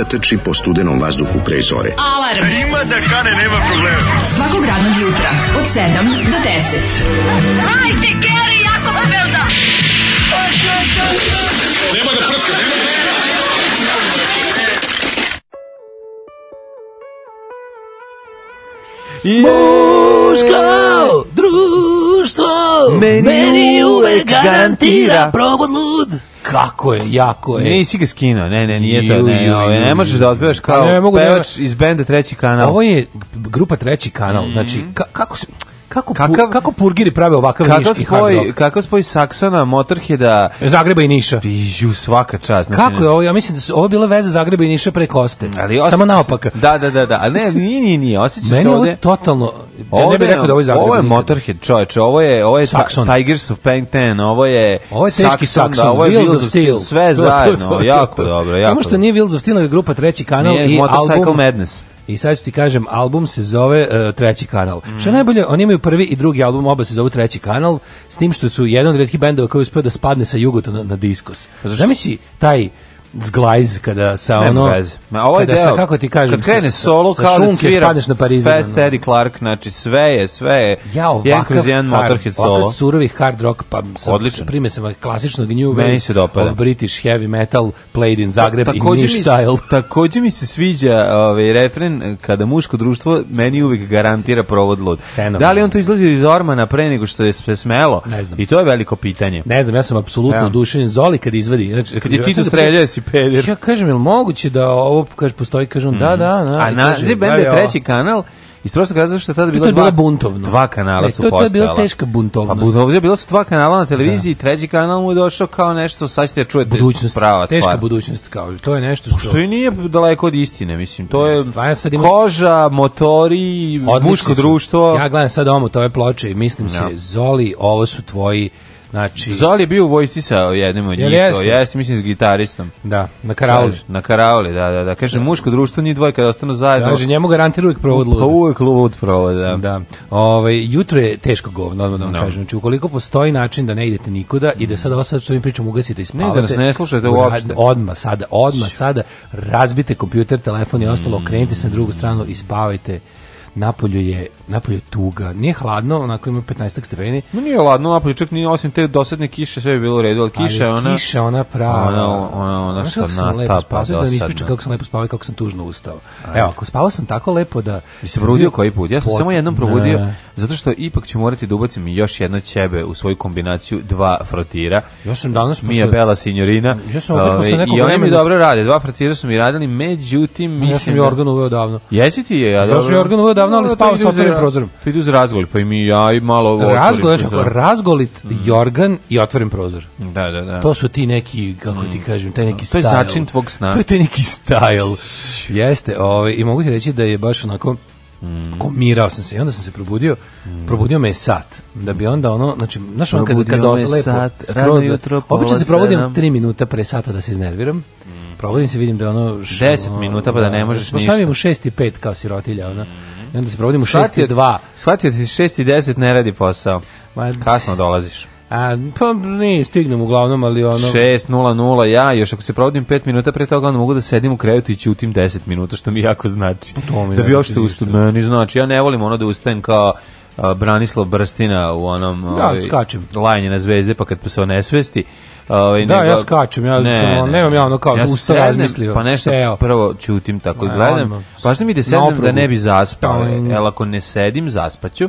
sunca trči po studenom vazduhu pre zore. Alarm! A e, ima da kane, nema problema. Svakog radnog jutra, od 7 do 10. Hajde, Geri, jako se pa velda! Nema da prska, nema da prska! I... Muško društvo meni, meni uvek garantira progodnu kako je, jako je. Nisi ga skinuo, ne, ne, nije to, ne, ove, ovaj, ne možeš da odbijaš pa kao ne, ne mogu, da pevač iz benda Treći kanal. Ovo je grupa Treći kanal, mm -hmm. znači, mhm. ka, kako se, Kako kakav, kako purgiri prave ovakav niški spoj, hard rock? Kakav spoj Saksana, Motorheada, Zagreba i Niša. Piju svaka čast. Znači, kako je ovo? Ja mislim da su ovo bile veze Zagreba i Niša preko Oste. Ali Samo naopak. Da, da, da, da. A ne, ni ni ni, Osjeća se ovde. Meni je totalno ja ne bih rekao da ovo je Zagreb. Ovo je Motorhead, čoveče, ovo je ovo je Saxon. Tigers of Pain ovo je Ovo je teški Saxon, da, ovo je Wheels of Steel, sve zajedno, jako dobro, jako. Samo što nije Wheels of Steel, nego grupa Treći kanal i Motorcycle Madness. I sad ću ti kažem, album se zove uh, Treći kanal. Mm. Što najbolje, oni imaju prvi i drugi album, oba se zovu Treći kanal, s tim što su jedan od redkih bendova koji uspio da spadne sa Jugotona na, na diskus. Pa si taj zglajz kada sa ono veze. Ma ovaj kada deo, sa, kako ti kažem kad krene solo sa, kao da svira padeš na Parizu Fest no. Eddie Clark znači sve je sve je ja ovakav jedan kroz jedan hard, Motorhead solo surovi hard rock pa sa, Odličan. prime se klasičnog new wave meni se dopada ovaj British heavy metal played in Zagreb Ta, i Niš style takođe mi se sviđa ovaj refren eh, kada muško društvo meni uvek garantira provod lud Fenomen. da li on to izlazi iz ormana pre nego što je sve smelo i to je veliko pitanje ne znam ja sam apsolutno ja. Zoli kad izvadi znači kad je Tito streljao treći peder. Ja kažem, je li moguće da ovo, kaže, postoji, kaže on, mm. da, mhm. da, da. A naziv da, benda je treći kanal, iz prostog razloga što tada bilo e, to je bila dva, buntovno. dva kanala ne, su to, to je bila teška buntovnost. Pa ovdje bilo su dva kanala na televiziji, da. treći kanal mu je došao kao nešto, sad ćete da čujete budućnost, prava stvar. Teška budućnost, kao, to je nešto što... Što i nije daleko od istine, mislim, to je ja, ima... koža, motori, muško društvo. Ja gledam sad ovom to ove ploče i mislim ja. se, Zoli, ovo su tvoji Znači, Zoli je bio u vojsci sa jednim od njih, jeste? jeste, mislim, s gitaristom. Da, na karauli. na karauli, da, da, da. Kaže, Sve. muško društvo, njih dvoje kada ostanu zajedno. Kaže, njemu garantira uvijek provod lud. Pa uvijek lud provod, da. da. Ove, ovaj, jutro je teško govno, odmah da vam no. kažem. Znači, ukoliko postoji način da ne idete nikuda i da sada ovo sad što ovim pričom ugasite i spavate. da nas ne slušate uopšte. Odmah sada, odmah sada, razbite kompjuter, telefon i ostalo, okrenite mm. se na drugu stranu i spavajte Napolju je, napolju tuga. Nije hladno, onako ima 15 stepeni. No nije hladno, napolju čak nije osim te dosadne kiše, sve je bilo u redu, ali kiša je ona... kiša ona prava. Ona, ona, ona što nata, pa dosadna. Da mi ispričam kako sam lepo spavao i kako sam tužno ustao. Evo, ako spavao sam tako lepo da... Mi se probudio koji put. Ja sam pot... samo jednom probudio, ne. zato što ipak ću morati da ubacim još jedno ćebe u svoju kombinaciju dva frotira. Ja sam danas... Mija posto... Bela Signorina. Ja sam opet ovaj, posle nekog I oni mi dobro rade. Dva frotira su mi radili, međutim... Ja sam Jorgan da- uveo davno. Jesi ti je? Ja, ja sam Jorgan uveo odavno, ali spavao sa otvorenim prozorom. To ide uz razgol, pa i mi ja i malo razgolj, razgol, znači, razgolit jorgan i otvoren prozor. Da, da, da. To su ti neki, kako ti mm. kažem, taj neki style. To je začin tvog sna. To je taj neki style. Jeste, ovaj, i mogu ti reći da je baš onako, Mm. Komirao sam se i onda sam se probudio. Mm. Probudio me je sat. Da bi onda ono, znači, znaš on kad, kad dosta lepo, sat, skroz da- jutro, obično se probudim 3 minuta pre sata da se iznerviram. Mm. Probudim se, vidim da ono... 10 minuta pa da ne možeš da, da, ništa. Postavim u 6 i 5 kao sirotilja, ono. Mm I onda se provodimo u 6 i 2. Shvatio ti 6 i 10 ne radi posao. Ma, Kasno dolaziš. A, pa ne, stignem uglavnom, ali ono... 6.00, ja još ako se provodim 5 minuta pre toga, onda mogu da sedim u krevetu i ćutim 10 minuta, što mi jako znači. To mi da bi uopšte znači ustao, meni znači, ja ne volim ono da ustajem kao Branislav Brstina u onom ja, ovaj, skačem. lajnje na zvezde, pa kad se on nesvesti. Ovaj, da, ja skačem, ja ne, sam, ne, nemam javno ono kao ja usta razmislio. Pa nešto seo. prvo čutim tako ne, gledam. pa što mi da sedem da ne bi zaspao? Da, El ako ne sedim, zaspaću.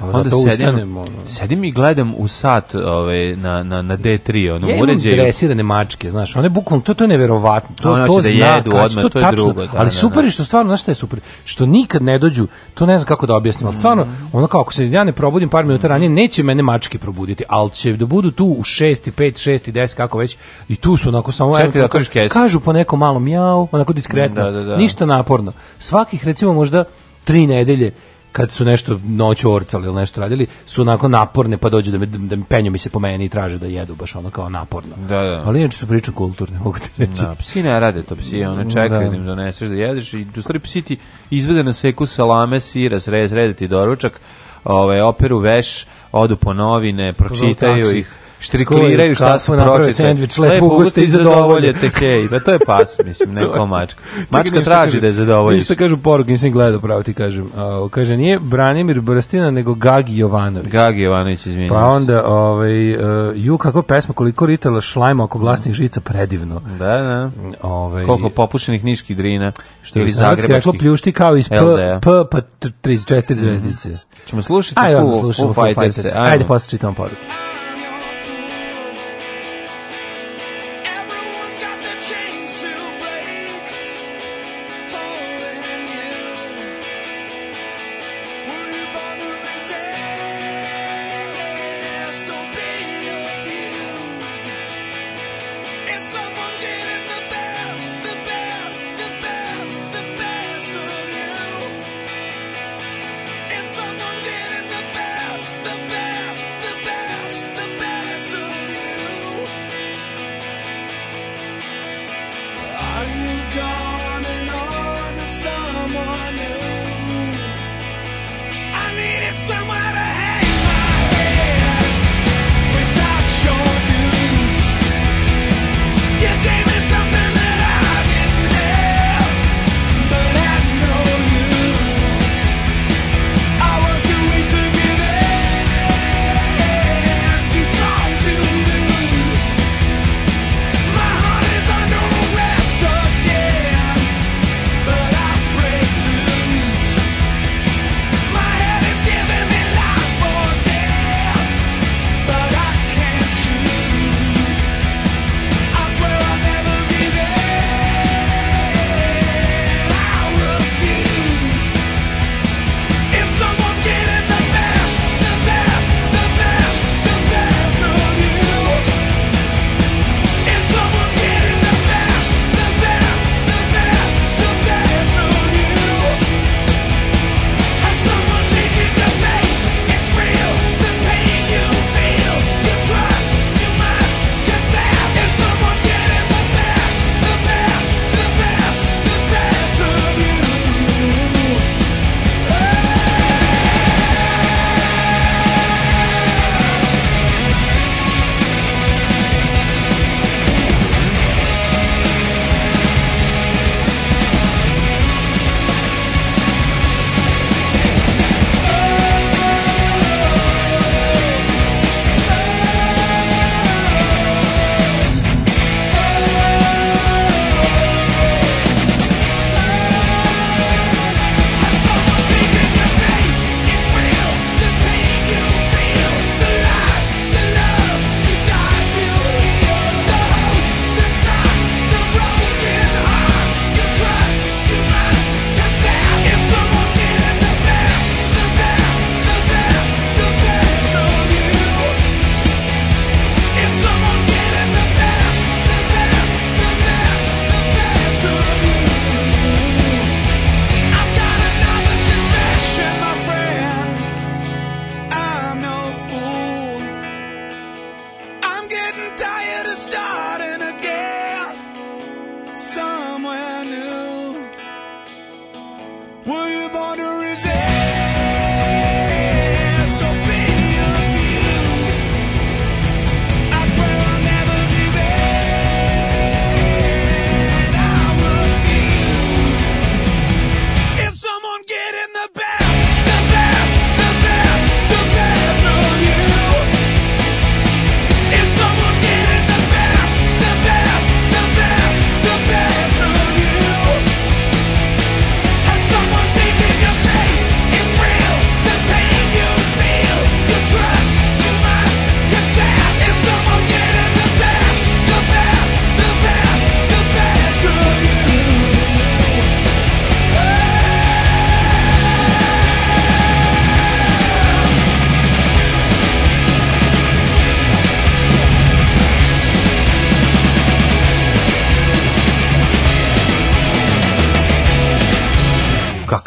Pa onda sedim, ono. sedim i gledam u sat ove, ovaj, na, na, na D3, ono, ja uređaju. Ja dresirane mačke, znaš, one bukvalno, to, to je neverovatno. To, to da zna, jedu odmah, to, to je tačno, drugo. Da, ali da, da, super je što stvarno, znaš šta je super, što nikad ne dođu, to ne znam kako da objasnim, ali stvarno, mm. ono kao, ako se ja ne probudim par minuta ranije, mm. neće mene mačke probuditi, ali će da budu tu u 6, 5, 6, 10, kako već, i tu su onako samo, Čekaj, da kažu, kažu po nekom malom mjau, onako diskretno, da, da, da. ništa naporno. Svakih, recimo, možda tri nedelje kad su nešto noću orcali ili nešto radili, su onako naporne, pa dođu da mi, da mi penju mi se po meni i traže da jedu, baš ono kao naporno. Da, da. Ali inače su priče kulturne, mogu ti reći. Da, psi ne rade to, psi one čekaju da. da im doneseš da jedeš i u stvari psi ti izvede na seku salame, sira, srede, srede ti doručak, ovaj, operu veš, odu po novine, pročitaju ih štrikliraju šta su pročite. Sandvič, lepo ugosti i zadovoljete. Hej, da pa to je pas, mislim, ne kao mačka. Mačka traži da je zadovoljiš. Ništa kažu poruke, nisam gledao pravo ti kažem. Uh, kaže, nije Branimir Brstina, nego Gagi Jovanović. Gagi Jovanović, izvinjam Pa onda, ovaj, uh, ju, kakva pesma, koliko ritala šlajma oko vlastnih žica, predivno. Da, da. Ovaj, Koliko popušenih niških drina, što ili zagrebačkih. Reklo, pljušti kao iz P, P, pa 34 mhm. zvezdice. Ćemo slušati Foo Fighters. Ajde, poslušajte poruke.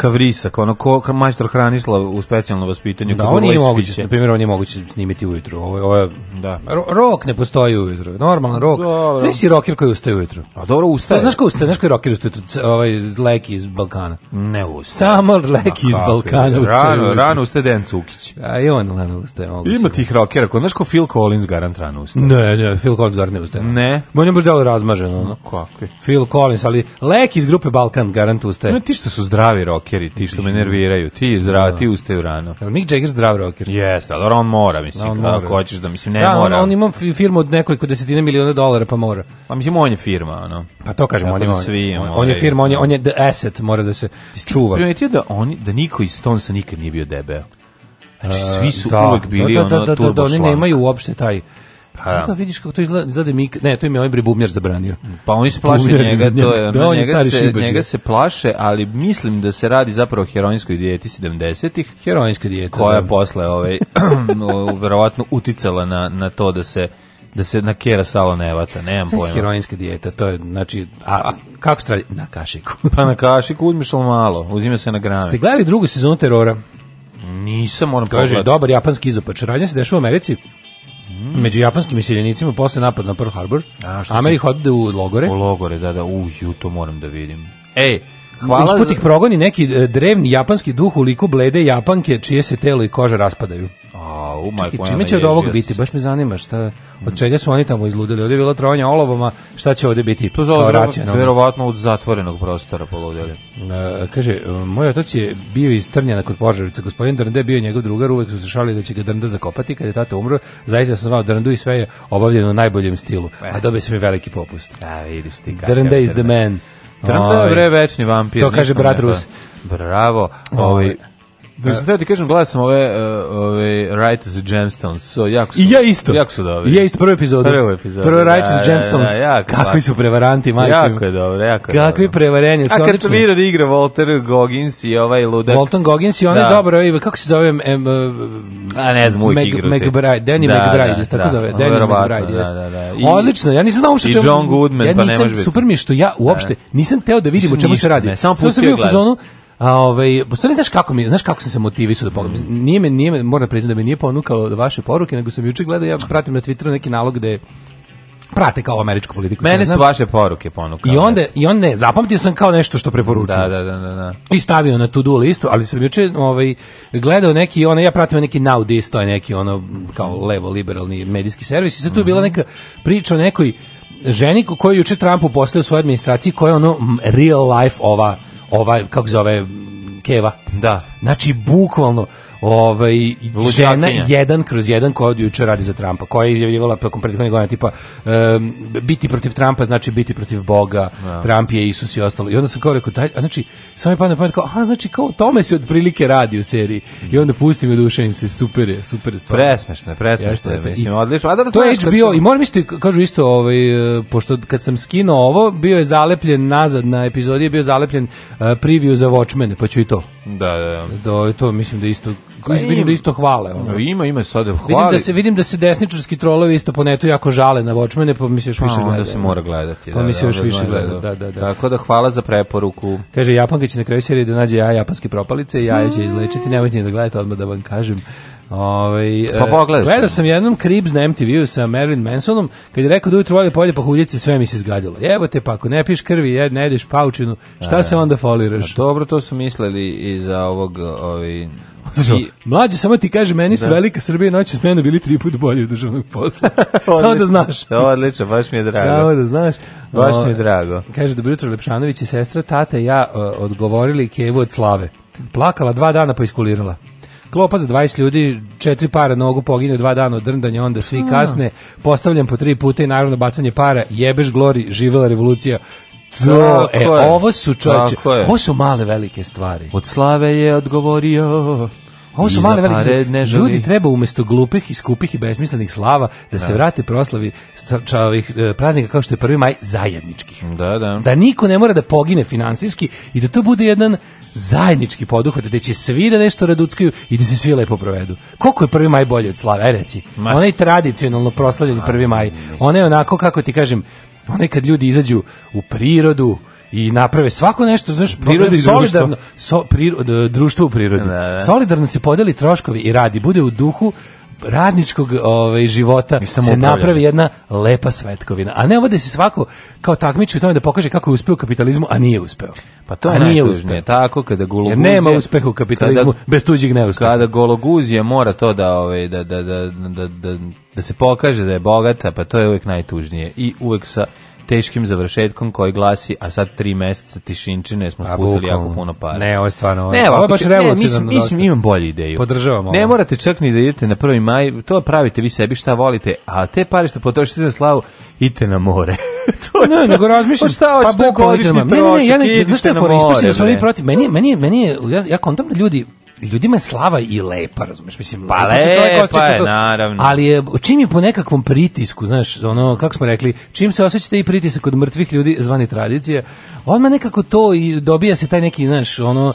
kavrisak, ono ko majstor Hranislav u specijalnom vaspitanju. Da, on je moguće, na primjer, on je moguće snimiti ujutru. Ovo, ovo, da. Rok ne postoji ujutru, normalan rok. Sve si rocker koji ustaje ujutru. A dobro, ustaje. Znaš ko ustaje, znaš koji rocker ustaje ujutru, ovaj, leki iz Balkana. Ne ustaje. Samo leki iz Balkana ustaje Rano, ujutru. rano ustaje Dejan Cukić. A i on rano ustaje, moguće. Ima tih rockera, ko, znaš ko Phil Collins garant rano ustaje? Ne, ne, Phil Collins garant ne ustaje. Ne. On je baš delo razmaženo. No, kako? Phil Collins, ali leki iz grupe Balkan garant ustaje. Ne, ti što su zdravi rockeri rockeri, ti što me nerviraju. Ti zdrati, da. ustaju rano. Jel Mick Jagger zdrav rocker? Jeste, ali on mora, mislim, da, on mora. hoćeš da, mislim, ne da, mora. On, on ima firmu od nekoliko desetina miliona dolara, pa mora. Pa mislim, on je firma, ono. Pa to kažem, on, da svi on, on je firma, on je, da. on je the asset, mora da se čuva. Primetio da, oni, da niko iz Stonesa nikad nije bio debel. Znači, svi su da, uvek bili da, da, ono da, da, da, oni nemaju uopšte taj Pa. Da. To vidiš kako to izgleda, izgleda da mi, ne, to im je ovaj bribubnjar zabranio. Mm, pa oni se plaše njega, to je, da, on njega, je se, njega se plaše, ali mislim da se radi zapravo o heroinskoj dijeti 70-ih. Heroinska dijeta. Koja je da. posle ovaj, verovatno uticala na, na to da se da se na kera salo ne nemam Sve pojma. heroinska dijeta, to je, znači, a, a kako se radi? Na kašiku. pa na kašiku uzmiš malo, uzime se na grame. Ste gledali drugu sezonu terora? Nisam, moram Kaže, pogledati. dobar japanski izopač. Radnja se dešava u Americi, Mm. Među japanskim iseljenicima posle napada na Pearl Harbor, A, što Ameri ode u logore. U logore, da, da, uju, to moram da vidim. Ej, Hvala Usput ih progoni neki e, drevni japanski duh u liku blede Japanke, čije se telo i koža raspadaju. A, u maj Čekaj, čime će od ovog biti? Baš me zanima šta, od čega su oni tamo izludili. Ovdje je bilo trovanje olovama, šta će ovdje biti? To zove verovatno od zatvorenog prostora polovljeli. E, kaže, e, moj otac je bio iz Trnjana kod Požarevica. Gospodin Drnde bio njegov drugar, uvek su se šalili da će ga Drnda zakopati. Kad je tata umro, zaista sam zvao Drndu i sve je obavljeno u najboljem stilu. E. A dobio sam je veliki popust. A, vidiš ti kakav. Drnda is the man. Drnda je ovaj, večni vampir. To kaže brat Rus. Bravo. Ovi, ovaj, ovaj, Da se ti kažem, gledao sam ove, uh, ove Righteous Gemstones, so jako su, I ja isto. Jako su dobri. I ja isto prvu epizodu. Prvu epizodu. Prvo da, Righteous da, Gemstones. Da, Kakvi su prevaranti, majke. Jako je dobro, jako Kakvi prevarenje, su A kad sam vidio da igra Walter Goggins i ovaj ludak. Walton Goggins i on je da. dobro, kako se zove? Em, e, A ne znam, uvijek igru. McBride, Danny McBride, da, tako da, zove. Danny McBride, jeste. Da, da, Odlično, ja nisam znao što čemu... I John Goodman, pa ne može biti. Super mi što ja uopšte nisam teo da vidim o čemu se radi. Samo sam bio u fazonu, A ovaj, postoji, znaš kako mi, znaš kako sam se motivisao da pogledam. Nije me, nije me, moram priznati da me nije ponukao vaše poruke, nego sam juče gledao, ja pratim na Twitteru neki nalog gde prate kao američku politiku. Znači, Mene su vaše poruke ponukale. I onda i onda, ne, zapamtio sam kao nešto što preporučujem. Da, da, da, da, da, I stavio na to do listu, ali sam juče ovaj gledao neki ono, ja pratim neki Now This, to je neki ono kao levo liberalni medijski servis i sad tu je bila mhm. neka priča o nekoj ženi koju juče Trump poslao u svojoj administraciji koja je ono real life ova ovaj, kako zove, Keva. Da. Znači, bukvalno, ovaj, žena jedan kroz jedan koja od juče radi za Trampa, koja je izjavljivala tokom prethodnih godina, tipa um, biti protiv Trampa znači biti protiv Boga, ja. Da. Trump je Isus i ostalo. I onda sam kao rekao, taj, a znači, samo je padne pamet, kao, a znači, kao tome se otprilike radi u seriji. I onda pustim i dušenim se, super je, super je stvar. Presmešno je, presmešno je, mislim, odlično. A da to je bio i moram isto, kažu isto, ovaj, e, pošto kad sam skinuo ovo, bio je zalepljen nazad na epizodi, je bio zalepljen uh, preview za Watchmen, pa ću i to. Da, da, da. Do, da, to mislim da isto koji da isto hvale. Ono. Pa ima, ima sad hvali. Vidim da se, vidim da se desničarski trolovi isto po netu jako žale na vočmene, pa mi još više gleda. Pa, onda se mora gledati. Pa mi da, se da, još više gleda, da, da, da. Tako da hvala za preporuku. Kaže, Japanka će na kraju serije da nađe jaja japanske propalice i jaja će izlečiti, nemojte ni da gledate, odmah da vam kažem. Ovaj pa e, pogledaš. Gledao sam jednom Cribs na MTV-u sa Marilyn Mansonom, kad je rekao da ujutro voli polje pahuljice, sve mi se zgadilo. Jebote, pa ako ne piš krvi, jed, ne jedeš paučinu, šta a, e, se onda foliraš? dobro, to su mislili i za ovog, ovaj I, mlađe, samo ti kaže, meni su da. Velika Srbija i Noći smena bili tri put bolje u državnog posla. samo da znaš. Da, odlično, baš mi je drago. Samo da znaš. Baš mi je drago. O, kaže, dobro jutro, Lepšanović i sestra, tata i ja o, e, odgovorili Kevu od slave. Plakala dva dana pa iskulirala klopa za 20 ljudi, četiri para nogu pogine dva dana od drndanja, onda svi kasne, postavljam po tri puta i naravno bacanje para, jebeš glori, živela revolucija, to, e, ovo su čoveče, ovo su male velike stvari. Od slave je odgovorio... Ovo su male velike Ljudi treba umesto glupih i skupih i besmislenih slava da, da. se vrate proslavi čavih e, praznika kao što je 1. maj zajedničkih. Da, da. Da niko ne mora da pogine finansijski i da to bude jedan zajednički poduhvat da će svi da nešto raduckaju i da se svi lepo provedu. Koliko je 1. maj bolje od slave, aj reci. Ona je tradicionalno proslavljeni 1. maj. Ona je onako kako ti kažem Onaj kad ljudi izađu u prirodu, i naprave svako nešto, znaš, priroda solidarno, društvo. So, priro, društvo u prirodi. Da, da. Solidarno se podeli troškovi i radi, bude u duhu radničkog ovaj života se upravljena. napravi jedna lepa svetkovina. A ne ovo da se svako kao takmiči u tome da pokaže kako je uspeo u kapitalizmu, a nije uspeo. Pa to a nije uspeo. Tako kada gologuzija Jer nema uspeha u kapitalizmu kada, bez tuđih neuspeha. Kada gologuzija mora to da ovaj da da da da da da se pokaže da je bogata, pa to je uvek najtužnije i uvek sa teškim završetkom koji glasi a sad tri meseca tišinčine smo spustili jako puno para. Ne, ovo je stvarno. ovo. Ne, ovo je baš revolucionarno. Ne, mislim, imam bolju ideju. Podržavamo. Ne morate čak ni da idete na 1. maj, to pravite vi sebi šta volite, a te pare što potrošite za slavu, idite na more. to ne, nego razmišljam. Pa šta, pa šta trošak, ne, ne, ne, ja ne, znaš šta je fora, ispašljeno smo mi protiv, meni, meni, meni, ja, ja kontam da ljudi ljudima je slava i lepa, razumeš, mislim, pa lepa, pa je, naravno. Ali je, čim je po nekakvom pritisku, znaš, ono, kako smo rekli, čim se osjećate i pritisak od mrtvih ljudi, zvani tradicije, odmah nekako to i dobija se taj neki, znaš, ono,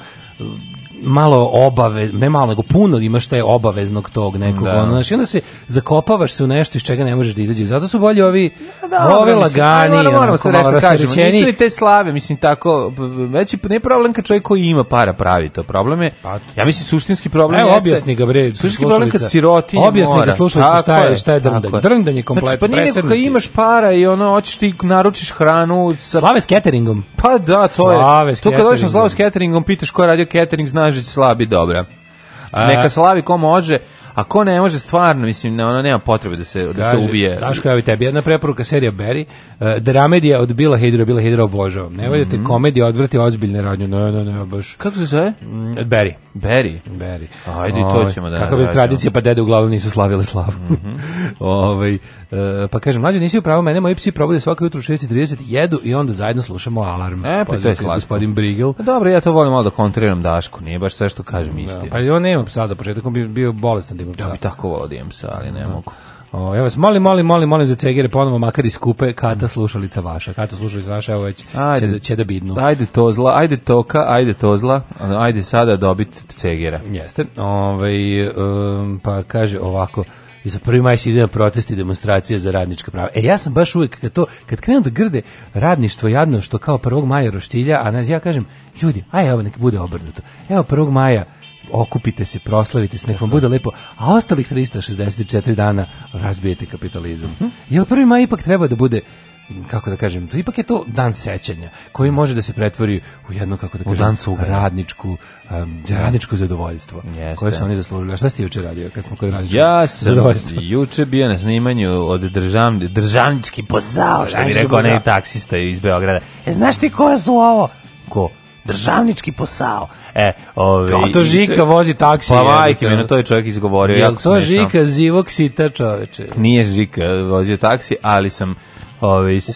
malo obave, ne malo, nego puno imaš taj obaveznog tog nekog, da. ono, znači, onda se zakopavaš se u nešto iz čega ne možeš da izađeš, zato su bolji ovi, da, da, ovi lagani, mislim, moramo se reći, kažemo, nisu ni te slave, mislim, tako, već ne problem kad čovjek koji ima para pravi to, problem je, pa, ja mislim, suštinski problem Evo, objasni ga, bre, suštinski problem kad siroti Objasni ga, slušalica, šta je, šta je drndanje, drndanje kompletno, znači, pa nije nego kad imaš para i ono, hoćeš ti naručiš hranu, sa... slave s cateringom, pa da, to je, to kad dođeš na slavu s cateringom, pitaš ko je radio catering, znaš Blažić slabi dobra. A... Neka slavi ko može, a ko ne može stvarno, mislim, ne, ono nema potrebe da se, da se ubije. Daško, evo tebi, jedna preporuka serija Barry, uh, dramedija od Bila Hedera, Bila Hedera obožavam. Ne mm -hmm. valjate mhm. komedija odvrti ozbiljne radnje, no, no, no, baš. Kako se zove? Mm, Barry. Beri. Beri. Ajde, Ove, to ovaj, ćemo da Kako bi tradicija, pa dede uglavnom nisu slavile slavu. Mm -hmm. Ove, ovaj, pa kažem, mlađe nisi upravo, mene moji psi probude svako jutro u 6.30, jedu i onda zajedno slušamo alarm. E, pa to je slatko. Gospodin Brigel. Pa dobro, ja to volim malo da kontriram Dašku, nije baš sve što kažem da. istina. Ja, pa on nema psa za početkom, bi bio bolestan da ima psa. Ja bi tako volao da imam psa, ali ne da. mogu. O, ja vas molim, molim, molim, molim za cegere ponovo makar iz kupe kata slušalica vaša. Kada slušalica vaša, evo već ajde, će, da, će da bidnu. Ajde tozla, ajde toka, ajde tozla, ajde sada dobit cegera. Jeste. Ovaj, um, pa kaže ovako, i za prvi maj se ide na protesti demonstracije za radnička prava. E ja sam baš uvek kad to kad krenu da grde radništvo jadno što kao 1. maja roštilja, a ne ja kažem ljudi, aj evo nek bude obrnuto. Evo 1. maja okupite se, proslavite se, nek vam bude lepo, a ostalih 364 dana razbijete kapitalizam. Mm -hmm. Jel 1. maj ipak treba da bude kako da kažem, ipak je to dan sećanja koji može da se pretvori u jedno kako da kažem, radničku um, radničko zadovoljstvo Jeste. koje su oni zaslužili. A šta ste juče radio kad smo kod radničkog Ja sam juče bio na snimanju od državni, državnički posao, što bi rekao onaj taksista iz Beograda. E, znaš ti ko su ovo? Ko? državnički posao. E, ovaj Kao to Žika vozi taksi. Pa majke mi, na to je čovjek izgovorio. Jel to smešno. Žika zivoksita čoveče? Nije Žika vozio taksi, ali sam ovaj se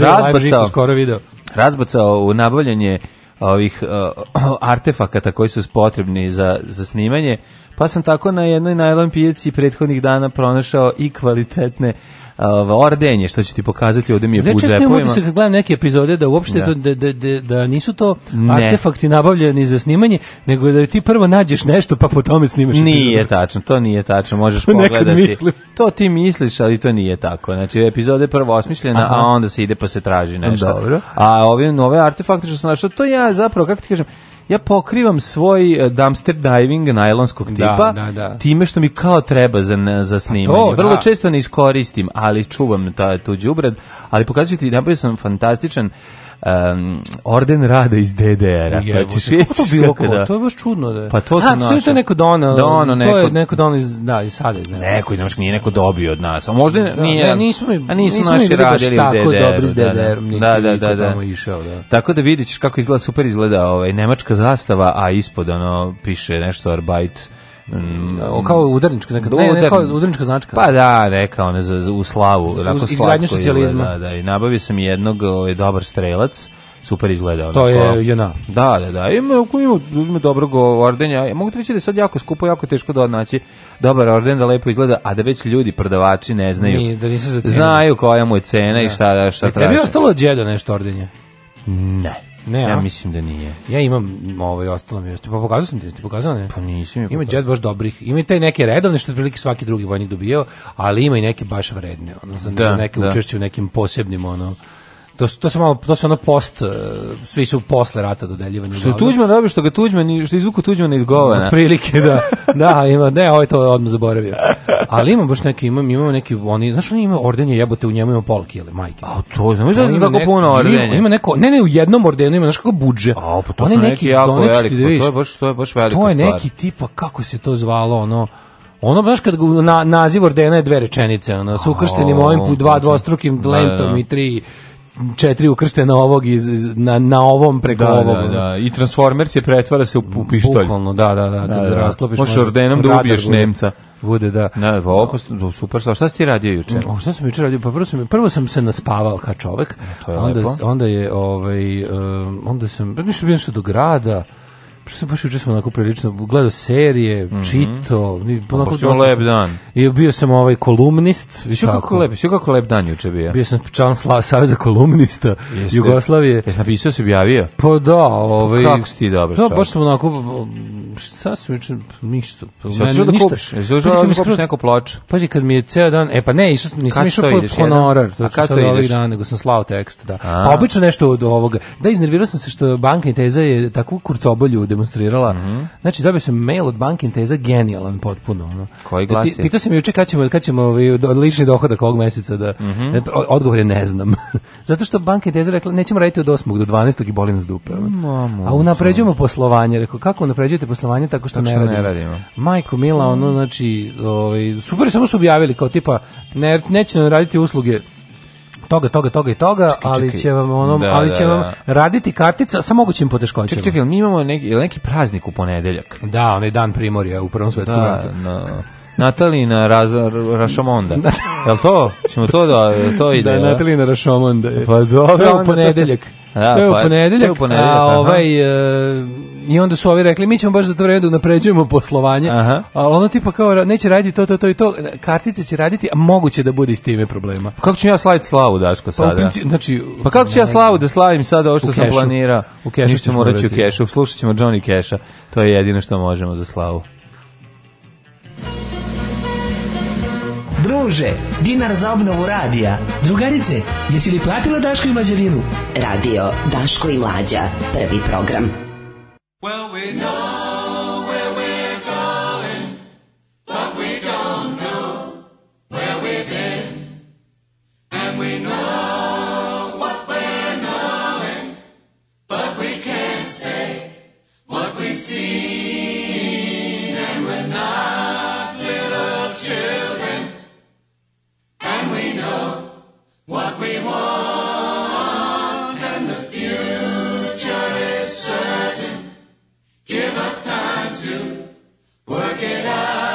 razbacao. Žiku skoro video. Razbacao u nabavljanje ovih uh, artefakata koji su potrebni za, za snimanje, pa sam tako na jednoj najlon pijaci prethodnih dana pronašao i kvalitetne ordenje što ću ti pokazati ovde mi je put džepovima. Reče se kad gledam neke epizode da uopšte da. To, da, da, da, da, nisu to ne. artefakti nabavljeni za snimanje, nego da ti prvo nađeš nešto pa potom tome snimaš. Nije epizode. tačno, to nije tačno, možeš to pogledati. Mislim. To ti misliš, ali to nije tako. Znači epizode prvo osmišljena, Aha. a onda se ide pa se traži nešto. Dobro. A ove nove artefakte što sam našao, to ja zapravo kako ti kažem, ja pokrivam svoj e, dumpster diving najlonskog da, tipa da, da, da. time što mi kao treba za, za pa snimanje. to, Vrlo da. često ne iskoristim, ali čuvam ta, tu džubred, ali pokazuju ti, napravio sam fantastičan um, orden rada iz DDR-a. Pa ćeš vidjeti znači, kako da... To je baš čudno. Da... Pa to sam našao. to je neko dono. Da, dono, neko... To je neko dono iz, da, iz sada. Iz neko iz Nemačke nije neko dobio od nas. A možda da, nije... Ne, nismo, a nisu nismo naši radili u DDR-u. Tako dobri iz DDR-om. Da, da, da da, da, da. Išao, da. Tako da vidiš kako izgleda, super izgleda ovaj, nemačka zastava, a ispod ono piše nešto Arbeit Mm, kao udarnička neka, ne, ne, kao udarnička značka. Pa da, neka ona za, za u slavu, onako izgradnju socijalizma. Da, da, i nabavio sam jednog, ovaj dobar strelac super izgleda. To je Jona. Da, da, da. Ima, ima, ima dobrog ordenja. Mogu ti reći da je sad jako skupo, jako teško da odnaći dobar orden da lepo izgleda, a da već ljudi, prodavači, ne znaju. Ni, da nisu za Znaju koja mu je cena da. i šta, šta traži. Da bi ostalo od džeda nešto ordenje? Ne. Ne, ja mislim da nije. Ja imam ovaj ostalo mi, pa pokazao sam ti, ti pokazao ne? Pa nisi mi. Ima jet baš dobrih. Ima i te neke redovne što otprilike svaki drugi vojnik dobio, ali ima i neke baš vredne, ono za, da, za neke da. učešće u nekim posebnim ono To su, to su malo to su ono post e, svi su posle rata dodeljivanja. Što je Tuđman dobio što ga Tuđman što izvuku Tuđmana iz govana. Prilike da. Da, ima ne, ovaj to odmah zaboravio. Ali ima baš neki imam imamo neki oni znaš oni imaju ordenje jebote u njemu ima pol kile majke. A to znaš da kako puno ordenja. Ima, ima, neko ne ne u jednom ordenu ima znaš kako budže. A pa to su neki, neki jako veliki, da to je baš to je baš velika stvar. To je stvar. neki tipa kako se to zvalo ono ono baš kad na, naziv ordena je dve rečenice, ono, s ukrštenim ovim put dva dvostrukim da, lentom da, da. i tri četiri ukrštena ovog iz, iz, na, na ovom preko da, da ovog. Da, da, i Transformers se pretvara se u, u pištolj. Bukvalno, da, da, da. da, da, da. Možeš ordenom da ubiješ Nemca. Bude, da. Da, pa opasno, super. Šta si ti radio juče? O, šta sam juče radio? Pa prvo sam, prvo sam se naspavao kao čovek. To je onda, lepo. Onda je, ovaj, um, onda sam, nešto pa bio nešto do grada, Što baš juče sam onako prilično gledao serije, mm -hmm. čito, pa onako baš dosta lep dan. I bio sam ovaj kolumnist, vi kako lep, sve kako lep dan juče bio. Bio sam član Sla Saveza kolumnista Jeste. Jugoslavije. Jesi napisao se objavio? Pa da, ovaj Kako si ti dobro? Da, baš sam onako šta sam juče ništa. Meni da ništa. Jesi da kupiš neko ploču? Pazi kad mi je ceo dan, e pa ne, išao sam, nisam išao po honorar, to je sad ovih dana, nego sam slao tekst, da. Pa obično nešto od ovoga. Da iznervirao sam se što banka Inteza je tako kurcobolju demonstrirala. Mm -hmm. Znači, dobio sam mail od banke Inteza, genijalan potpuno. Ono. Koji glasi? Da ti, pitao sam juče kad ćemo, kad ćemo ovaj, lični dohodak ovog meseca da, mm -hmm. odgovor je ne znam. Zato što banka Inteza rekla, nećemo raditi od 8. do 12. i boli nas dupe. Ono. A unapređujemo poslovanje. Rekao, kako unapređujete poslovanje tako što, tako ne, što radimo. ne radimo? Majko Mila, ono, mm. znači, ovaj, super, samo su objavili kao tipa, ne, neće nam raditi usluge toga, toga, toga i toga, čekaj, ali čekaj. će vam onom, da, ali da, će da, vam raditi kartica sa mogućim poteškoćama. Čekaj, čekaj, mi imamo neki, neki praznik u ponedeljak. Da, onaj dan primorja u Prvom svetskom da, ratu. No. Natalina Raz, Rašomonda. Jel to? Ćemo to da to ide. Da, Natalina Rašomonda. Pa dobro, to je u ponedeljak. Da, to je u ponedeljak, pa to je u ponedeljak a ovaj e, i onda su ovi rekli, mi ćemo baš za to vreme da unapređujemo poslovanje, Aha. ali ono tipa kao, neće raditi to, to, to i to, kartice će raditi, a moguće da bude i s time problema. Pa kako ću ja slaviti slavu, Daško, pa sada? Pa, princi, znači, pa kako ću ja slavu da slavim sada ovo što sam planirao? U kešu Ništa morat ću u kešu, slušat ćemo Johnny Keša, to je jedino što možemo za slavu. Druže, dinar za obnovu radija. Drugarice, jesi li platila Daško i Mlađarinu? Radio Daško i Mlađa, prvi program. Well, we know where we're going, but we don't know where we've been. And we know what we're knowing, but we can't say what we've seen. And we're not little children, and we know what we want. Give us time to work it out.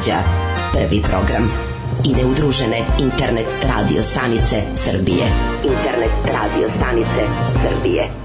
Mlađa. Prvi program. I neudružene internet radio stanice Srbije. Internet radio stanice Srbije.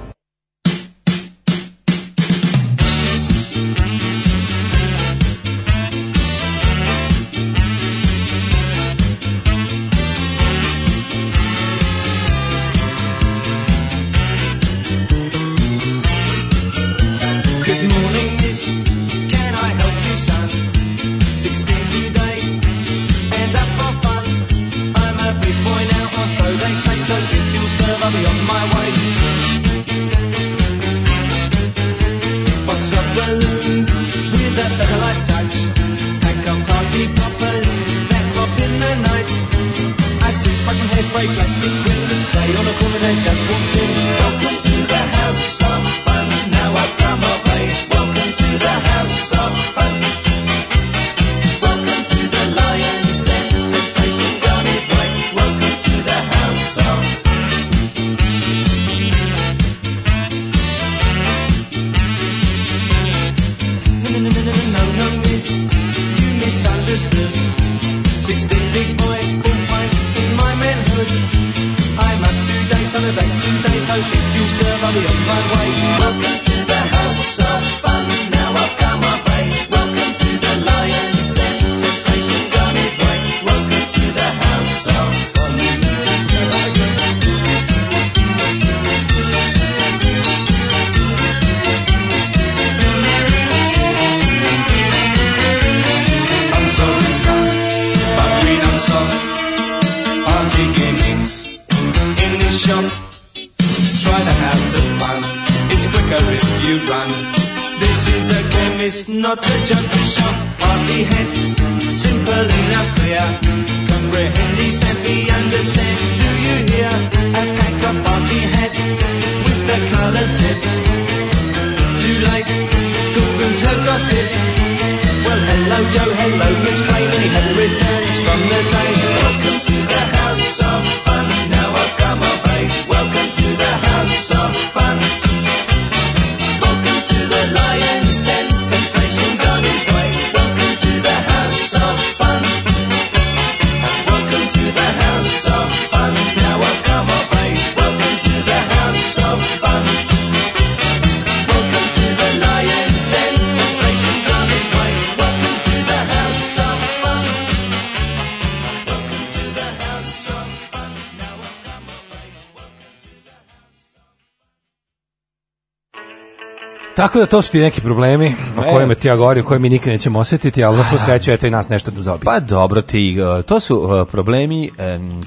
Tako da to su ti neki problemi o e. kojima ti ja govorim, koje mi nikad nećemo osjetiti, ali na svu sreću eto i nas nešto da zaobići. Pa dobro ti, e, to su e, problemi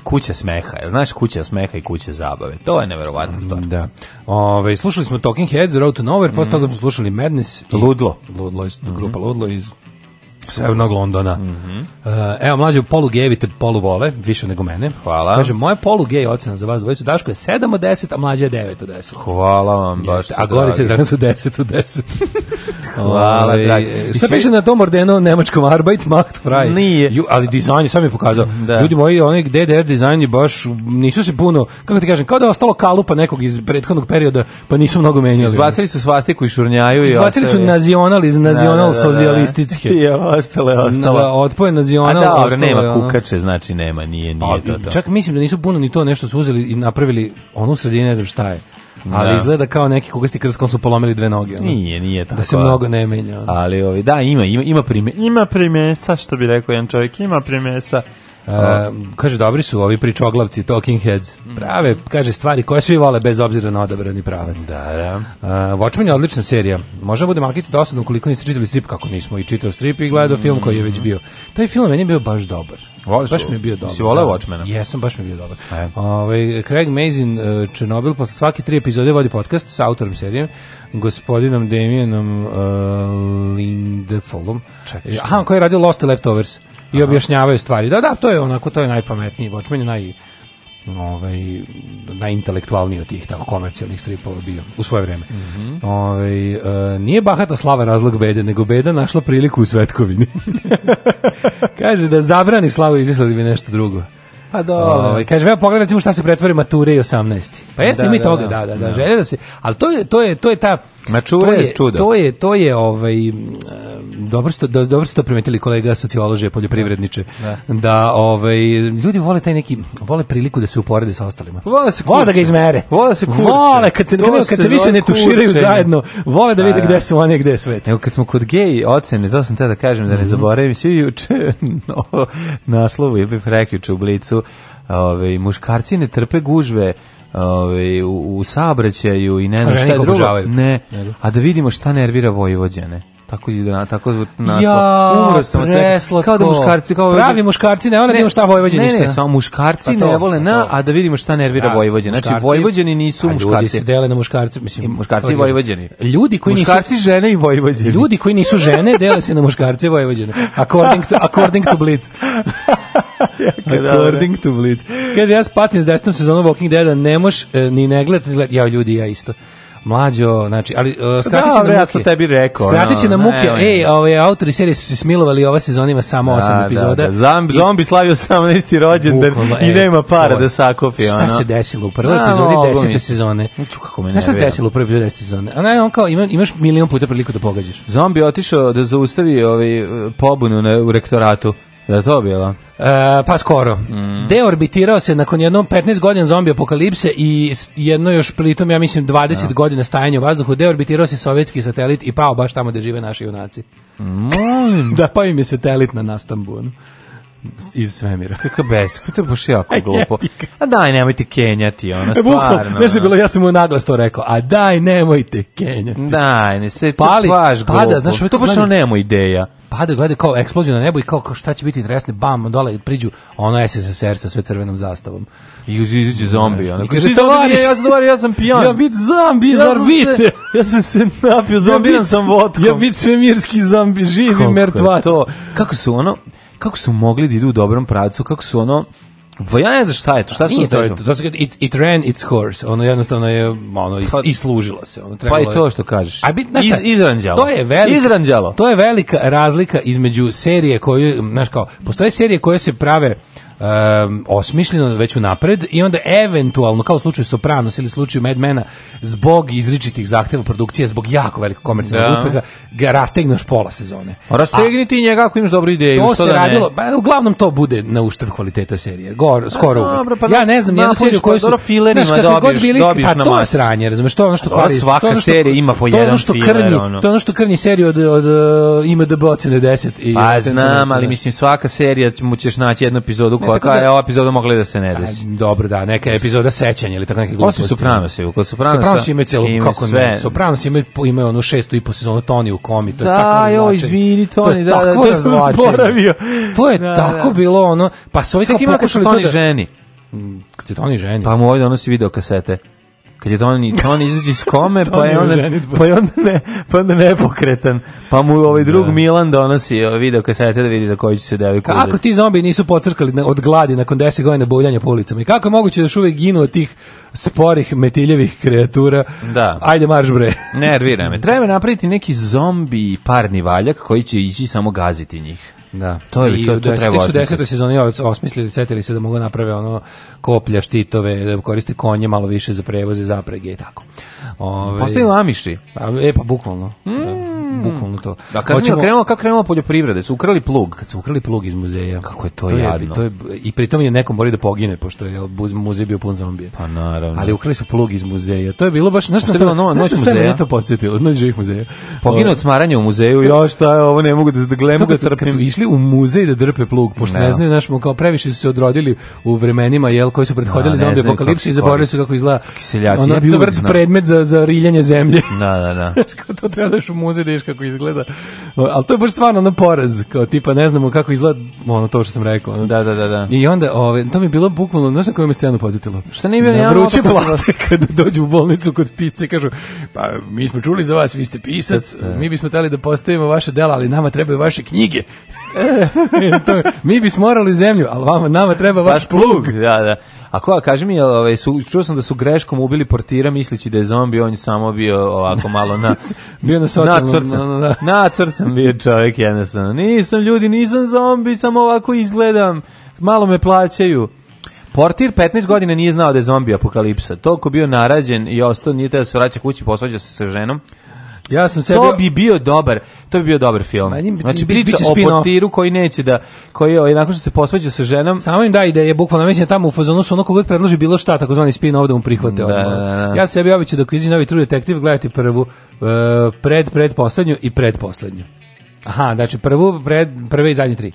kuće smeha, znaš kuća smeha i kuće zabave, to je neverovatna stvar. Da. Ove, slušali smo Talking Heads, Road to Nowhere, mm. posle mhm. toga smo slušali Madness. I Ludlo. Ludlo, iz, grupa Ludlo iz Severnog Londona. Mm -hmm. evo, mlađe, polu gejevite, polu vole, više nego mene. Hvala. Kaže, moje polu gej ocena za vas dvojicu, Daško je 7 od 10, a mlađe je 9 od 10. Hvala vam, Jeste, baš A Gorice Dragan su 10 od 10. Hvala, ovaj, dragi. Šta sve... piše na tom ordenu nemačkom Arbeit Macht frei? Nije. Ju, ali dizajn je sam je pokazao. Da. Ljudi moji, onaj DDR dizajn je baš, nisu se puno, kako ti kažem, kao da je ostalo kalupa nekog iz prethodnog perioda, pa nisu mnogo menjali. Izbacili su svastiku i šurnjaju i Izbacili ostavi. su nazional iz da, da, nazional da, socijalističke. I ostale, ostale. Da, otpoje nazional. A da, ostale, nema kukače, znači nema, nije, nije A, pa, to, to. Čak mislim da nisu puno ni to nešto su uzeli i napravili onu sredinu, ne znam šta je ali da. izgleda kao neki kugasti krst kom su polomili dve noge. Ono. Nije, nije tako. Da se mnogo ne menja. Ono. Ali ovi, da, ima, ima, ima, prime, ima primesa, što bi rekao jedan čovjek, ima primesa. Uh, kaže, dobri su ovi pričoglavci, talking heads. Prave, kaže, stvari koje svi vole bez obzira na odabrani pravac. Da, da. Uh, Watchmen je odlična serija. Možda da bude makica dosadno koliko niste čitali strip, kako nismo i čitao strip i gledao mm -hmm. film koji je već mm. bio. Taj film meni je bio baš dobar. Voliš baš mi je bio dobar. Si voleo da. Watchmena? Jesam, baš mi je bio dobar. E. Ovaj Craig Mazin uh, Černobil posle svake tri epizode vodi podcast sa autorom serije gospodinom Damienom uh, e, Lindefolom. Čekaj. Aha, koji je radio Lost Leftovers i objašnjavaju stvari. Da, da, to je onako, to je najpametniji Watchmen naj ovaj, najintelektualniji od tih tako komercijalnih stripova bio u svoje vreme. Mm -hmm. ovaj, e, nije bahata slava razlog bede, nego beda našla priliku u svetkovini. Kaže da zabrani slavu izmislili bi nešto drugo. Pa dobro. Ovaj kaže, evo pogledaj recimo šta se pretvori mature i 18. Pa jeste da, mi da, toga, da, da, da, da. da. želje da se, al to je to je to je ta mature je, je čudo. To je to je ovaj eh, dobro ste dobro ste to primetili kolega sociolože, poljoprivredniče, da, da ovaj ljudi vole taj neki vole priliku da se uporede sa ostalima. Vole se kurče. Vole da ga izmere. Vole se kurče. Vole kad se kad se, kad se više ne tuširaju kurče. zajedno, vole da vide da, da. gde su oni, gde je svet. Evo kad smo kod gej ocene, to sam te da kažem da ne mhm. zaboravim, svi juče no, naslovu ili prekjuče u blicu životu. Ove, ovaj, muškarci ne trpe gužve ove, ovaj, u, u saobraćaju i ne znam šta drugo. Ne, da. a da vidimo šta nervira Vojvođane. Tako je tako naslov. Ja, Umro sam od svega. Kao da muškarci, kao ovaj- pravi muškarci ne vole da ne, šta Vojvođani ništa. Ne, ne, samo muškarci pa to, ne vole pa na, a da vidimo šta nervira da, Vojvođane. Znači Vojvođani nisu a muškarci. Ljudi se dele na muškarce, mislim. I muškarci i Vojvođani. Ljudi koji muškarci, nisu muškarci žene i Vojvođani. Ljudi koji nisu žene dele se na muškarce i Vojvođane. According to according to Blitz. according to Blitz. Kaže ja spatim s desnom sezonom Walking Dead, ne moš e, ni ne gledati, ja ljudi ja isto mlađo, znači, ali uh, skratit da, će da, na muke. tebi rekao. Skratit će no, na muke, ne, ej, e, ove, autori serije su se smilovali, ova sezona ima samo osam da, da epizoda. Da, da. Zambi, I, zombi slavio 18. rođendan i e, nema para ovo, da sakopi. Šta ono? se desilo u prvoj da, epizodi desete mi. sezone? Ču, kako me ne šta se desilo u prvoj epizodi desete sezone? Ona, on kao, ima, imaš milion puta priliku da pogađaš. Zombi otišao da zaustavi ovaj, pobunu na, u rektoratu. Da je to bilo? E, pa skoro. Mm. Deorbitirao se nakon jednom 15 godina zombi apokalipse i jedno još pritom, ja mislim, 20 ja. Da. godina stajanja u vazduhu, deorbitirao se sovjetski satelit i pao baš tamo gde žive naši junaci. Molim. da pa im je satelit na Nastambunu iz svemira. Kako bez, kako to je baš jako glupo. A daj, nemojte kenjati, ona e, stvarno. Nešto je bilo, ja sam mu naglas to rekao, a daj, nemojte kenjati. Daj, ne se, to baš glupo. Pada, znaš, to baš ono nema ideja pada, gleda kao eksploziju na nebu i kao, kao šta će biti tresne, bam, dole i priđu, ono SSSR sa sve crvenom zastavom. I izađe zombi, ono. I kaže, tovariš, ja sam dobar, ja sam pijan. Ja bit zombi, ja zar bit? Ja sam se napio, zombiran ja sam vodkom. Ja bit svemirski zombi, živi mertvac. To, kako su ono, kako su mogli da idu u dobrom pravcu, kako su ono, Pa ja ne znam šta je to, šta smo to, je to, it, it ran its course, ono jednostavno je ono, is, pa, i se. Ono, trebalo pa i to što kažeš, A bit, Iz, izranđalo. To je, velika, izranđalo. to je velika razlika između serije koju, znaš kao, postoje serije koje se prave um, osmišljeno već unapred i onda eventualno kao u slučaju Sopranos ili slučaju Mad Madmana zbog izričitih zahteva produkcije zbog jako velikog komercijalnog da. uspeha ga rastegneš pola sezone. Rastegniti i njega ako imaš dobru ideju. To što se da radilo, Pa, uglavnom to bude na uštrb kvaliteta serije. Gor, skoro pa uvek. Pa, ja da- ne znam, jednu da, seriju koju pa su... Filerima znaš, dobiješ, bili, dobiješ pa, na To je sranje, razumeš, to je ono što kvari. Svaka što, serija ima po jedan to ono što filer, krnji, ono. To je ono što krnji seriju od, od, od e, IMDB ocene 10. I pa znam, ali mislim svaka serija mu ćeš naći jednu epizodu koja, koja je da- ova epizoda mogla da se ne da, desi. Da, dobro, da, neka epizoda sećanja ili tako neke gluposti. Osim Sopranos je, kod Sopranosa Sopranos ima celo, kako sve... ne, Sopranos ima, ima onu šestu i po sezonu Toni u komi, to je da, tako jo, izvini, Toni, da, da, to je sam zboravio. To je da, da tako da. bilo ono, pa su ovi kao pokušali to da... ženi. Mm, kad se Toni ženi. Pa mu ovdje ono si video kasete. Kad je Toni, Toni izađe iz kome, pa je onda, pa je onda, ne, pa onda nepokretan. Pa mu ovaj drug da. Milan donosi ovaj, video kasete da vidi da koji će se devojku uzeti. Kako ti zombi nisu pocrkali od gladi nakon 10 godina bavljanja po ulicama? I kako je moguće da još uvek ginu od tih sporih metiljevih kreatura? Da. Ajde marš bre. Nervira me. Treba napraviti neki zombi parni valjak koji će ići samo gaziti njih. Da. To je I to, to da treba. su 10. sezoni osmislili, setili se da mogu da naprave ono koplja, štitove, da koriste konje malo više za prevoze, zaprege i tako. Ove, Postaju lamiši. A, e, pa bukvalno. Da, mm. bukvalno to. Da kažemo Hoćemo... krenulo kako krenulo poljoprivrede, su ukrali plug, kad su ukrali plug iz muzeja. Kako je to, to jadno. Je, to je i pritom je nekom mori da pogine pošto je muzej bio pun zombija. Pa naravno. Ali ukrali su plug iz muzeja. To je bilo baš nešto što no, noć muzeja. to podsetilo, noć živih muzeja. Poginuo od smaranja u muzeju. Još šta je ovo, ne mogu da gledam, mogu da trpim išli u muzej da drpe plug, pošto ne da. znaju, znaš, kao previše su se odrodili u vremenima jel koji su prethodili da, zombie apokalipsi i zaboravili su kako izgleda. Kiseljaci, ono, ja bi tvrd predmet za za riljanje zemlje. Da, da, da. kao to treba daš u muzej da kako izgleda. Al to je baš stvarno na poraz, kao tipa ne znamo kako izgleda, ono to što sam rekao. Ono. Da, da, da, da. I onda, ove, to mi je bilo bukvalno, znaš na koju me scenu podsjetilo. Šta nije bilo ja vruće plate kad dođu u bolnicu kod pisce kažu, pa mi smo čuli za vas, vi ste pisac, da. mi bismo tali da postavimo vaše dela, ali nama trebaju vaše knjige to, mi bismo morali zemlju, ali vama, nama treba vaš, vaš plug. plug. Da, da. A ko, kaži mi, ovaj, su, čuo sam da su greškom ubili portira mislići da je zombi, on je samo bio ovako malo na... bio na sočan. Na crcem. Na, na, na crcem bio čovjek jednostavno. Nisam ljudi, nisam zombi, samo ovako izgledam. Malo me plaćaju. Portir 15 godina nije znao da je zombi apokalipsa. Toliko bio narađen i ostao, nije da se vraća kući, posvađa se sa ženom. Ja sam sebi... To bi bio dobar, to bi bio dobar film. Manjim, znači priča o potiru koji neće da koji je nakon što se posvađa sa ženom. Samo im da je bukvalno mislim tamo u fazonu su ono kogod predloži bilo šta, takozvani spin ovde da mu prihvate da, da, Da, da. Ja sebi obično dok kuzi novi True Detective gledati prvu, uh, pred pred poslednju i pred poslednju. Aha, znači prvu, pred, prve i zadnje tri.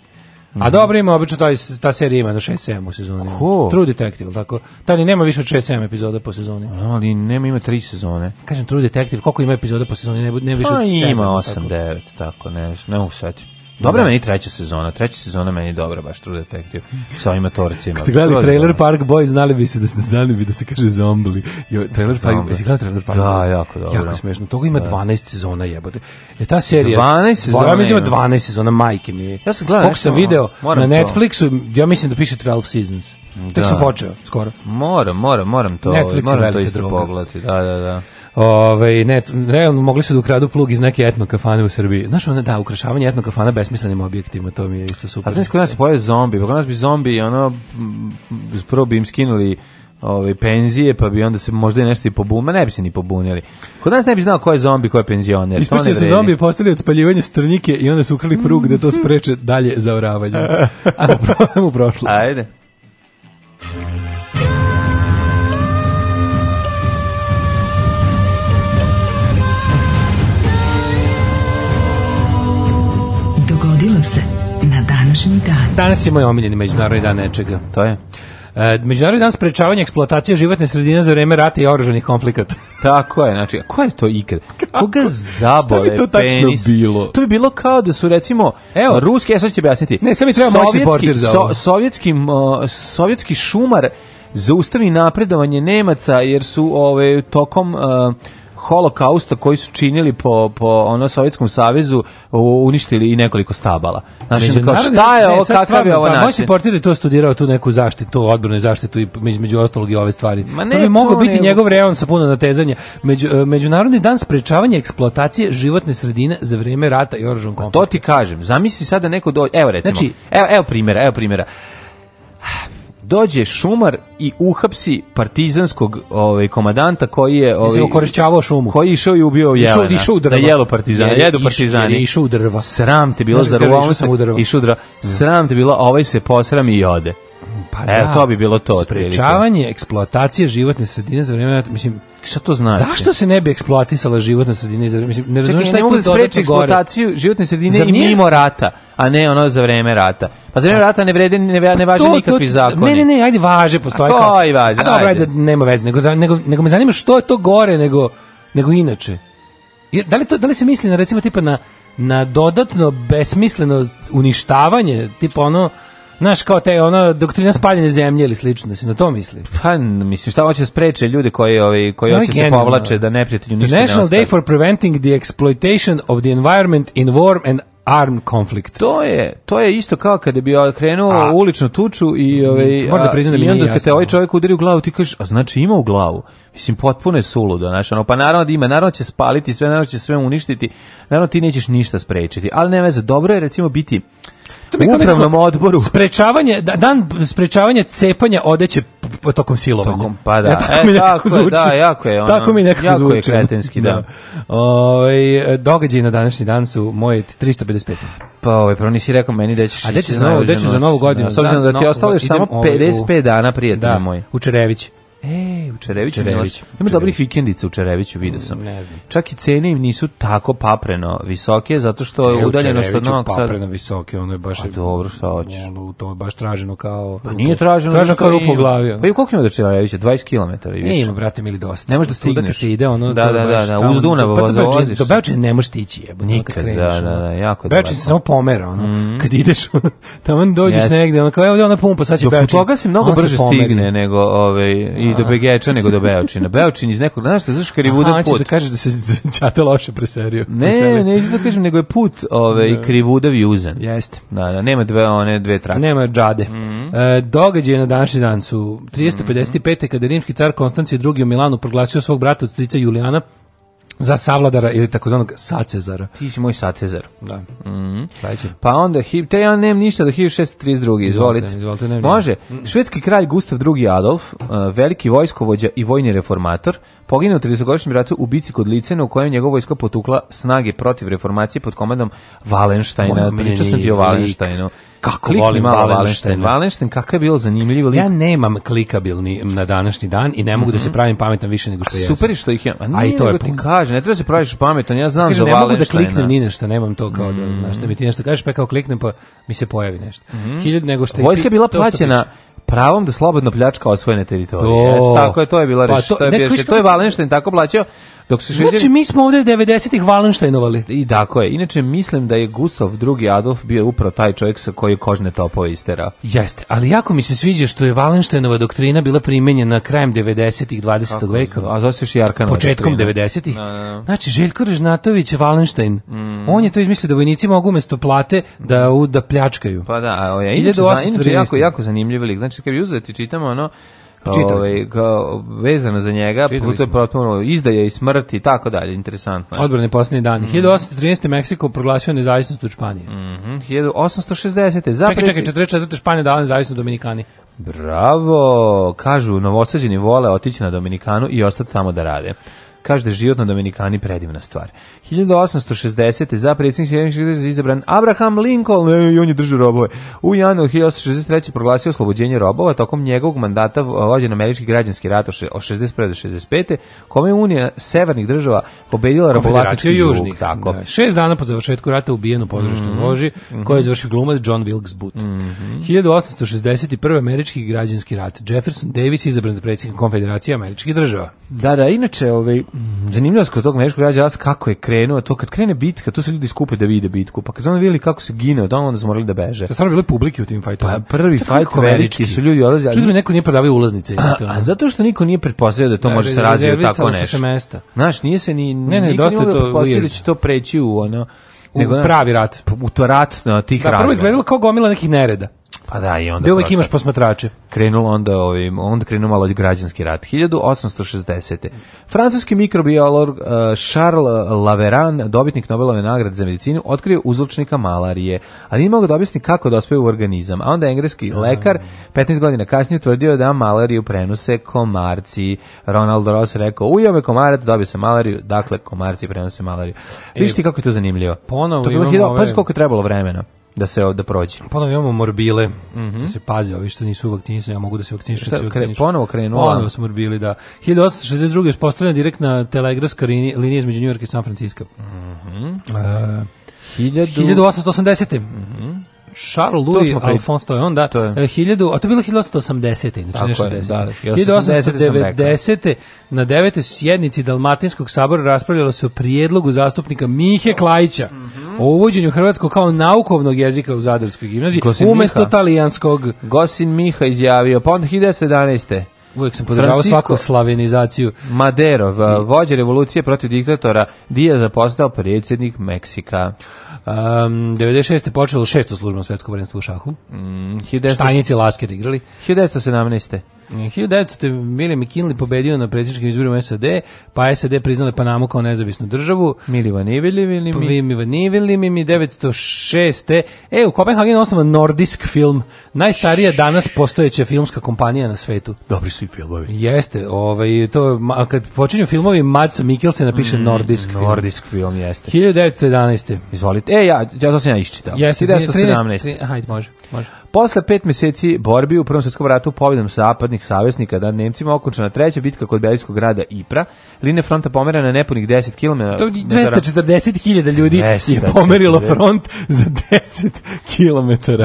A dobro ima, obično taj, ta serija ima do 6-7 u sezoni. Ko? True Detective, tako? Ta ni nema više od 6-7 epizoda po sezoni. No, ali nema, ima 3 sezone. Kažem True Detective, koliko ima epizoda po sezoni? Ne, ne više pa od 7. Pa ima 8-9, tako, ne, ne usetim. Dobra da. meni treća sezona, treća sezona meni dobra, baš True Detective, sa ovim atorcima. Kad gledali Trailer dobro. Park Boys, znali bi se da se znali bi da se kaže zombli. Jo, Trailer Park, jesi gledao Trailer Park? Da, jako dobro. Jako smešno, toga ima da. 12 sezona jebote. Je ta serija, 12 sezona, ja mislim 12 da sezona, majke mi je. Ja sam gledao, Kako sam video na Netflixu, ja mislim da piše 12 seasons. Da. Tek sam počeo, skoro. Moram, moram, moram to, Netflix moram to isto pogledati, da, da, da. Ove, ne, realno mogli su da ukradu plug iz neke etno kafane u Srbiji. Znaš, ona, da, ukrašavanje etno kafana besmislenim objektima, to mi je isto super. A znaš kod nas se pojave zombi, pa kod nas bi zombi, ono, prvo bi im skinuli ove penzije, pa bi onda se možda i nešto i pobunili, ne bi se ni pobunili. Kod nas ne bi znao ko je zombi, ko je penzioner. Ispuštili su zombi postali od spaljivanja strnike i onda su ukrali prug da to spreče dalje za zaoravanje. Ajmo problem u prošlost. Ajde. rodila se na današnji dan. Danas je moj omiljeni međunarodni dan nečega. To je. E, Međunarodni dan sprečavanja eksploatacije životne sredine za vreme rata i oruženih konflikata. Tako je, znači, ko je to ikad? Koga zabole bi to tačno penis? bilo? To bi bilo kao da su, recimo, Evo. ruski, ja sad ću ti objasniti, Ne, sad mi treba moćni sovjetski, portir za so, sovjetski, uh, sovjetski šumar zaustavi napredovanje Nemaca jer su ove, tokom... Uh, holokausta koji su činili po, po ono Sovjetskom savezu uništili i nekoliko stabala. Znači, kao, šta je ovo, kakav je ovo pa, način? Možeš portir to studirao tu neku zaštitu, odbranu i zaštitu i između ostalog i ove stvari. Ma ne, to bi mogao biti ne... njegov reon sa puno natezanja. Među, e, međunarodni dan sprečavanja eksploatacije životne sredine za vrijeme rata i oružanog konflikta. To ti kažem. Zamisli sada da neko dođe. Evo recimo. Znači, evo, evo primjera, evo primjera dođe šumar i uhapsi partizanskog ovaj komandanta koji je ovaj okorišćavao šumu. Koji je išao i ubio jelena. Išao, išao u drva. Da jelo partizani, jer, jedu partizani. Je išao u drva. Sram te bilo za ruvalno sam u drva. Išao u drva. Mm. Sram te bilo, a ovaj se posrami i ode. Pa da, Evo, to bi bilo to. Sprečavanje eksploatacije životne sredine za vremena, mislim, Šta to znači? Zašto se ne bi eksploatisala životna sredina za mislim ne razumem šta je tu da spreči eksploataciju životne sredine i mimo rata, a ne ono za vreme rata. Pa za vreme pa- rata ne vrede ne, ne pa važe nikakvi zakoni. Ne, ne, ne, ajde važe, postoje a kao. Koji važe? A dobro, ajde. ajde, nema veze, nego, nego nego me zanima što je to gore nego nego inače. Jer, da li to da li se misli na recimo tipa na na dodatno besmisleno uništavanje, tipa ono Znaš, kao te, ona doktrina spaljene zemlje ili slično, da si na to misli. Pa, mislim, šta hoće spreče ljude koji, ovi, koji no, hoće da se povlače da neprijatelju ništa ne National Day for Preventing the Exploitation of the Environment in War and Armed Conflict. To je, to je isto kao kada bi krenuo a, uličnu tuču i mm, ovi, ovaj, da priznam da mi onda te ovaj čovjek udari u glavu ti kažeš a znači ima u glavu. Mislim potpuno je suludo, znači ono pa naravno da ima, naravno da će spaliti sve, naravno da će sve uništiti. Naravno ti nećeš ništa sprečiti, ali ne veze, dobro je recimo biti u upravnom odboru. Sprečavanje, da, dan sprečavanje cepanja odeće tokom silovanja. Tokom, pa da. Ja, tako e, mi tako, zvuči. Da, jako je ono, tako mi nekako jako zvuči. Jako je kretenski, da. da. Ovaj, događaj na današnji dan su moje 355. Pa ovaj, prvo nisi rekao meni da ćeš... A da ćeš za, novu, za novu godinu? Da, s obzirom da, da ti ostalo samo 55 dana prijatelja da, moj. u Čerevići. Ej, u Čereviću Čerević, imaš dobrih vikendica u Čereviću, vidio sam. Ne znam. Čak i cene im nisu tako papreno visoke, zato što je udaljenost od Novog Sada. papreno visoke, ono je baš... A dobro, šta hoćeš? Ono, to je baš traženo kao... Pa nije traženo, traženo kao rupu u glavi. Pa i koliko ima do Čerevića? 20 km i više. ima, brate, mili dosta. Ne možeš da stigneš. Da se ide, ono, da, da, da, da, uz Dunav voziš. Do Beočine ne možeš tići, jebo. Nikad, da, da, da, jako dobro. Beočine se samo pomera, ono, kad ideš, tamo dođeš negde, ono, kao, evo, ona pumpa, sad će Beočine. Do se mnogo brže stigne nego, ovaj do Begeča nego do Beočina. Beočin iz nekog, znaš šta, znaš kad je vuda put. da kažeš da se Ćate loše preserio. Ne, neću da kažem, nego je put ove, ovaj, i da. krivudav i uzan. Jeste. Da, da, nema dve, one dve trake. Nema džade. Mm -hmm. e, događaj na današnji dan su mhm, mhm. 355. Mm -hmm. kada rimski car Konstancije II. u Milanu proglasio svog brata od strica Julijana za Savladara ili takozvanog Sacezara. Ti si moj Sacezar. Da. Mm -hmm. Pa onda, te ja nemam ništa do 1632. Izvolite. izvolite, izvolite Može. Mm. Švedski kralj Gustav II. Adolf, eh, veliki vojskovođa i vojni reformator, poginuo u 30-godišnjem ratu u bici kod Lice, u kojem njegova vojska potukla snage protiv reformacije pod komandom Valenštajna. Priča sam ti o Valenštajnu kako Klikni volim malo Valenštajn. Valenštajn, kakav je bilo zanimljivo lik. Ja nemam klikabilni na današnji dan i ne mogu mm -hmm. da se pravim pametan više nego što jesam. Super je što ih imam. A, ne, a i to je ti kaže, ne treba da se praviš pametan, ja znam za Valenštajna. Ne mogu da kliknem ni nešto, nemam to kao da, mm. znaš, da mi ti nešto kažeš, pa kao kliknem pa mi se pojavi nešto. Mm -hmm. Hiljad nego što je Vojska je bila plaćena pravom da slobodno pljačka osvojene teritorije. O, tako je, to je bila reč, pa to, to je ne, biš, to je Valenštajn tako plaćao Dok se Šveđari... Znači, mi smo ovde 90-ih Valenštajnovali. I tako je. Inače, mislim da je Gustav II. Adolf bio upravo taj čovjek sa koji je kožne topove istera. Jeste, ali jako mi se sviđa što je Valenštajnova doktrina bila primenjena krajem 90-ih 20. Kako, veka. A zove se Jarkanova Početkom 90-ih. Da, da, da. Znači, Željko Režnatović je Valenštajn. Mm. On je to izmislio da vojnici mogu umjesto plate da, da pljačkaju. Pa da, a je inače, jako, jako zanimljiv lik. Znači, kad bi uzeti, čitamo ono, ovaj, kao, vezano za njega, puto je potpuno izdaje i smrti i tako dalje, interesantno. Odbrane poslednji dan. Mm. 1813. Meksiko proglasio nezavisnost od Španije. Mm 1860. Za čekaj, preci... čekaj, 44. Španija dala nezavisnost Dominikani. Bravo! Kažu, novosađeni vole otići na Dominikanu i ostati tamo da rade kaže da je život na Dominikani predivna stvar. 1860. za predsjednik izabran Abraham Lincoln, ne, i on je držao robove. U januar 1863. proglasio oslobođenje robova, tokom njegovog mandata e, vođen američki građanski rat od 61. do 65. kome je Unija severnih država pobedila robovlastički južnih. Tako. Da, šest dana po završetku rata ubijeno područno mm -hmm. loži, mhm. koje je završio glumac John Wilkes Booth. Mm -hmm. 1861. američki građanski rat. Jefferson Davis je izabran za predsjednika konfederacije američkih država. Da, da, inače, ovaj, Zanimljivo kod tog meškog građa kako je krenuo, to kad krene bitka, tu su ljudi skupe da vide bitku, pa kad su oni videli kako se gine od onda su morali da beže. To stvarno bilo publike u tim fajtovima. Pa prvi fajt američki su ljudi odlazili. Čudno neko nije prodavao ulaznice. A, a, zato što niko nije pretpostavio da to ne, da, može se da, da, razviti tako nešto. mesta. Znaš, nije se ni ne, ne, dosta to da će to preći u ono u nego, pravi rat. U to rat na tih da, razmjera. Prvo izgledalo kao gomila nekih nereda. Pa da, i onda... Da uvijek imaš posmatrače. Krenulo onda, ovim, onda krenuo malo građanski rat. 1860. Francuski mikrobiolog uh, Charles Laveran, dobitnik Nobelove nagrade za medicinu, otkrio uzročnika malarije, ali nije mogao da objasni kako dospe da u organizam. A onda engleski mm. lekar 15 godina kasnije utvrdio da malariju prenose komarci. Ronald Ross rekao, ujeo me komarac, da dobio se malariju, dakle komarci prenose malariju. E, Viš ti kako je to zanimljivo? Ponovo to bilo imamo hiljada, ove... Pa koliko je trebalo vremena? da se ovde da prođe. Ponovo pa da, imamo morbile, mm -hmm. da se pazi, ovi što nisu vakcinisani, ja mogu da se vakcinišu, da se vakcinišu. Kre, ponovo krenuo. Ponovo su morbili, da. 1862. je postavljena direktna telegrafska linija, linija između Njujorka i San Francisco. Mm -hmm. uh, 1880. Mm -hmm. Charles Louis Alphonse to je on, da, to je. 1000, e, a to je bilo 1880. Inače, Tako nešto je, 10. da, 1890. Da na 9. sjednici Dalmatinskog sabora raspravljalo se o prijedlogu zastupnika Mihe Klajića mm -hmm. o uvođenju hrvatskog kao naukovnog jezika u Zadarskoj gimnaziji, Gosin umesto Miha. talijanskog. Gosin Miha izjavio, pa onda 1911. Uvijek sam podržavao svaku slavenizaciju. Madero, vođa revolucije protiv diktatora, Diaz postao predsjednik Meksika. Um, 96. je počelo šesto službeno svetsko prvenstvo u šahu. Mm, 19... Štajnici Lasker igrali. 1917. 1900. Mili McKinley pobedio na predsjedničkim izborima SAD, pa SAD priznala Panamu kao nezavisnu državu. Mili Vanivili mi. Mili Vanivili mi 906. E, u Kopenhagenu osnovan Nordisk film, najstarija danas postojeća filmska kompanija na svetu. Dobri svi filmovi. Jeste, ovaj, to, kad počinju filmovi, Mads Mikkelsen napiše mm, Nordisk film. Nordisk film, jeste. 1911. Izvolite. E, ja, ja to sam ja iščitao. Jeste, 1917. Hajde, može, može. Posle pet meseci borbi u Prvom svjetskom ratu pobjedom zapadnih savjesnika da Nemcima okončana treća bitka kod Belgijskog grada Ipra, linija fronta pomerana nepunih 10 km. 240.000 ljudi 240 je pomerilo front za 10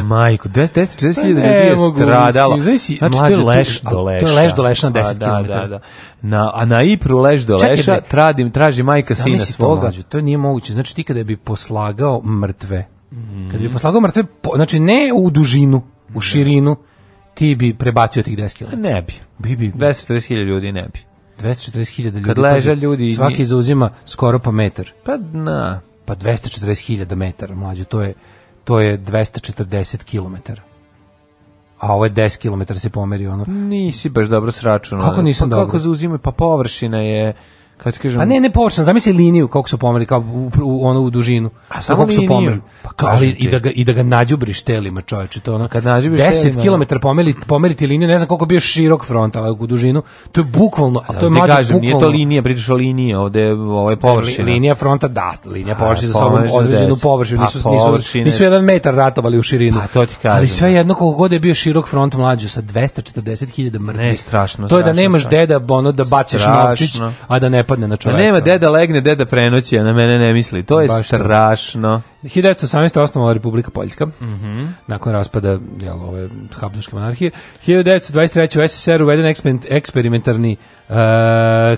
km. Majko, 240.000 pa ljudi je stradalo. Znači, to je leš do leša. To je leš do leša na 10 a, pa da, km. Da, da. Na, a na Ipru leš do Čekaj, leša tradim, traži majka Sami sina svoga. To, to nije moguće. Znači, ti kada bi poslagao mrtve, Mhm. Kad bi poslagao mrtve, po, znači ne u dužinu, u širinu, ti bi prebacio tih 10 km. Ne bi. Bi, bi, bi. 240.000 ljudi ne bi. 240.000 ljudi. Kad leže ljudi... Svaki zauzima skoro po metar. Pa na. Pa 240.000 metara, mlađo, to je, to je 240 km. A ovo je 10 km se pomeri ono. Nisi baš dobro sračunao. Kako nisam pa dobro? Kako zauzima? Pa površina je kako ti kažem? Pa ne, ne površina, zamisli liniju kako su pomeri, kao u, u, ono u dužinu. A samo kako su pomeri. Pa, pa ali i da ga i da ga nađubriš telima, čoveče, to ono kad nađubriš 10 km pomeri, pomeriti liniju, ne znam koliko bio širok front, ali u dužinu, to je bukvalno, a to je da, da mađo bukvalno. Nije to linija, pričaš o liniji, ovde ovaj površina. Linija fronta, da, linija površine sa sobom određenu površinu, nisu, pa nisu, nisu jedan metar ratovali u širinu. Pa, to ti kažem. Ali sve jedno koliko god je bio širok front mlađu sa 240.000 mrtvih. Ne, strašno. To je da nemaš deda, ono da bacaš novčić, a da ne prepadne na čoveka. Nema deda legne, deda prenoći, a na mene ne misli. To je Baš strašno. 1918. osnovala Republika Poljska, mm -hmm. nakon raspada jel, ove Habsburgske monarhije. 1923. u SSR uveden eksperimentarni uh,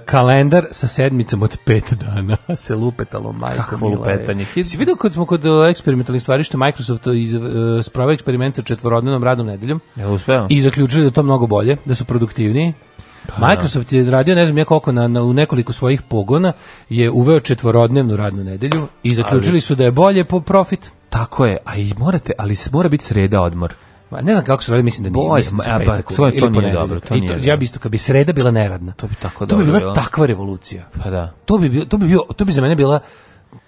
kalendar sa sedmicom od pet dana. Se lupetalo, majko Kako lupetanje. Si vidio kad smo kod e, eksperimentalnih stvari što Microsoft iz, uh, e, spravo eksperiment sa četvorodnevnom radom nedeljom? Je uspeo? I zaključili da to mnogo bolje, da su produktivniji Pa da. Microsoft je radio ne znam ja koliko na, na, u nekoliko svojih pogona je uveo četvorodnevnu radnu nedelju i zaključili ali, su da je bolje po profit. Tako je, a i morate, ali mora biti sreda odmor. Ma ne znam kako se radi, mislim da nije. Bolje, mislim, da pa, to, je, to nije dobro. To nije. to, ja bi isto, kad bi sreda bila neradna, to bi tako dobro. To bi bila bilo. takva revolucija. Pa da. To bi, bio, to bi, bio, to bi za mene bila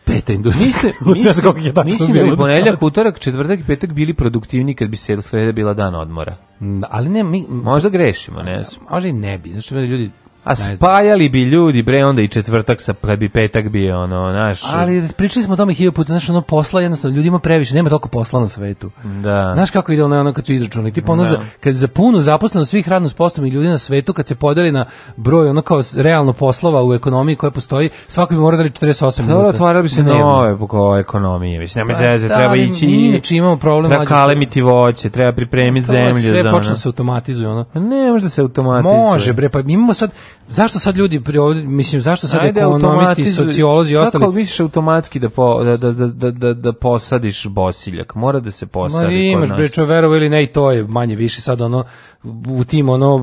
peta industrija. Mislim, mislim, mislim da bi ponedeljak, utorak, četvrtak i petak bili produktivni kad bi sreda bila dan odmora. Mm, ali ne, mi... Možda grešimo, ne znam. Možda i ne bi, znaš ljudi A spajali bi ljudi, bre, onda i četvrtak, sa, kad bi petak bio, ono, naš... Ali pričali smo o tome hiljadu puta, znaš, ono, posla jednostavno, ljudima previše, nema toliko posla na svetu. Da. Znaš kako ide ono, ono kad su izračunali, tipa ono, da. za, kad za punu zaposleno svih radno sposobnih ljudi na svetu, kad se podeli na broj, ono, kao realno poslova u ekonomiji koja postoji, svako bi morao da 48 minuta. Dobro, otvarali bi se dnevno. nove po ekonomiji, mislim, nema pa zeze, da, treba ići i... Znači imamo problem. Da kalemiti voće, treba pripremiti zemlju. Sve počne se automatizuje, ono. Pa ne, može da se automatizuje. Može, bre, pa imamo sad, Zašto sad ljudi pri ovdje, mislim, zašto sad Ajde, ekonomisti, sociolozi i ostali... Kako misliš automatski da, po, da-, da, da, da, da, da posadiš bosiljak? Mora da se posadi. Ma imaš, pričao verovo ili ne, i to je manje više sad ono u tim ono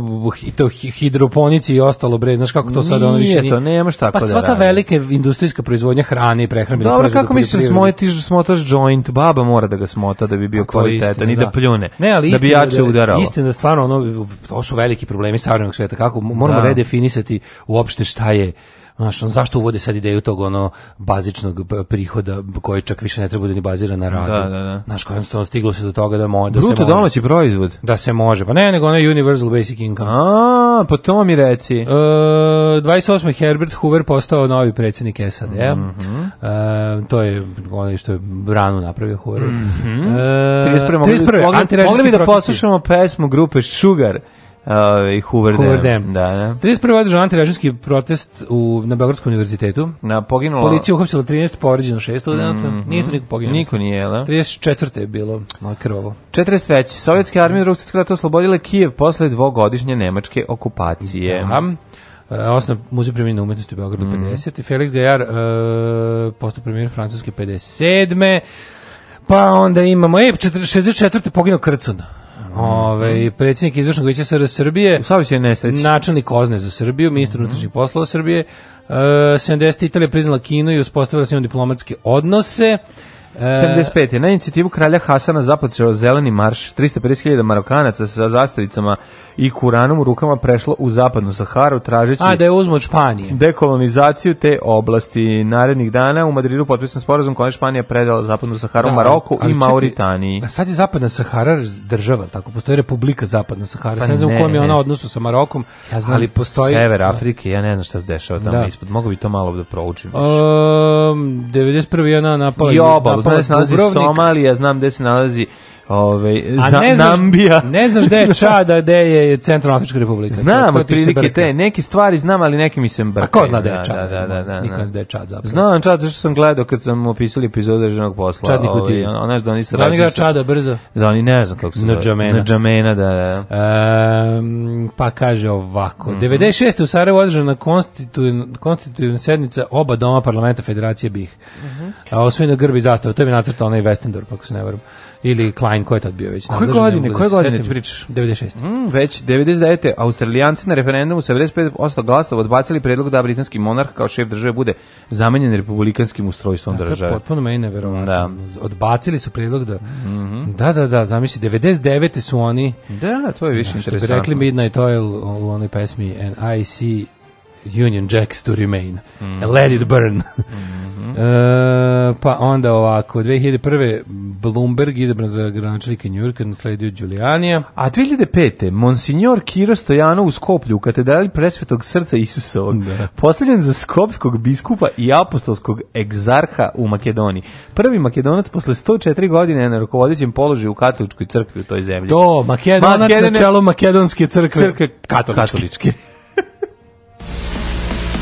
to hidroponici i ostalo bre znaš kako to sad ono više nije to šta tako pa da sva ta velika industrijska proizvodnja hrane i prehrambene dobro kako misliš da smotiš smotaš joint baba mora da ga smota da bi bio kvalitetan i da. da pljune ne, ali da bi jače da- udaralo istina da stvarno ono to su veliki problemi savremenog sveta kako moramo da. redefinisati uopšte šta je Znaš, on, zašto uvode sad ideju tog ono bazičnog prihoda koji čak više ne treba da ni bazira na radu. Da, da, da. Znaš, jednostavno stiglo se do toga da može da Bruto se može. domaći proizvod. Da se može. Pa ne, nego onaj Universal Basic Income. A, pa to mi reci. E, 28. Herbert Hoover postao novi predsjednik SAD-a. Mm -hmm. e, to je ono što je branu napravio Hoover. Mm -hmm. e, 31. 31. Mogli, mogli bi da poslušamo pesmu grupe Sugar Ovaj Hoover, Hoover Dam. Da, da. 31. održan antirežimski protest u na Beogradskom univerzitetu. Na poginulo. Policija uhapsila 13, povređeno 6 studenata. Mm -hmm. Nije to mhm. niko poginuo. Niko nije, da. 34. je bilo na krvavo. 43. Sovjetske armije drugog svjetskog rata oslobodile Kijev posle dvogodišnje nemačke okupacije. Da. E, Osna muzej premijene umetnosti u Beogradu mm -hmm. 50. Felix Gajar, e, postao premijer Francuske 57. Pa onda imamo, e, 64. poginuo Krcuna. Ove, predsjednik izvršnog veća SR Srbije, U načelnik Ozne za Srbiju, ministar mm -hmm. unutrašnjih poslova Srbije, e, 70. Italija priznala Kinu i uspostavila s njom diplomatske odnose. 75. E, je na inicijativu kralja Hasana započeo zeleni marš. 350.000 marokanaca sa zastavicama i kuranom u rukama prešlo u zapadnu Saharu tražeći A, da je uzmo Španije. dekolonizaciju te oblasti. Narednih dana u Madridu potpisan sporazum kojom Španija predala zapadnu Saharu da, Maroku i Mauritaniji. A sad je zapadna Sahara država, tako? Postoji Republika zapadna Sahara. Pa ne znam u kojem je ona odnosu sa Marokom, ja znam, ali postoji... Sever da. Afrike, ja ne znam šta se dešava tamo da. ispod. Mogu bi to malo da proučim. Um, 91. je ona napala... I obal, znam gde se nalazi Somalija, znam gde se nalazi Ove, A za, ne znaš, Nambija. Ne znaš gde je Čada, gde je Centralna Afrička republika. Znam, prilike te, neke stvari znam, ali neki mi se brkaju. A ko zna da je Čad? Da, da, da, da, Niko da. zna da je Čad zapravo. Znam Čad, zašto sam gledao kad sam opisali epizodu državnog posla. Čad Nikutin. Ovaj, znaš da oni se rađuju. Da oni Čada brzo. Da oni ne znam kako se zove. Nrđamena. Nrđamena, da, da. E, pa kaže ovako. Mm -hmm. 96. u Sarajevo održana konstitutivna, konstitutivna sednica oba doma parlamenta Federacije BiH. Mm -hmm. A osvojeno grbi zastava, to je mi nacrtao onaj Westendorf, ako se ne varam ili Klein, ko je tad bio već? Koje godine, da koje godine ti pričaš? 96. Mm, već 99. Australijanci na referendumu sa 95% glasova odbacili predlog da britanski monarh kao šef države bude zamenjen republikanskim ustrojstvom da, države. To je potpuno meni neverovatno. Da. Odbacili su predlog da... Mm -hmm. Da, da, da, zamisli, 99. su oni... Da, to je više da, interesantno. Što bi rekli Midnight Oil u onoj pesmi And I see Union Jacks to remain. Mm. Let it burn. Mm -hmm. e, pa onda ovako, 2001. Bloomberg izabran za New Yorka, nasledio Giulianija. A 2005. Monsignor Kiro Stojanov u Skoplju u katedrali presvetog srca Isusovog, da. postavljen za skopskog biskupa i apostolskog egzarha u Makedoniji. Prvi makedonac posle 104 godine na rukovodećem položaju u katoličkoj crkvi u toj zemlji. To, makedonac Makedone... na čelu makedonske crkve. Crkve katoličke. katoličke.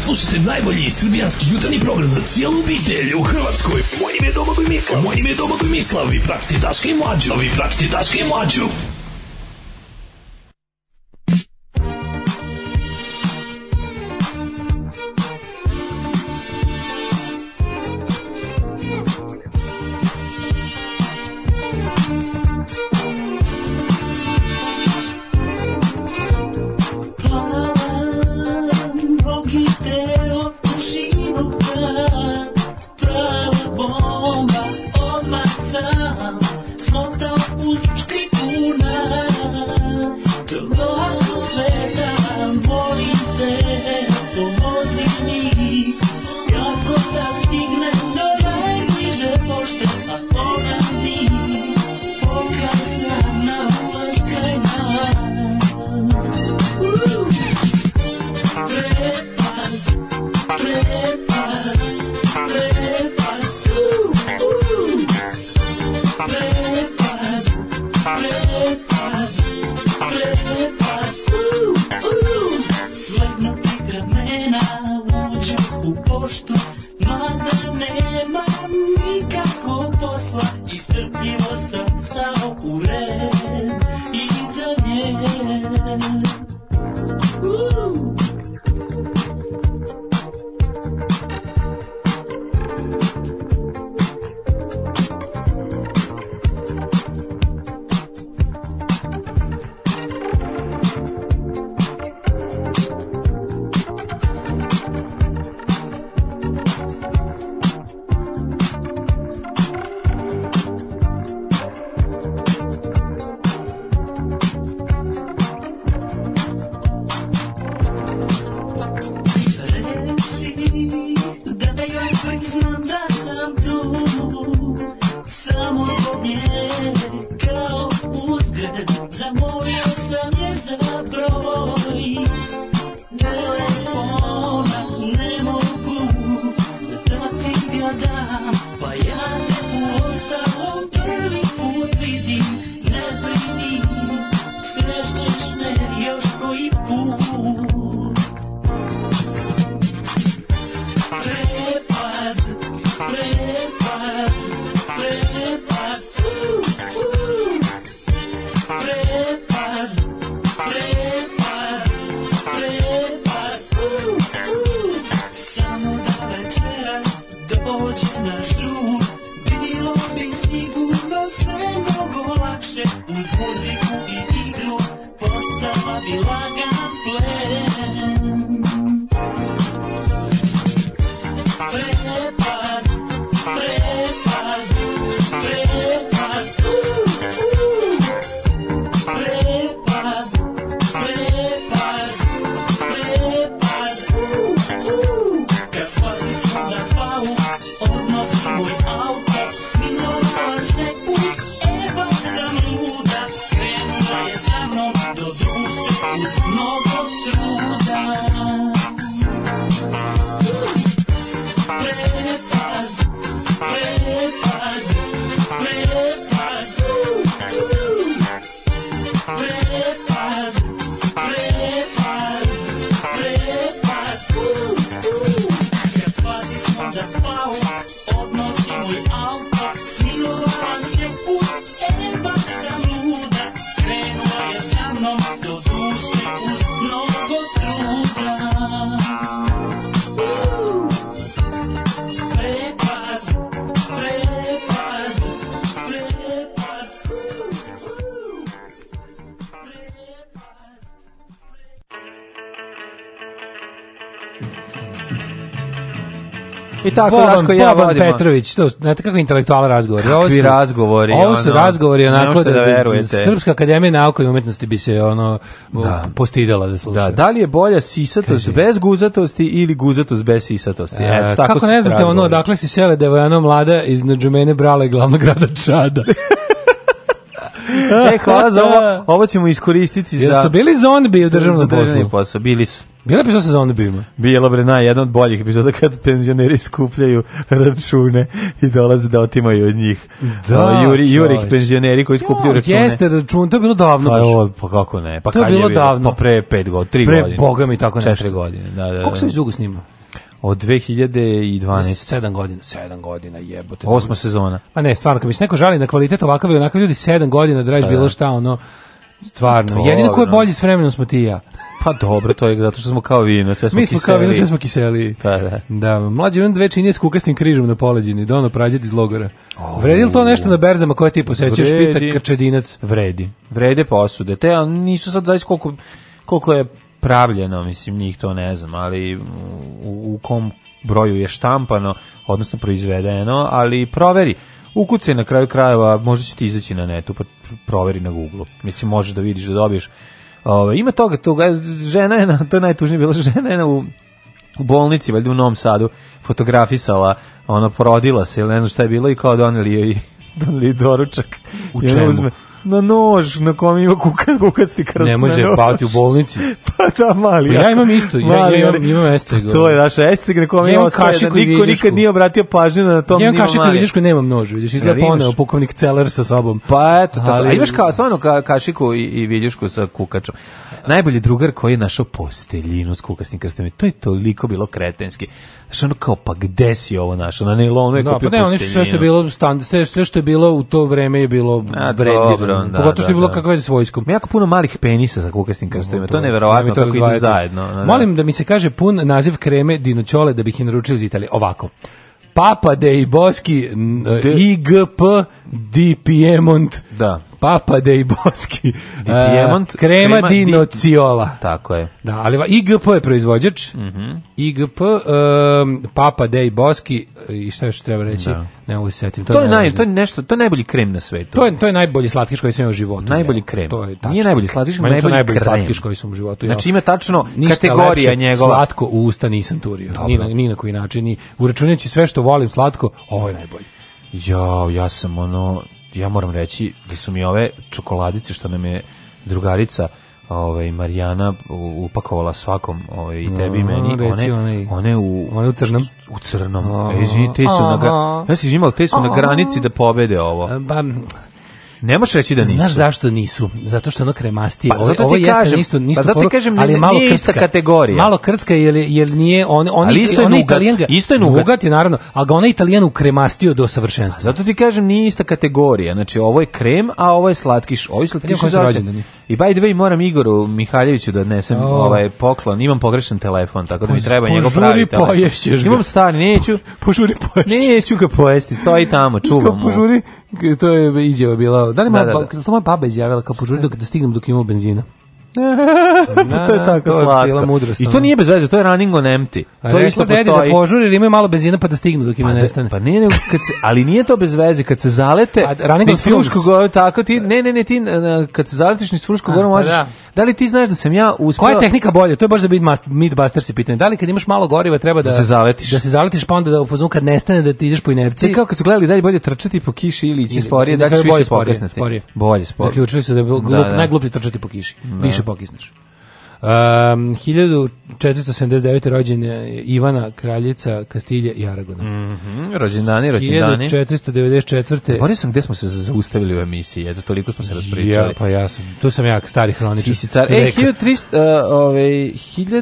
Slušajte najbolji srbijanski jutarnji program za cijelu obitelj u Hrvatskoj. Moje ime je Domagoj Mikla. Moje ime je Domagoj Mislav. Vi pratite Daška i Mlađu. Vi pratite Daška i Mlađu. pošto mada nema nikako posla i strpljivo sam stao u red i za nje tako Boban, Daško ja Boban Petrović, to znate kako intelektualni razgovori. Kakvi ovo su, razgovori, ovo su ono, razgovori onako da, da verujete. Srpska akademija nauka i umetnosti bi se ono da. postidala da, da sluša. Da, da li je bolja sisatost Kaži. bez guzatosti ili guzatost bez sisatosti? E, Eto, tako kako ne znate razgovori. ono, dakle si sele devojano mlada iz Nađumene brale glavnog grada Čada. e, hvala za ovo. Da. Ovo ćemo iskoristiti za... Jel su bili zombi u državnom poslu? poslu? Bili su. Bila epizoda sa zombijima? Bila bre naj od boljih epizoda kad penzioneri skupljaju račune i dolaze da otimaju od njih. Da, o, Juri, Jurih penzioneri koji skupljaju račune. Jeste račun, to je bilo davno pa, O, pa kako ne? Pa to je bilo davno. Pa pre 5 godina, 3 godine. Pre boga mi tako nešto. 4 godine, da, da. da. Koliko sam iz da. dugo snimao? Od 2012. 7 godina, 7 godina, jebote. Osma sezona. Pa ne, stvarno, kad bi se neko žali na kvalitet ovakav ili onakav ljudi, 7 godina da radiš pa da. bilo šta, ono, Stvarno, Dobro. Pa jedino ko je bolji s vremenom smo ti ja. Pa dobro, to je zato što smo kao vino, sve smo Mi smo kiseli. kao vino, sve smo kiseli. Pa da. Da, mlađi on dve činije s kukasnim križom na poleđini, da dono prađet iz logora. Oh. Vredi li to nešto na berzama koje ti posećaš, pita krčedinac? Vredi, vrede posude, te nisu sad zaista koliko, koliko je pravljeno, mislim, njih to ne znam, ali u, u kom broju je štampano, odnosno proizvedeno, ali proveri. Ukucaj na kraju krajeva, možda će ti izaći na netu, pa proveri na Google. Mislim, možeš da vidiš, da dobiješ. Ove, ovaj, ima toga, toga, žena je, na, to je najtužnije bilo, žena je na, u, u bolnici, valjda u Novom Sadu, fotografisala, ona porodila se, ili ne znam šta je bilo, i kao doneli joj doneli doručak. U čemu? Uzme, na nož na kom ima kuka, kukasti krst. Ne može pati u bolnici. pa da, mali. Pa ja imam isto, mali, ja, ja imam, imam esceg. To je naša esceg na kom ja imam kašiku niko nikad nije obratio pažnju na tom ja imam kašiku i vidišku, nemam nož, vidiš, izgleda poneo pukovnik Celer sa sobom. Pa eto, tako. Ali, A imaš kao, stvarno ka, kašiku i, i viljušku sa kukačom. Najbolji drugar koji je našao posteljinu s kukasnim krstom. To je toliko bilo kretenski. Znaš, ono kao, pa gde si ovo naš? Na ne lome da, kupio pa ne, oni sve što je bilo, stand, sve, sve što je bilo u to vreme je bilo brendirano. Da, Pogotovo što je da, bilo da. kakve veze s vojskom. jako puno malih penisa sa kukastim krstovima, to je da neverovatno to kako ide zajedno. Da, Molim da mi se kaže pun naziv kreme dinočole da bih je naručio iz Italije. Ovako. Papa de Boski, IGP, Di Piemont, da. Papa Dej Boski. Di uh, krema, krema Dinociola. Di... Tako je. Da, ali IGP je proizvođač. Mm -hmm. IGP, um, Papa Dej Boski e, i šta još treba reći? Da. Ne mogu se setim. To, to je, naj, to je nešto, to je najbolji krem na svetu. To je to je najbolji slatkiš koji sam imao u životu. Najbolji krem. To je Nije najbolji slatkiš, nego najbolji, najbolji krem. slatkiš koji sam u životu. Jel? Znači ima tačno Ništa kategorija njegova. Slatko u usta nisam turio. Dobro. Ni na, ni na koji način ni uračunajući sve što volim slatko, ovo je najbolji. Ja, ja sam ono ja moram reći da su mi ove čokoladice što nam je drugarica ovaj Marijana upakovala svakom ovaj i tebi i meni one one, one u one u crnom u crnom e, te su na ja imao te su na granici da pobede ovo Ne možeš reći da nisu. Znaš zašto nisu? Zato što ono kremastije. Pa, zato ovo jeste kažem, isto, nisto pa zato ti kažem, ali je malo krtska kategorija. Malo krtska jer, jer nije on on ali isto je nugat, italijan, isto je nugat. nugat je naravno, al ga onaj italijan ukremastio do savršenstva. A zato ti kažem nije ista kategorija. Znači ovo je krem, a ovo je slatkiš. Ovo je slatkiš. Ovo je I by the way, moram Igoru Mihaljeviću da odnesem oh. ovaj poklon. Imam pogrešan telefon, tako da mi treba njegov pravi telefon. Poješćeš ga. Imam stari, neću. požuri poješćeš. Neću ga pojesti, stoji tamo, čuvam. požuri, to je iđeva bila. Da li da, moja, da, da. moja baba izjavila, kao požuri dok, da stignem dok imamo benzina. Pa to je tako to slatko. Je mudrost, I to nije bez veze, to je running on empty. A to isto da postoji. Da požuri, jer imaju malo benzina pa da stignu dok ima pa da, nestane. Pa ne, ne, kad se, ali nije to bez veze, kad se zalete A, iz Fruškog gore, tako ti, ne, ne, ne, ti, kad se zaletiš iz Fruškog gore, pa možeš, da. da. li ti znaš da sam ja uspio... Koja je tehnika bolja? To je baš za Midbuster se pitanje. Da li kad imaš malo goriva treba da, da se zaletiš? Da se zaletiš pa onda da u fazonu kad nestane da ti ideš po inerciji. Kako kad su gledali dalje bolje trčati po kiši ili ići sporije, da ćeš više pokresnuti. Bolje sporije. Zaključili su da je da, glup, najgluplje trčati po kiši. Više pokisneš. Um, 1479. rođen je Ivana, kraljica Kastilje i Aragona. Mm -hmm, rođendani, rođendani. 1494. Zaboravio sam gde smo se zaustavili u emisiji, eto toliko smo se raspričali. Ja, pa ja sam, tu sam ja, stari hroničar. Ti si car, e, 1300, uh, ove, 1000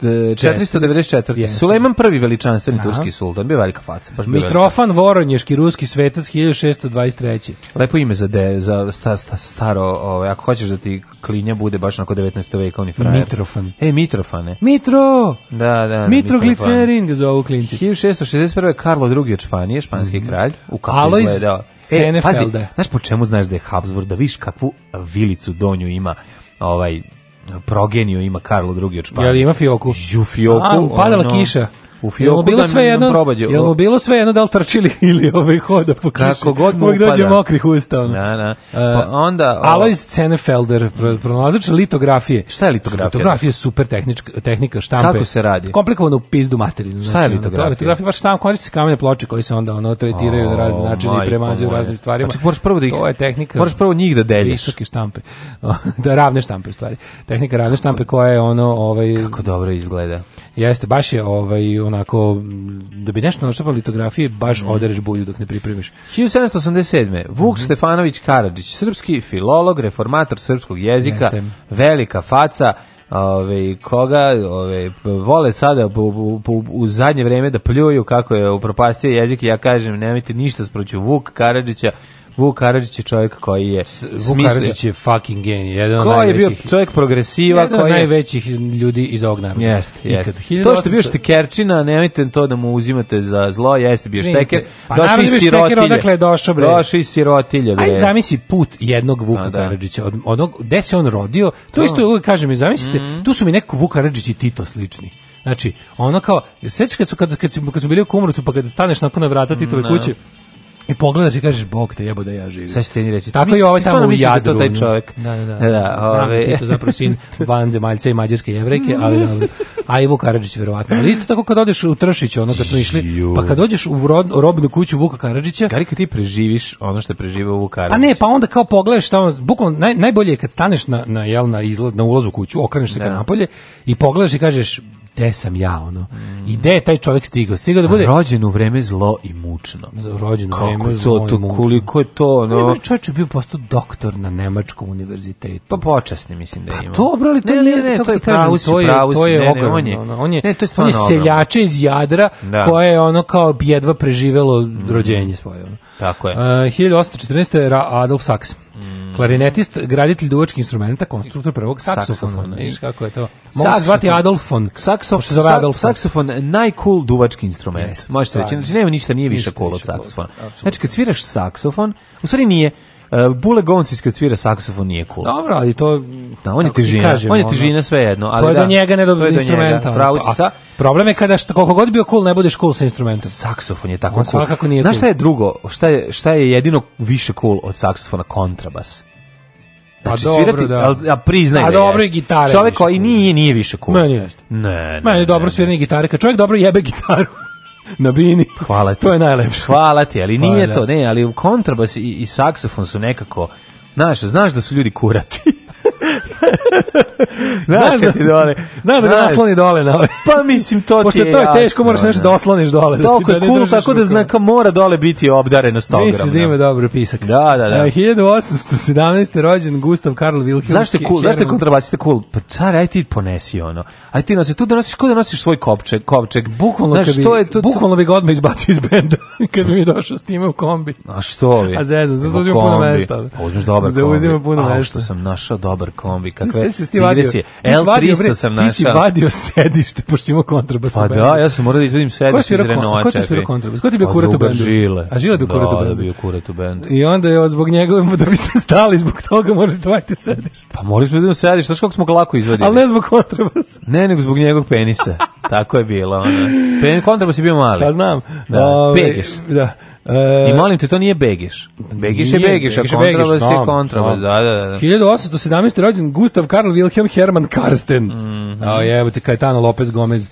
494. E, Jeste. Sulejman prvi veličanstveni Aha. turski sultan, bio velika faca. Baš Mitrofan velika. Voronješki, ruski svetac 1623. Lepo ime za, de, za sta, sta, staro, ovaj, ako hoćeš da ti klinja bude baš nakon 19. veka, on je frajer. Mitrofan. E, Mitrofane. Mitro! Da, da. da Mitro Glicerin ga zovu klinci. 1661. Karlo II. od Španije, španski mm kralj, u kako Alois izgledao. E, pazi, znaš po čemu znaš da je Habsburg, da viš kakvu vilicu donju ima ovaj progeniju ima Karlo II od Španije. Jel ima fioku? Ju fioku. A, upadala ono, kiša. U fioku bilo da sve jedno, probađe. Jel bilo sve jedno da li trčili ili ovaj hoda po kiši. Kako god mu upada. dođe mokrih usta. Na, na. E, pa onda... O... Alois Cenefelder, pronalazač litografije. Šta je litografija? Litografija je super tehnička, tehnika štampe. Kako se radi? Komplikovano u pizdu materinu. Šta znači, je litografija? litografija baš štampa, koristi se kamene ploče koji se onda ono tretiraju na razne načine i premazuju raznim stvarima. Znači, moraš prvo da ih... To je tehnika... Moraš prvo njih da deliš. Visoke štampe. da, ravne štampe u stvari. Tehnika ravne štampe koja je ono... Ovaj, Kako dobro izgleda. Jeste, baš je ovaj, onako da bi nešto našao litografije baš mhm. odereš bulju dok ne pripremiš. 1787. Vuk mm -hmm. Stefanović Karadžić, srpski filolog, reformator srpskog jezika, Jeste. velika faca, ove, ovaj, koga ove, ovaj, vole sada u, u, u zadnje vreme da pljuju kako je upropastio jezik ja kažem nemojte ništa sproću Vuk Karadžića Vuk Karadžić je čovjek koji je Vuk Karadžić je fucking genije, jedan koji od najvećih. je bio čovjek progresiva, jedan koji od najvećih ljudi iz ovog naroda. Jeste, jeste. To što je bio štekerčina, nemojte to da mu uzimate za zlo, jeste bio šteker. Pa došao iz sirotilje. Odakle je došao bre? Došao iz sirotilje bre. Aj zamisli put jednog Vuka pa da. Karadžića, od onog gde se on rodio. To isto uvek kažem, zamislite, mhm. tu su mi neko Vuk Karadžić i Tito slični. Znači, ono kao, sećaš kad su, kad, kad, su, kad su bili u Kumrovcu, pa kad staneš nakon na vrata Titove da. kuće, I pogledaš i kažeš bog te jebo da ja živim. Sve ste ni reći. Tako Mis, ovaj da je ovaj tamo u Jadru. Da to taj čovjek. Da, da, da. da, da, da ove... Znam, to zapravo sin vanzemaljca i mađarske jevreke, ali da, a Vuk Karadžić verovatno. Ali isto tako kad odeš u Tršić, ono kad smo išli, pa kad dođeš u rod, robnu kuću Vuka Karadžića, Kari kad ti preživiš ono što je preživeo Vuk Karadžić. A ne, pa onda kao pogledaš tamo, bukvalno naj, najbolje je kad staneš na na jel na izlaz na ulaz u kuću, okreneš se ka da. napolje i pogledaš i kažeš gde sam ja ono mm. i gde je taj čovjek stigao stigao da bude rođen u vrijeme zlo i mučno rođen u vrijeme zlo to, mučno. koliko je to no ono čovjek je bio postao doktor na nemačkom univerzitetu pa počasni mislim da pa ima pa dobro ali to ne, nije ne, ne, kako to je da pravu to je to je ogromno on je on je, ne, to je, on je seljače iz Jadra da. koje je ono kao jedva preživelo mm. rođenje svoje ono. Tako je. E, uh, 1814. Ra Adolf Sachs. Mm. Klarinetist, graditelj duvačkih instrumenta, konstruktor prvog saksofona. Viš kako je to? Može se zvati Adolfon. Saksofon, se zove Adolf saksofon, najcool duvački instrument. Yes, Možete reći, znači nema ništa nije više cool od saksofona. Znači kad sviraš saksofon, u stvari nije, E, Bule Goncis kad svira saksofon nije cool. Dobro, ali to... Da, on je težina, on je težina sve jedno. Ali to je da, do njega ne do, instrumenta. Pravo si sa... Problem je kada šta, koliko god bio cool, ne budeš cool sa instrumentom. Saksofon je tako on cool. Svakako nije Znaš šta je drugo? Šta je, šta je jedino više cool od saksofona? Kontrabas. Pa znači, pa svirati, dobro, da. Al, a priznaj a da dobro je gitara. Čovjek koji nije, nije više cool. Meni jeste. Ne, ne. Meni je dobro sviranje gitare. Kad čovjek dobro jebe gitaru na bini. Hvala ti. To je najlepše. Hvala ti, ali Hvala. nije to, ne, ali kontrabas i, i saksofon su nekako, znaš, znaš da su ljudi kurati. znaš, da-, da ti dole. Znaš da nasloni dole na ove. Pa mislim to ti je. Pošto to je teško, moraš nešto da, da osloniš dole. Da Toliko da je cool, tako da znaka mora dole biti obdareno 100 grama. Mislim, da ima dobro pisak. Da, da, da. E, uh, 1817. rođen Gustav Karl Wilhelm. Zašto je cool? Zašto je kontrabasista cool? Pa car, aj ti ponesi ono. Aj ti nosi, tu da nosiš, ko da nosiš svoj kopček, kovčeg. Bukvalno znaš, bi, je to, bukvalno bi ga odmah izbacio iz benda kad bi mi došao s time u kombi. A što vi? A zezam, zauzima puno mesta. Uzmiš dobar kombi. Zauzima puno mesta. A što sam našao dobar kombi. Kakve, digresije. L300 sam našao. Ti si vadio sedište, pošto imao kontrabas. Pa da, ja sam morao da izvedim sedište iz Renaulta. Ko ti svirao kontrabas? Ko ti bio pa kurat u bendu? Žile. A Žile bio kurat u da, bendu? Da, bio kurat u bendu. I onda je zbog njegove, da biste stali zbog toga, morali ste vajte sedište. Pa morali smo da sedište, znaš kako smo ga lako izvadili. Ali ne zbog kontrabasa. Ne, nego zbog njegovog penisa. Tako je bilo. Pen, Kontrabas je bio mali. Pa znam. Da, Ove, ovaj, da. E, I molim te, to nije Begiš Begeš je Begiš, a kontrabas je kontrabas. Da, da, da. 1817. rođen Gustav Karl Wilhelm Hermann Karsten. Mm -hmm. A jebo te Cayetano Lopez Gomez.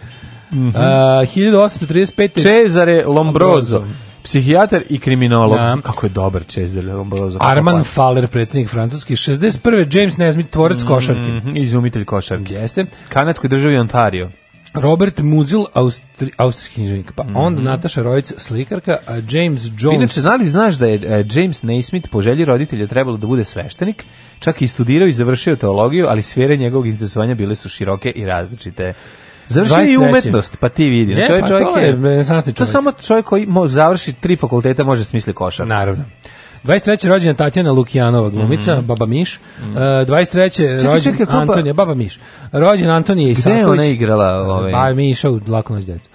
Mm -hmm. uh, 1835. Cezare Lombroso. Psihijatar i kriminolog. Da. Kako je dobar Cezare Lombroso. Arman Faller, predsjednik francuski. 61. James Nesmith, tvorec mm -hmm. košarke. Mhm, izumitelj košarke. Jeste. Kanadskoj državi Ontario. Robert Muzil, Austri, austrijski inženjik. Pa mhm. onda mm -hmm. Nataša Rojic, slikarka, a James Jones... Inače, znali znaš da je e, James Naismith po želji roditelja trebalo da bude sveštenik, čak i studirao i završio teologiju, ali sfere njegovog interesovanja bile su široke i različite. Završio je i umetnost, pa ti vidi. Je, čovjek, pa čovjek to je, je, e, to samo čovjek koji mo, završi tri fakulteta može smisli košar. Naravno. 23. rođena Tatjana Lukijanova glumica, mm -hmm. Baba Miš. Mm -hmm. uh, 23. Čekaj, rođen čekaj, Baba Miš. Rođen Antonija Isaković. Gde je ona igrala? Ovaj? Baba pa, Miša u Laku noć djecu.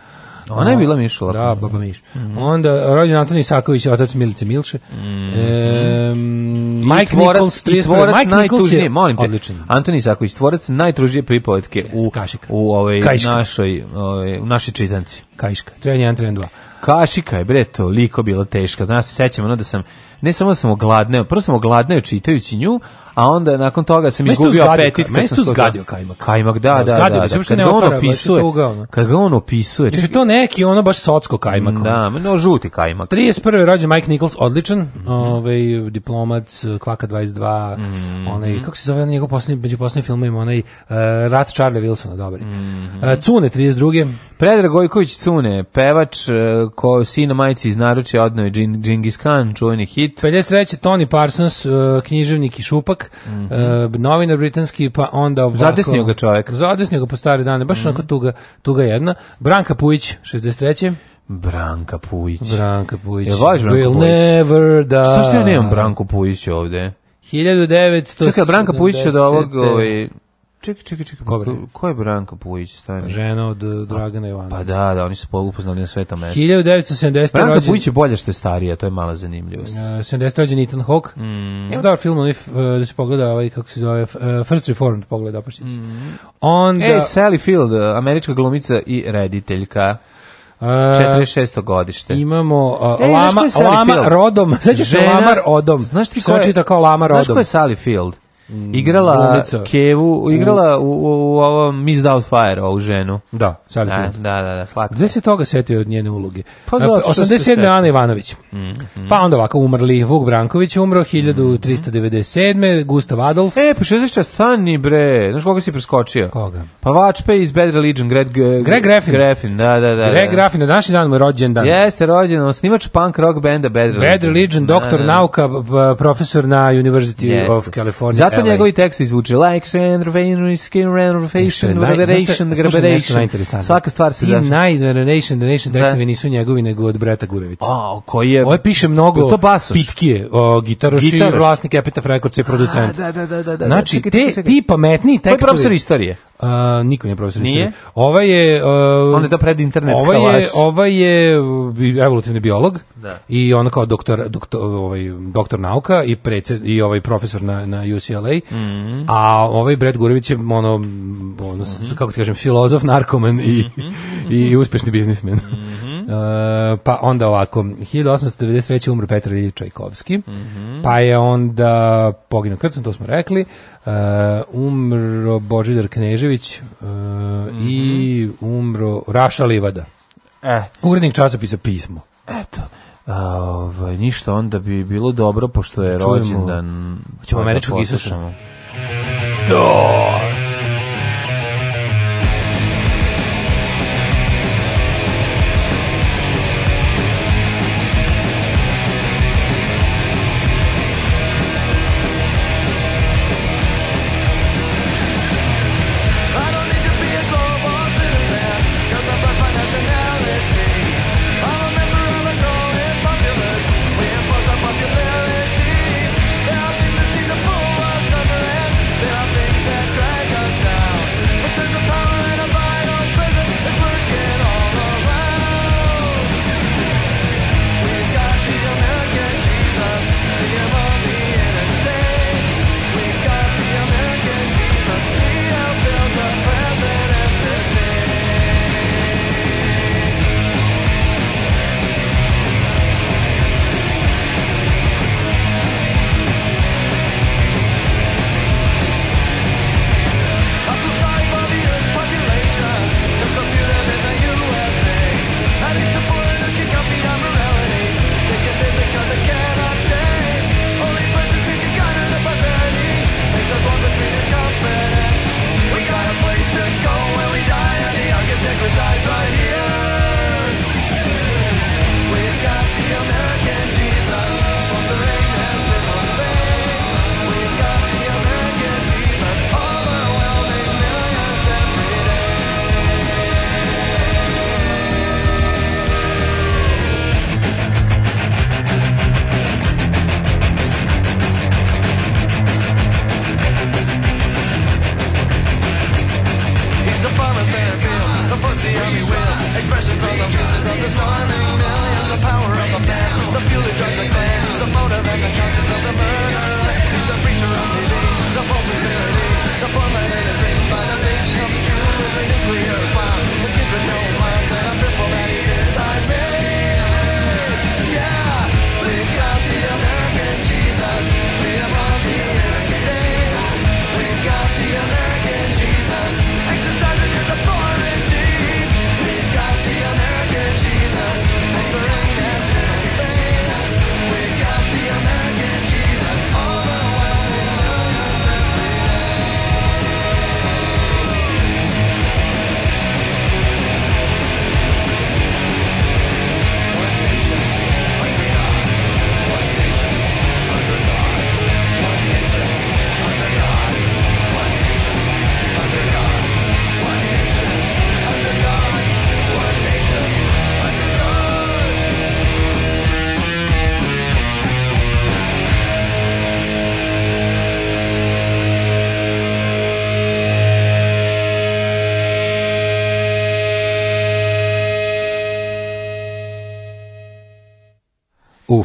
Ona je bila Miša Laku. Da, Baba Miš. Mm -hmm. Onda rođen Antonija Isaković, otac Milice Milše. Mm -hmm. e, Mike tvorac, Nichols, tvorac Mike najtužnije, je, molim te, odličan. Antonij Isaković, tvorac najtužnije pripovetke u, u ovaj, našoj, ovaj, u našoj čitanci. Kajška, Trenja 1, tren 2. Kašika je, bre, toliko bilo teška. Znaš, se sećam, ono da sam ne samo da sam ogladneo, prvo sam ogladneo čitajući nju, a onda nakon toga sam izgubio apetit. Ka, meni se zgadio Kajmak. Kajmak, da, da, da. Zgadio, da, da. da. Kad, ne on otvara, opisuje, kad ga on opisuje. Znači, to neki, ono baš socko Kajmak. Da, no, žuti Kajmak. 31. rođen Mike Nichols, odličan, mm -hmm. ovaj, diplomac, Kvaka 22, mm -hmm. onaj, kako se zove njegov posljednji, među posljednjim filmima, onaj uh, Rat Charlie Wilsona, dobri. Mm -hmm. uh, Cune, 32. Predrag Gojković Cune, pevač, uh, ko sina majici iz naručja odnoj Džingis Khan, čuveni hit, 53. Tony Parsons, uh, književnik i šupak, mm -hmm. novinar britanski, pa onda ovako... Zadesnio ga čovjek. Zadesnio ga po stare dane, baš mm -hmm. onako tuga, tuga jedna. Branka Pujić, 63. Branka Pujić. Branka Pujić. Ja voliš Branka Pujić. never da... Što što ja nemam Branku Pujić ovde? 1900... Čekaj, Branka Pujić od ovog... Ovaj, Čekaj, čekaj, čekaj. Ko, ko je Branka Pujić? Stani? Žena od uh, pa, Dragana Jovanovića. Pa da, da, oni su upoznali na sveta mesta. 1970. Branka rođen... Pujić je bolje što je starija, to je mala zanimljivost. Uh, 70. rođen Ethan Hawke. Mm. Ima dobar film, onaj, uh, da se pogleda, ovaj, kako se zove, uh, First Reformed, pogleda, opašćic. Mm. Onda... Ej, Sally Field, uh, američka glumica i rediteljka. 46. Uh, godište. Imamo uh, Ej, Lama, Lama Rodom. Sećaš se Lamar Odom? Znaš ti ko je? Ko kao Lamar Odom? Znaš ko je Sally Field? Mm, igrala Ulica. Kevu, igrala u, u, u ovom Miss Doubtfire, ovu ženu. Da, Sally da, da, Da, da, da, slatka. Gde se toga setio od njene uloge? Pa zato, 87. Ana Ivanović. Mm -hmm. Pa onda ovako umrli Vuk Branković, umro 1397. Mm. Gustav Adolf. E, pa 60 stani bre. Znaš koga si preskočio? Koga? Pa Vačpe iz Bad Religion, Greg, Greg Graffin. Greffin, da, da, da. Greg da. Graffin, na današnji dan mu je rođen dan. Jeste rođen, on snimač punk rock benda Bad Religion. Bad Religion, da, doktor da, da. nauka, profesor na University yes. of California. Zato kako ovaj. njegovi tekst izvuče? Like, skin renovation, renovation, renovation, degradation Svaka stvar se zašto. Ti naj, renovation, da. tekstovi nisu njegovi, nego od Breta Gurevica. A, koji je... Ovo piše mnogo pitkije, o, gitaroši, vlasnik Epitaph Records je producent. Da, da, da, da, da. Znači, ti ti pametni tekstovi... profesor istorije? Uh, niko nije profesor istorije. Ova je... on je to pred internet ova je, ova je evolutivni biolog da. i ona kao doktor, doktor, ovaj, doktor nauka i, predsed, i ovaj profesor na, na UCLA Clay, ovaj, mm -hmm. a ovaj Brad Gurović je ono, ono mm -hmm. kako ti kažem, filozof, narkoman i, mm -hmm. i uspešni biznismen. Uh, pa onda ovako 1893. umro Petar Iljić Čajkovski mm -hmm. pa je onda poginuo Krcun, to smo rekli uh, umro Božidar Knežević uh, mm -hmm. i mhm. umro Raša Livada eh. urednik časopisa Pismo eto A, ovaj, ništa, onda bi bilo dobro, pošto je Čujemo. rođendan... Čujemo pa da američkog Isusa. Da!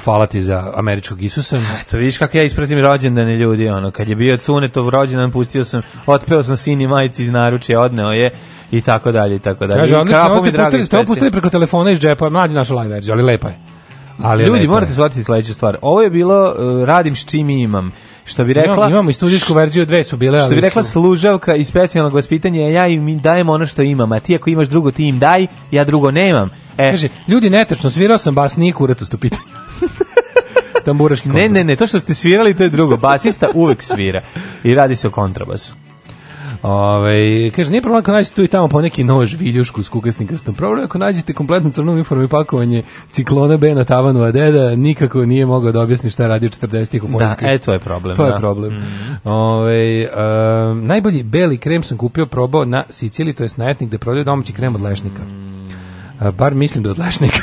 hvala ti za američkog Isusa. Eto, vidiš kako ja ispratim rođendane ljudi, ono, kad je bio Cunetov rođendan, pustio sam, otpeo sam sini majici iz naručja, odneo je, i tako dalje, i tako dalje. Kaže, odlično, ste pustili, ste opustili preko telefona iz džepa, mlađi naša live verzija, ali lepa je. Ali Ljudi, lepa morate shvatiti sledeću stvar. Ovo je bilo, uh, radim s čim imam što bi rekla imamo, imamo i studijsku verziju dve su bile što bi rekla su... služavka i specijalnog vaspitanja ja im dajem ono što imam a ti ako imaš drugo ti im daj ja drugo nemam e. kaže ljudi netačno svirao sam bas nije kurat u Tamburaški Ne, ne, ne, to što ste svirali, to je drugo. Basista uvek svira i radi se o kontrabasu. Ove, kaže, nije problem ako nađete tu i tamo po neki nož, viljušku s kukasnim krstom. Problem je ako nađete kompletno crnu uniformu i pakovanje ciklona B na tavanu, a nikako nije mogao da objasni šta radi u 40-ih da, u Poljskoj. Da, e, to je problem. To da. je problem. Mm. Ove, um, najbolji beli krem sam kupio, probao na Siciliji, to je snajetnik gde prodaju domaći krem od lešnika. Mm. bar mislim da od lešnika.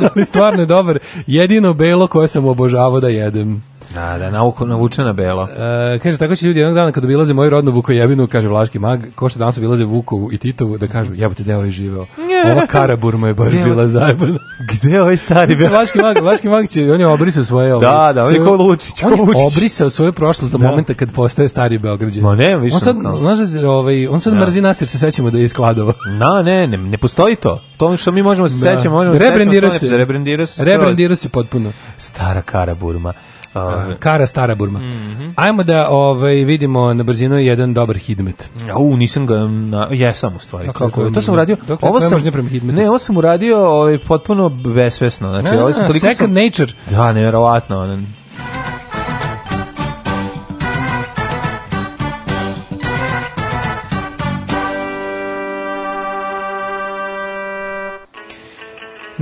ali stvarno je dobar. Jedino belo koje sam obožavao da jedem. Da, da, nauku navučena belo. E, kaže, tako će ljudi jednog dana kad obilaze moju rodnu Vukojevinu, kaže Vlaški mag, ko što danas bilaze Vukovu i Titovu, da kažu, jebote, deo je ovaj živeo. Ova Karabur mu je baš bila ovaj- zajebana. Gde ovaj stari bio? Vlaški mag, Vlaški mag će, on je obrisao svoje... Ovaj, da, da, on je ko luči, Lučić, On je obrisao svoju prošlost do da. momenta kad postaje stari Beograđan. Ma ne, više. On sad, no. Da ovaj, on sad da. mrzi nas jer se sećamo da je iskladova. Na, ne, ne, ne postoji to. To što mi možemo se da. sećamo, možemo se sećamo. Rebrandira se. Rebrandira se potpuno. Stara Karaburma. Uh, Kara Stara Burma. Mm -hmm. Ajmo da ovaj, vidimo na brzinu jedan dobar hidmet. U, nisam ga, na, jesam u stvari. Dakle, kako, to, sam uradio. Dakle, ovo sam, ne, ovo sam uradio ovaj, potpuno besvesno. Znači, a, ovo sam second sam, nature. Da, nevjerovatno.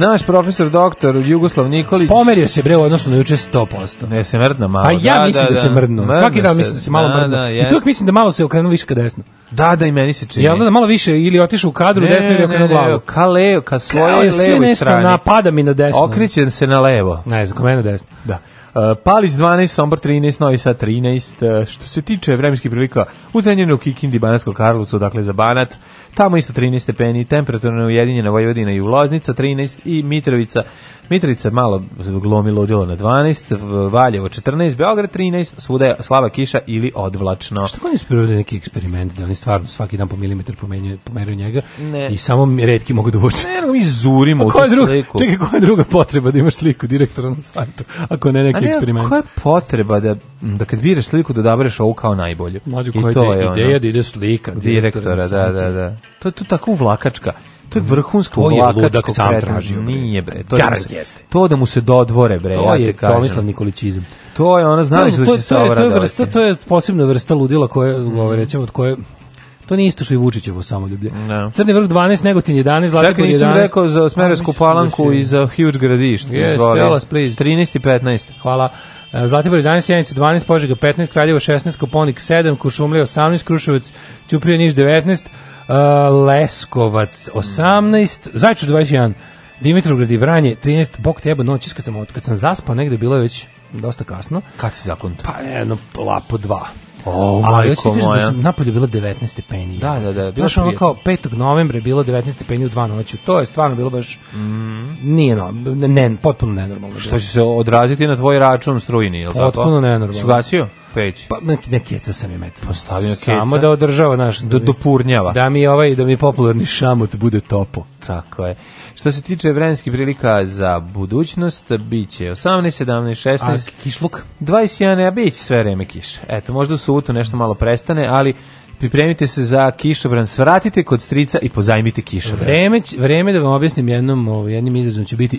Naš profesor doktor Jugoslav Nikolić pomerio se bre u odnosu na juče 100%. Ne se mrdna malo. A ja da, mislim da, da, da se mrdno. Mrdne Svaki dan mislim da se malo da, mrdno. Da, I tu mislim da malo se okrenu više ka desno. Da, da i meni se čini. Jel da malo više ili otišao u kadru ne, desno ili okrenuo glavu. Ne, ka levo, ka svojoj levoj strani. napada mi na desno. Okrećen se na levo. Ne za ka mene desno. Da. Uh, Palić 12, Sombor 13, Novi Sad 13. Uh, e, što se tiče vremenskih prilika, u Zrenjaninu, Kikindi, Banatsko Karlovcu, dakle za Banat, Tamo isto 13 stepeni, temperaturno ujedinjena Vojvodina i Uloznica 13 i Mitrovica Mitrovica malo glomi ludilo na 12, Valjevo 14, Beograd 13, svuda je slaba kiša ili odvlačno. Što kod inspiruju neki eksperiment, da oni stvarno svaki dan po milimetar pomenju, pomeruju njega ne. i samo redki mogu da uče. Ne, mi zurimo pa u tu sliku. Čekaj, koja je druga potreba da imaš sliku direktora na sajtu, ako ne neki A ne, eksperiment? Koja je potreba da, da kad biraš sliku da odabereš ovu kao najbolju? Mlađu, koja je ideja, da ide slika direktora, direktora da, da, da, da. To je to tako vlakačka. To je vrhunsko vlakačko sam tražio. Nije bre, to Garant je jeste. To da mu se dodvore bre, to ja je Tomislav Nikolićizam. To je ona znali da, su da se to, je, to je vrsta, to je posebna vrsta ludila koje, mm. recimo, od koje to nije isto što i Vučićevo samoljublje. No. Da. Crni vrh 12, Negotin 11, Zlatibor 11. Čekaj, rekao za Smeresku palanku da i za Huge gradište. Yes, tell us, please. 13 i 15. Hvala. E, Zlatibor 11, Janica 12, Požega 15, Kraljevo 16, Koponik 7, Kušumlje 18, Kruševac, Ćuprije Niš 19, Uh, Leskovac 18, Zajčar 21, Dimitrovgrad i Vranje 13, bok teba noć, kad sam, kad sam zaspao negde bilo je već dosta kasno. Kad si zakon? Pa jedno, lapo dva. Oh, a ja ti kažem da, da sam bilo 19 stepeni. Da, da, da. Bilo Znaš, ono kao 5. novembra je bilo 19 stepeni u dva noću. To je stvarno bilo baš... Mm. Nije, no, ne, potpuno nenormalno. Što će se odraziti na tvoj račun strujni, je li potpuno tako? Potpuno nenormalno. Sugasio? peć. Pa neki neki pa keca sam je metao. Postavio Samo da održava naš do da, da dopurnjava. Da mi ovaj da mi popularni šamot bude topo. Tako je. Što se tiče vremenskih prilika za budućnost, biće 18, 17, 16. A kišluk? 21, a biće sve vreme kiše. Eto, možda u subotu nešto malo prestane, ali pripremite se za kišobran, svratite kod strica i pozajmite kišobran. Vreme, vreme da vam objasnim jednom, ovaj, jednim izrazom će biti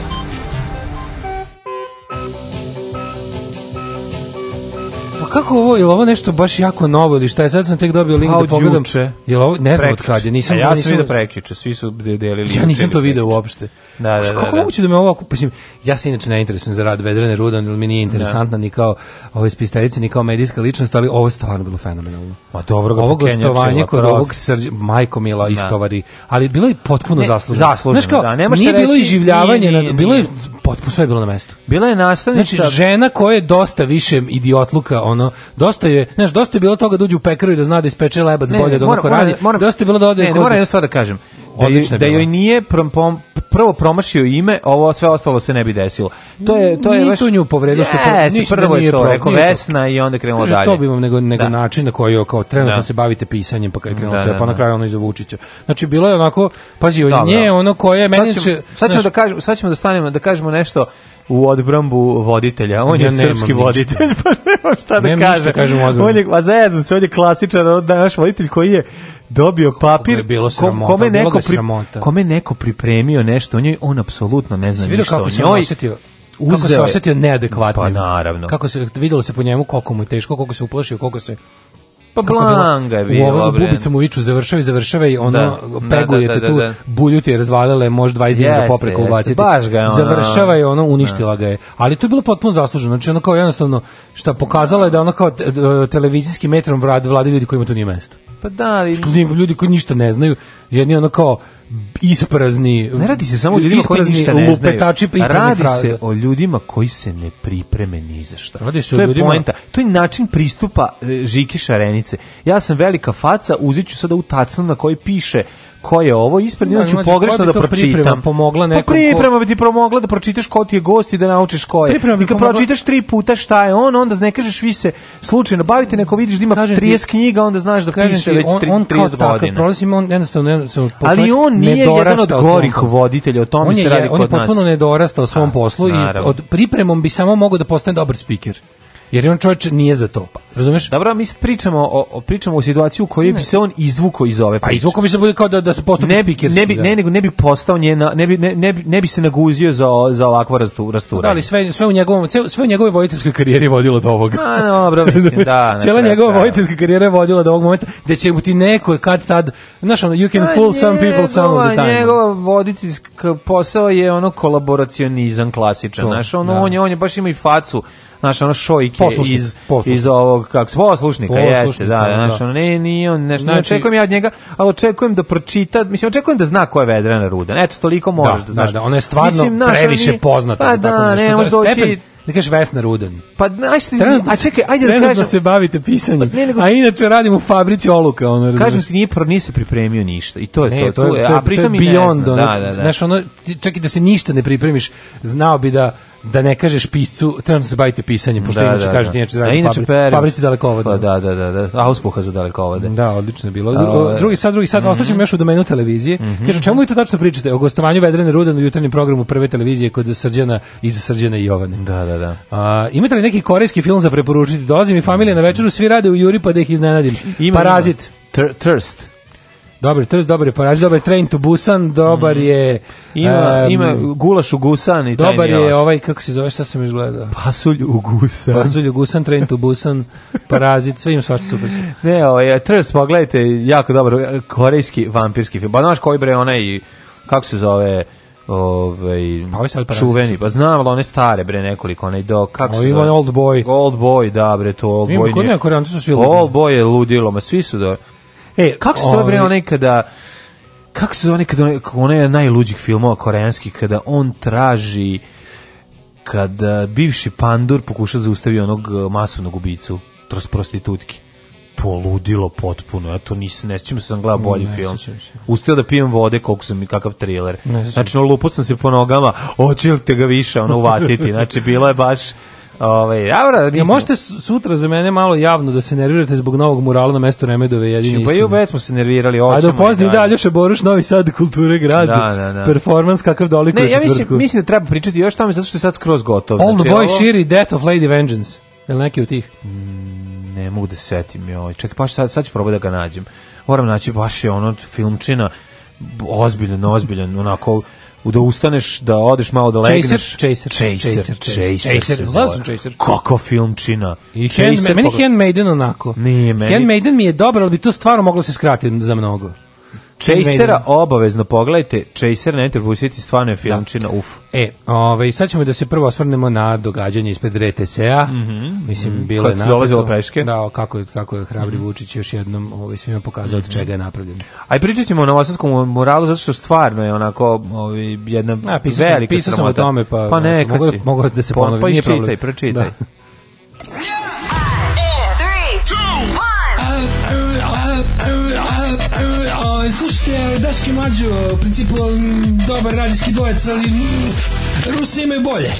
kako ovo, je ovo nešto baš jako novo ili šta je? Sad sam tek dobio link da pogledam. Je ovo, ne znam od kad je, nisam... A ja sam vidio prekjuče, svi su delili. Ja nisam to video uopšte. Da, da, da. Kako da. moguće da me ovako, mislim, ja se inače ne interesujem za rad Vedrene Rudan, ili mi nije interesantna da. ni kao ove spisteljice, ni kao medijska ličnost, ali ovo je stvarno bilo fenomenalno. Ma dobro ga Ovo gostovanje kod ovog srđa, majko mila da. istovari, ali bilo je potpuno zasluženo. Zasluženo, da, nemaš Nije bilo i življavanje, bilo je potpuno sve je bilo na mestu. Bila je nastavnica. Znači, žena koja je dosta više idiotluka, ono, dosta je, znaš, dosta je bilo toga da uđe u pekaru i da zna da ispeče lebac bolje od onog ko radi. Moram, dosta je bilo da ode Ne, ne moram jednu stvar da kažem da, je, da joj nije prom, prom, prvo promašio ime, ovo sve ostalo se ne bi desilo. To je to je baš tu nju što yes, to, da prvo je to, rekao Vesna i onda krenulo dalje. To bi vam nego nego da. način na koji kao trenutno da. se bavite pisanjem pa kad je krenulo da, sve da, pa na kraju ono iz Vučića. Znači bilo je onako pazi on nje ono koje meni sad sad ćemo da kažemo sad ćemo da stanemo da kažemo nešto u odbrambu voditelja. On ja je srpski voditelj, pa nema šta da kaže. On je, a pa zezam se, on je klasičan, on da naš voditelj koji je dobio papir bilo sramota, kome neko pri, kome neko pripremio nešto o njoj on apsolutno ne zna ništa kako se njoj osetio, uzeo kako se osetio neadekvatno pa naravno kako se videlo se po njemu koliko mu je teško koliko se uplašio koliko se pa blanga je bilo. U ovom bubica mu viču završava i završava i ono da, pegujete da, da, da, tu, da, da. buljuti je razvaljala je možda 20 dinara popreka ubaciti. Baš ga je ono. Završava da. je ono, uništila ga je. Ali to je bilo potpuno zasluženo. Znači ono kao jednostavno, šta pokazala je da ono kao e, e, televizijski metrom vlade ljudi kojima tu nije mesto. Pa da, ali... Ljudi koji ništa ne znaju, jedni ono kao isprazni ne radi se samo o ljudima koji ništa ne znaju pa radi fraze. se o ljudima koji se ne pripreme ni za šta radi se to o ljudima... poenta to je način pristupa e, Žike Šarenice ja sam velika faca uzeću sada u tacnu na kojoj piše ko je ovo ispred, ja da, ću znači, pogrešno da pročitam. pomogla pa nekom. Pa priprema bi ti pomogla da pročitaš ko ti je gost i da naučiš ko je. Priprema I kad pomogla... pročitaš tri puta šta je on, onda ne kažeš vi se slučajno bavite, neko vidiš da ima kažem 30 ti, knjiga, onda znaš da piše ti, već on, 30, godina. Taka, prolazim, on jednostavno, jednostavno Ali on nije jedan od gorih voditelja, o tome se radi kod nas. On je potpuno nedorastao svom poslu i od pripremom bi samo mogao da postane dobar speaker. Jer on čovjek nije za to. Pa, razumeš? Dobro, mi pričamo o, o pričamo o situaciji u kojoj bi se on izvukao iz ove pa priče. Pa izvukao bi se da bude kao da da se postupi ne bi, ne da. bi, ne, nego ne bi postao njena, ne bi, ne, ne, bi, ne bi se naguzio za za ovakvo rastu, rasturanje. Da, ali sve sve u njegovom sve u njegovoj vojiteljskoj karijeri vodilo do ovoga. Ma, dobro, mislim, da. Cela njegova vojiteljska karijera je vodila do ovog momenta gde će mu ti neko kad tad, znaš, ono, you can A, fool some people some of the time. Njegov voditeljski posao je ono kolaboracionizam klasičan, znaš, ono, da. on je on je baš ima i facu znaš, ono šojke poslušnik, iz, poslušnik. iz ovog, kako se, poslušnika, poslušnika jeste, da, da, znaš, da. ono, ne, nije on, nešto, znači, ne očekujem ja od njega, al očekujem da pročita, mislim, očekujem da zna ko je Vedrana Rudan, eto, toliko da, možeš da, da znaš. Da, da, ona je stvarno mislim, naš, previše poznata pa, za tako da, nešto, ne, to je doći, stepen, da kažeš Vesna Rudan. Pa ajde, trenutno, a čekaj, ajde da kažem. da se bavite pisanjem. Pa, nego, a inače radim u fabrici oluka, ono razumeš. Kažem ti nije pro nije pripremio ništa. I to je ne, to, to, je, to, je, a pritom to je ne zna. Ono, da, da, da. Znaš, ono, čak i da se ništa ne pripremiš, znao bi da da ne kažeš piscu, trebam se baviti pisanjem, pošto da, inače da, da. kažete, inače da, da inače fabrici, fabrici dalekovode. Pa, da, da, da, da, auspuha za dalekovode. Da, odlično je bilo. A, drugi sad, drugi sad, mm -hmm. ostaćemo još u domenu televizije. Mm -hmm. Kaže, čemu vi to tačno pričate? O gostovanju Vedrene Rudan u jutarnjem programu prve televizije kod Srđana, iz Srđana i Jovane. Da, da, da. A, imate li neki korejski film za preporučiti? Dolazim i familija na večeru, svi rade u Juri pa da ih iznenadim. Ima, Parazit. Ima. Thirst. Dobar je Trst, dobar je Paraz, dobar je Train to Busan, dobar mm. je... Ima, um, ima gulaš u Gusan i taj Dobar je ovaj, kako se zove, šta sam još gledao? Pasulj u Gusan. Pasulj u Gusan, Train to Busan, Parazit, sve im svača super. Ne, ovaj, Trst, pogledajte, jako dobar, korejski vampirski film. Ba, pa znaš koji bre, onaj, kako se zove, ovaj ovaj čuveni pa znam ali one stare bre nekoliko onaj do kako se zove? ima old boy old boy da bre to old boy ima kod neka su svi old boy je ludilo ma svi su da E, kako se zove bre onaj kada kako se zove onaj kada onaj najluđih filmova koreanski kada on traži kada bivši pandur pokuša da zaustavi onog e, masovnog ubicu, tros prostitutki poludilo potpuno. Ja to nisam, ne sjećam se da sam gledao bolji ne, film. Ustao da pijem vode, koliko sam i kakav thriller. Ne, znači, no, lupao sam se po nogama, hoće li te ga više ono uvatiti. Znači, bilo je baš Ovaj, avra, ja, možete sutra za mene malo javno da se nervirate zbog novog murala na mestu Remedove jedini. Znači, pa i već smo se nervirali da hoćemo. A do da Aljoša Boruš Novi Sad kulture grad. Da, da, da. Performans kakav doliko Ne, ja mislim, mislim da treba pričati još tamo zato što je sad skroz gotov. All znači, the boy ovo... Shiri Death of Lady Vengeance. Jel neki od tih? Mm, ne mogu da se setim, joj. Čekaj, pa sad, sad ću probati da ga nađem. Moram naći baš je ono filmčina ozbiljno, ozbiljno, onako da ustaneš, da odeš malo da legneš. Chaser, Chaser, Chaser, Chaser, Chaser, Chaser. Kako film čina. I Chaser, meni Handmaiden onako. Nije meni. Handmaiden mi je dobro, ali bi to stvarno moglo se skratiti za mnogo. Chasera obavezno pogledajte, Chaser ne propustiti, stvarno je da. filmčina, da. uf. E, ovaj, sad ćemo da se prvo osvrnemo na događanje ispred RTS-a, mm -hmm. mislim, mm -hmm. bilo je napravo. dolazilo peške. Da, kako je, kako je Hrabri mm -hmm. Vučić još jednom ovaj, svima pokazao mm -hmm. od mhm. čega je napravljen. Aj pričat ćemo o novosadskom moralu, zato što stvarno je onako ovaj, jedna A, pisao velika sam, pisao sam o tome, pa, pa ne, mogu, mogu da se ponovi, pa, pa nije pročitaj. Da. ste Daški Mađo, u principu mm, dobar radijski dvojec, ali mm, Rusi imaju bolje.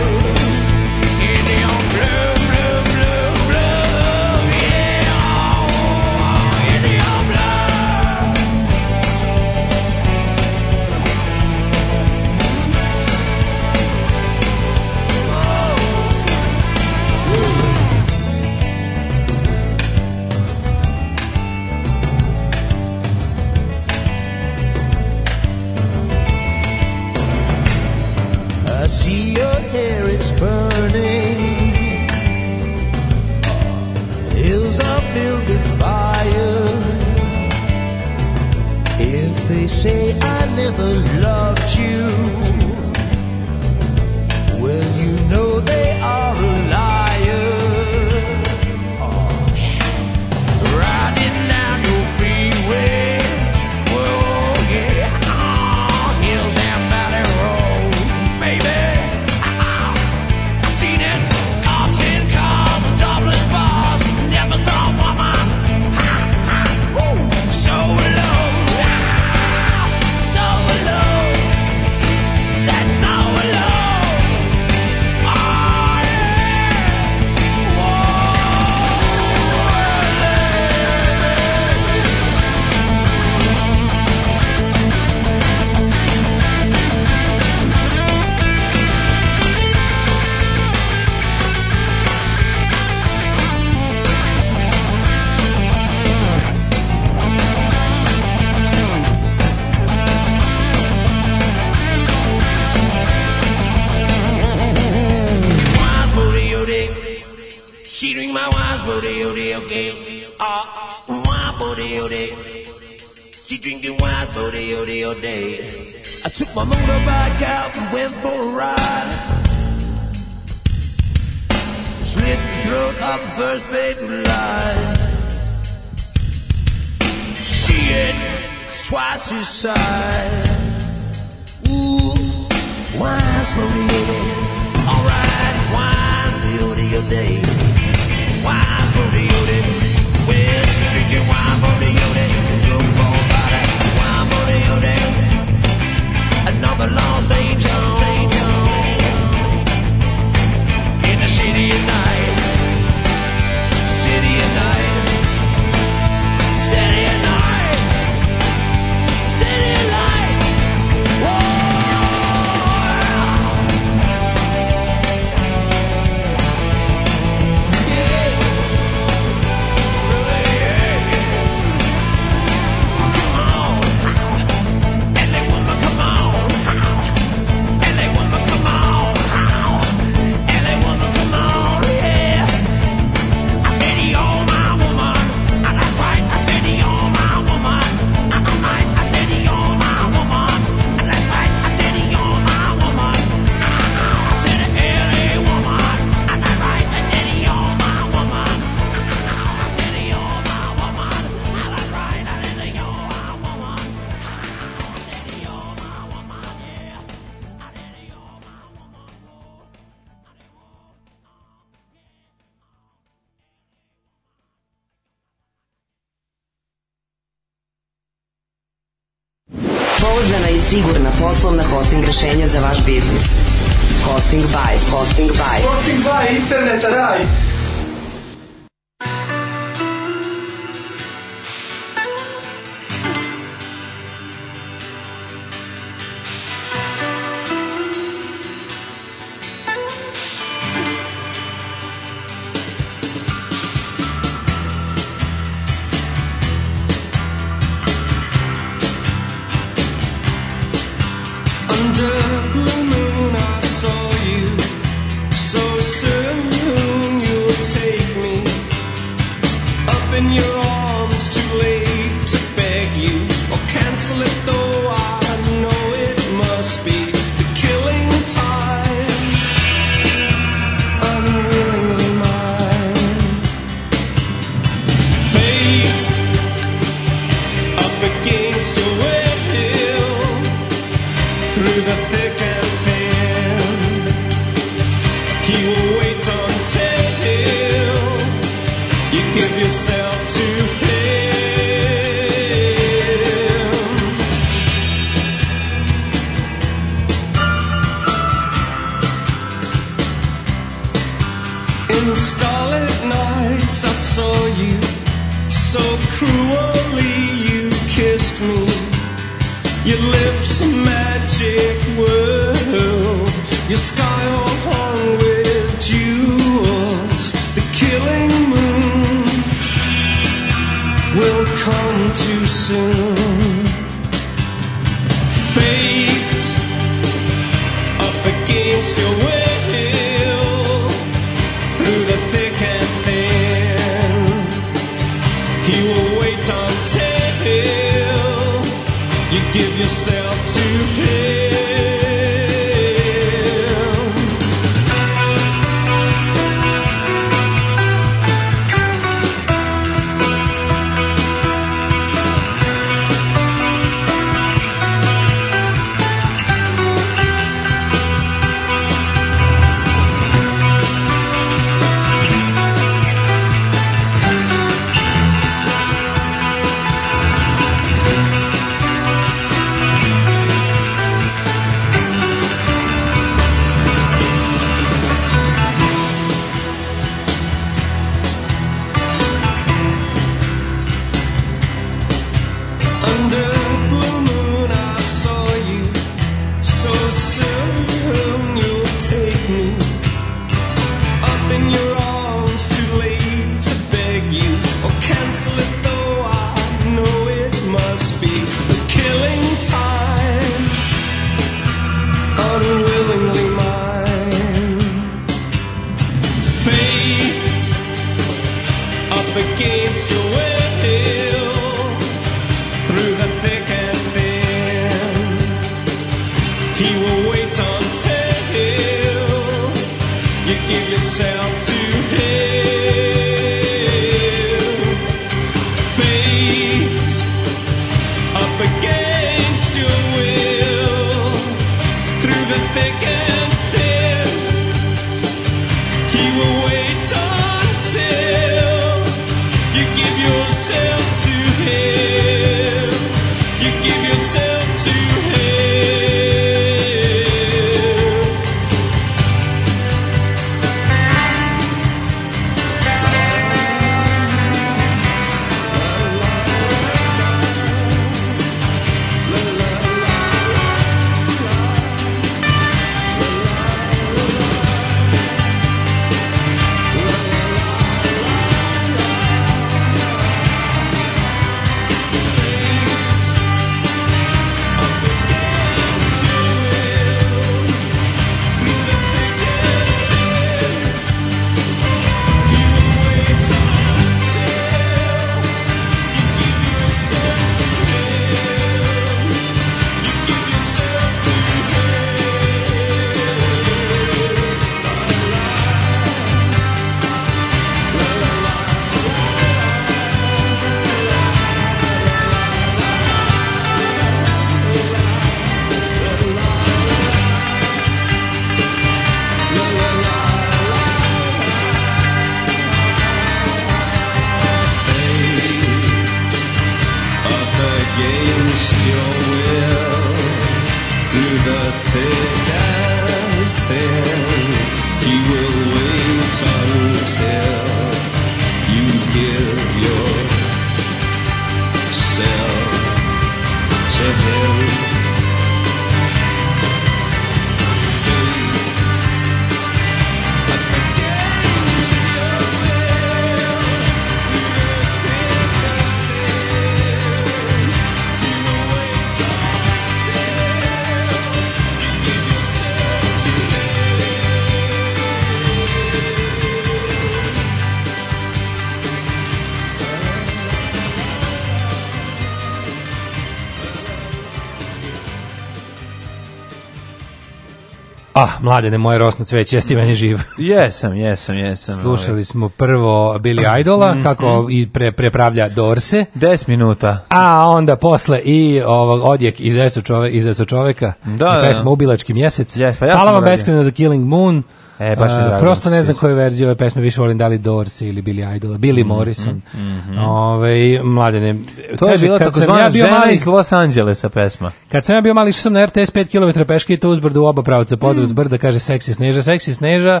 Mladene, moje rosno cveće, jesi meni živ? Jesam, jesam, jesam. Slušali ovaj. smo prvo Billy Idola, mhm. kako i pre, prepravlja Dorse. 10 minuta. A onda posle i ovog odjek iz Esu čoveka, iz Esu čoveka. Da, da pesma da. Ubilački mjesec. Yes, pa ja Hvala vam beskreno za Killing Moon. E, baš mi e, drago. Prosto da ne znam koju verziju ove pesme više volim, da li Dorsi ili Billy Idol, Billy mhm, Morrison. Mm -hmm. Ove, ovaj, mladene. To je bila takozvana žena mali, iz Los Angelesa pesma. Kad sam ja bio mali, išao sam na RTS 5 km peške i to uz u oba pravca. Pozdrav mm. zbrda, kaže seksi sneža, seksi sneža.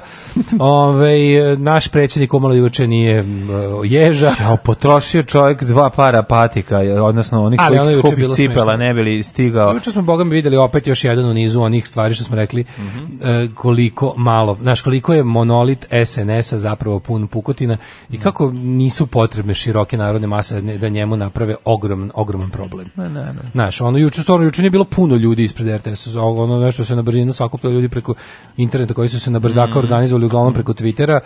Ove, ovaj, naš predsjednik umalo juče nije ježa. Ja, potrošio čovjek dva para patika, odnosno onih svojih ono skupih cipela, ne bili stigao. Juče smo, Boga mi videli opet još jedan u nizu onih stvari što smo rekli, mm -hmm. koliko malo naš koliko je monolit SNS-a zapravo pun pukotina i kako nisu potrebne široke narodne mase da njemu naprave ogroman ogroman problem. Ne, ne, ne. Naš, ono juče stvarno juče nije bilo puno ljudi ispred RTS-a, ono nešto se na brzinu sakupilo ljudi preko interneta koji su se na brzaka mm. organizovali uglavnom preko Twittera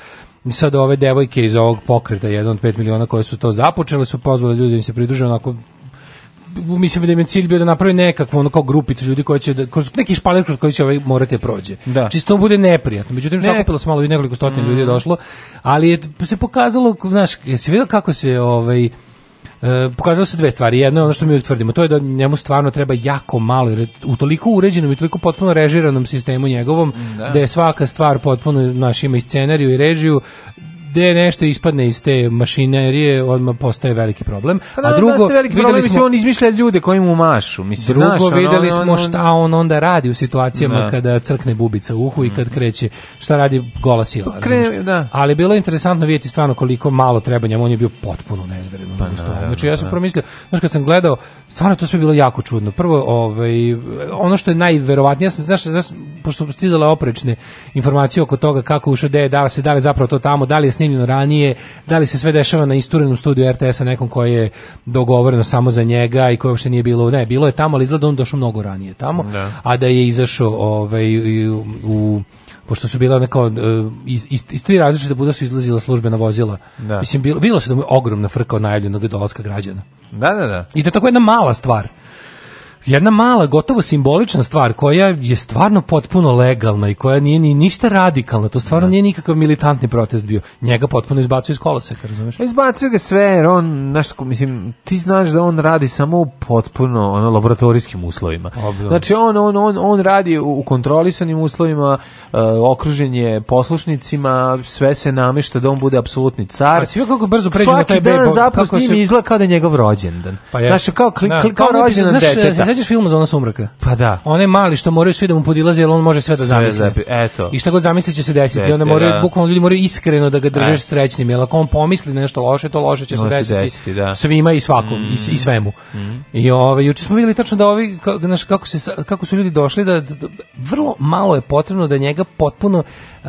i sad ove devojke iz ovog pokreta, jedan od 5 miliona koje su to započele, su pozvale ljudi da im se pridruže onako mislim da im je cilj bio da napravi nekakvu ono kao grupicu ljudi koji će da, kroz neki špaler kroz koji će ovaj morate da prođe. Da. Čisto da bude neprijatno. Međutim ne. sakupilo se malo i nekoliko stotina mm. ljudi je došlo, ali je se pokazalo, znaš, jesi vidio kako se ovaj E, pokazalo se dve stvari. Jedno je ono što mi utvrdimo, to je da njemu stvarno treba jako malo, jer u toliko uređenom i toliko potpuno režiranom sistemu njegovom, da, da je svaka stvar potpuno, znaš, ima i scenariju i režiju, gde nešto ispadne iz te mašinerije, odmah postaje veliki problem. Pa da, A da, drugo, da veliki problem, smo, mislim, on izmišlja ljude koji mu mašu. Mislim, drugo, naš, videli ono, smo šta on onda radi u situacijama da. kada crkne bubica u uhu i kad mhm. kreće, šta radi gola sila. Pa kre, da. Ali bilo je interesantno vidjeti stvarno koliko malo treba njemu, on je bio potpuno nezveren. Pa, da, da, znači, ja sam da. promislio, znaš, kad sam gledao, stvarno to sve bilo jako čudno. Prvo, ovaj, ono što je najverovatnije, ja sam, znaš, znaš, pošto stizale oprečne informacije oko toga kako ušao, da se da li zapravo to tamo, da li snimljeno ranije, da li se sve dešava na isturenom studiju RTS-a nekom koji je dogovoreno samo za njega i koje uopšte nije bilo, ne, bilo je tamo, ali izgleda da on došao mnogo ranije tamo, da. a da je izašao ovaj, u, u pošto su bila neka e, iz, iz, iz tri različita buda su izlazila službena vozila. Da. Mislim bilo bilo se da mu je ogromna frka od najavljenog dolaska građana. Da, da, da. I da tako jedna mala stvar jedna mala, gotovo simbolična stvar koja je stvarno potpuno legalna i koja nije ni ništa radikalna, to stvarno da. nije nikakav militantni protest bio. Njega potpuno izbacuju iz koloseka, razumeš? Pa izbacuju ga sve, jer on, znaš, mislim, ti znaš da on radi samo u potpuno ono, laboratorijskim uslovima. Obvio. Pa, da. Znači, on, on, on, on radi u kontrolisanim uslovima, uh, okružen je poslušnicima, sve se namešta da on bude apsolutni car. Pa, kako brzo pređu na taj dan zapravo s njim se... izgleda kao da je njegov rođendan. Pa znaš, kao, kli, da. kao, kao rođendan deteta sećaš filma Zona sumraka? Pa da. One mali što moraju svi da mu podilaze, jer on može sve da zamisli. Eto. I šta god zamisli će se desiti. Desite, I onda da. bukvalno ljudi moraju iskreno da ga drže e. srećnim, jer ako on pomisli nešto loše, to loše će se desiti. desiti da. Svima i svakom, mm. i, i, svemu. Mm. I ove, ovaj, juče smo videli tačno da ovi, ka, znaš, kako, se, kako su ljudi došli, da, da, da vrlo malo je potrebno da njega potpuno uh,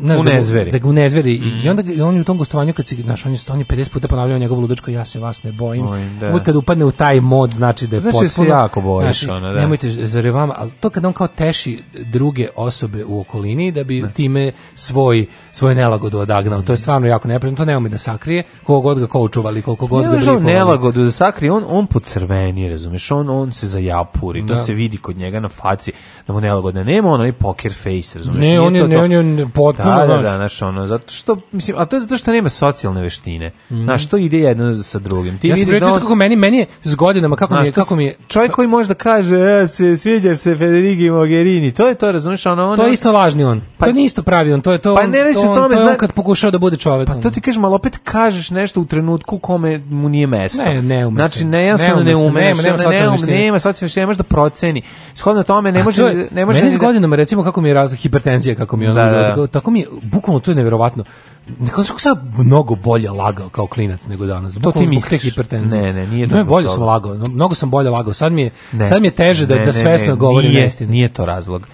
znaš, da unezveri. Da, ga unezveri. Mm. I onda i on je u tom gostovanju, kad se naš on je, on je 50 puta ponavljao njegovo ludačko, ja se vas ne bojim. Da. Uvijek kad upadne u taj mod, znači da je znači, potpuno bojiš. Znači, ono, da. Nemojte, zar vama, ali to kad on kao teši druge osobe u okolini da bi ne. Da. time svoj, svoje nelagodu odagnao. To je stvarno jako neprijatno, to nemoj da sakrije, koliko god ga koučuvali, koliko god ne, ga brifovali. nelagodu da sakrije, on, on pocrveni, razumeš, on, on se zajapuri, da. to se vidi kod njega na faci, da mu nelagodno, nema onaj poker face, razumeš. Ne, on je, to, ne, on je potpuno, da, da, da, naš, ono, zato što, mislim, a to je zato što nema socijalne veštine, mm -hmm. znaš, to ide jedno sa drugim. Ti ja sam da on... kako meni, meni je s godinama, kako, znaš, mi je, kako mi je... Čovjek koji možda kaže, e, se, sviđaš se Federigi Mogherini, to je to, razumiješ, ono... ono... To je isto lažni on, pa, to nije isto pravi on, to je to, pa, on, ne to, on, to je on kad pokušao da bude čovjek. Pa to ti kažeš, malo opet kažeš nešto u trenutku kome mu nije mesto. Ne, ne ume Znači, ne jasno ne ume, ne znači, nema ne ume, ne ume, ne može da proceni. Shodno tome, ne može... Da- ne može meni s da- godinama, recimo, kako mi je razlog, hipertenzija, kako mi je ono, da, tako mi je, bukvalno to je nevjerovatno na koncu sam mnogo bolje lagao kao klinac nego danas. Bukalo to ti misliš? Hipertenzije. Ne, ne, nije to. No, bolje sam lagao, mnogo sam bolje lagao. Sad mi je, sad mi je teže da- ne, da, da svesno ne, govorim neistinu. Nije, nije to razlog.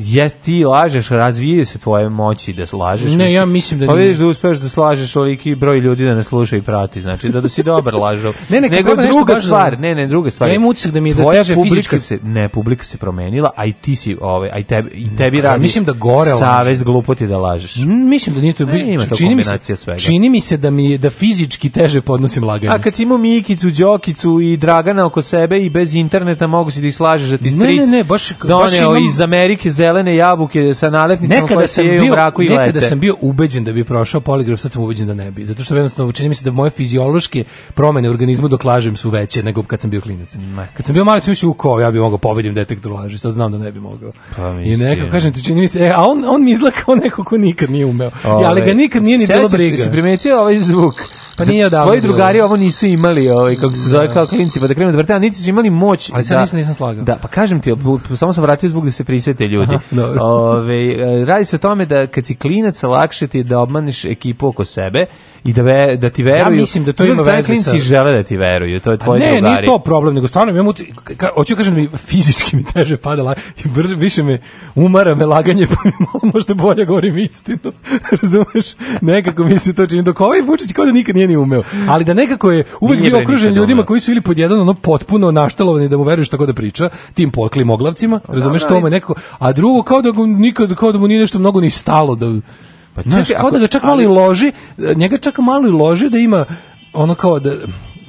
Jes ti lažeš, razvije se tvoje moći da lažeš. Ne, ja mislim da Pa vidiš da uspeš da slažeš oliki broj ljudi da ne sluša i prati, znači da, da si dobar lažov. ne, ne, Nego druga stvar, da- ne, ne, druga stvar. Ja imam utisak da mi je da teže fizički se ne, publika se promenila, a i ti si ovaj, a i tebi i tebi radi. Mislim da gore savest gluposti da lažeš. mislim da nije to, ne, ima to čini mi se svega. Čini mi se da mi da fizički teže podnosim laganje. A kad si Mikicu, Đokicu i Dragana oko sebe i bez interneta mogu si da slažeš da ti stric. Ne, ne, ne, baš, da baš ovaj, imam... iz Amerike zelene jabuke sa nalepnicama nekada koje sjeju u mraku i Nekada lete. sam bio ubeđen da bi prošao poligraf, sad sam ubeđen da ne bi. Zato što jednostavno čini mi se da moje fiziološke promene u organizmu dok lažem su veće nego kad sam bio klinac. Kad sam bio malo sam u ko, ja bi mogao pobedim detektor laži, sad znam da ne bi mogao. Pa I nekako, kažem ti, čini mi se, e, a on, on mi izgleda kao neko ko nikad nije umeo. Ove, ja, ali ga nikad nije ni bilo briga. Sećaš, primetio ovaj zvuk? Pa nije odavno. Tvoji drugari ovo nisu imali, ovaj, kako se zove, da. kao klinci, pa da krenu da vrte, a niti su imali moć. Ali sad da, nisam, nisam slagao. Da, pa kažem ti, samo sam vratio zvuk da se prisete ljudi tema. Da, da. Ove, radi se o tome da kad si klinac lakše ti je da obmaniš ekipu oko sebe i da, ve, da ti veruju. Ja mislim da to znači, ima veze sa... žele da ti veruju, to je pa tvoj drugari. Ne, drugari. nije to problem, nego stvarno, imam, ka, hoću kažem da mi fizički mi teže pada, i brže, više me umara me laganje, pa mi malo možda bolje govorim istinu, razumeš? Nekako mi se to čini, dok ovaj Vučić kao da nikad nije ni umeo, ali da nekako je uvijek bio okružen ljudima koji su ili pod jedan ono potpuno naštalovani da mu veruju što god da priča, tim poklim oglavcima, da, razumeš, da, da, to me nekako, a drugo kao da nikad, kao da mu nije nešto mnogo ni stalo da Pa čekaj, Znaš, ako, da ga čak ali... malo i loži, njega čak malo i loži da ima ono kao da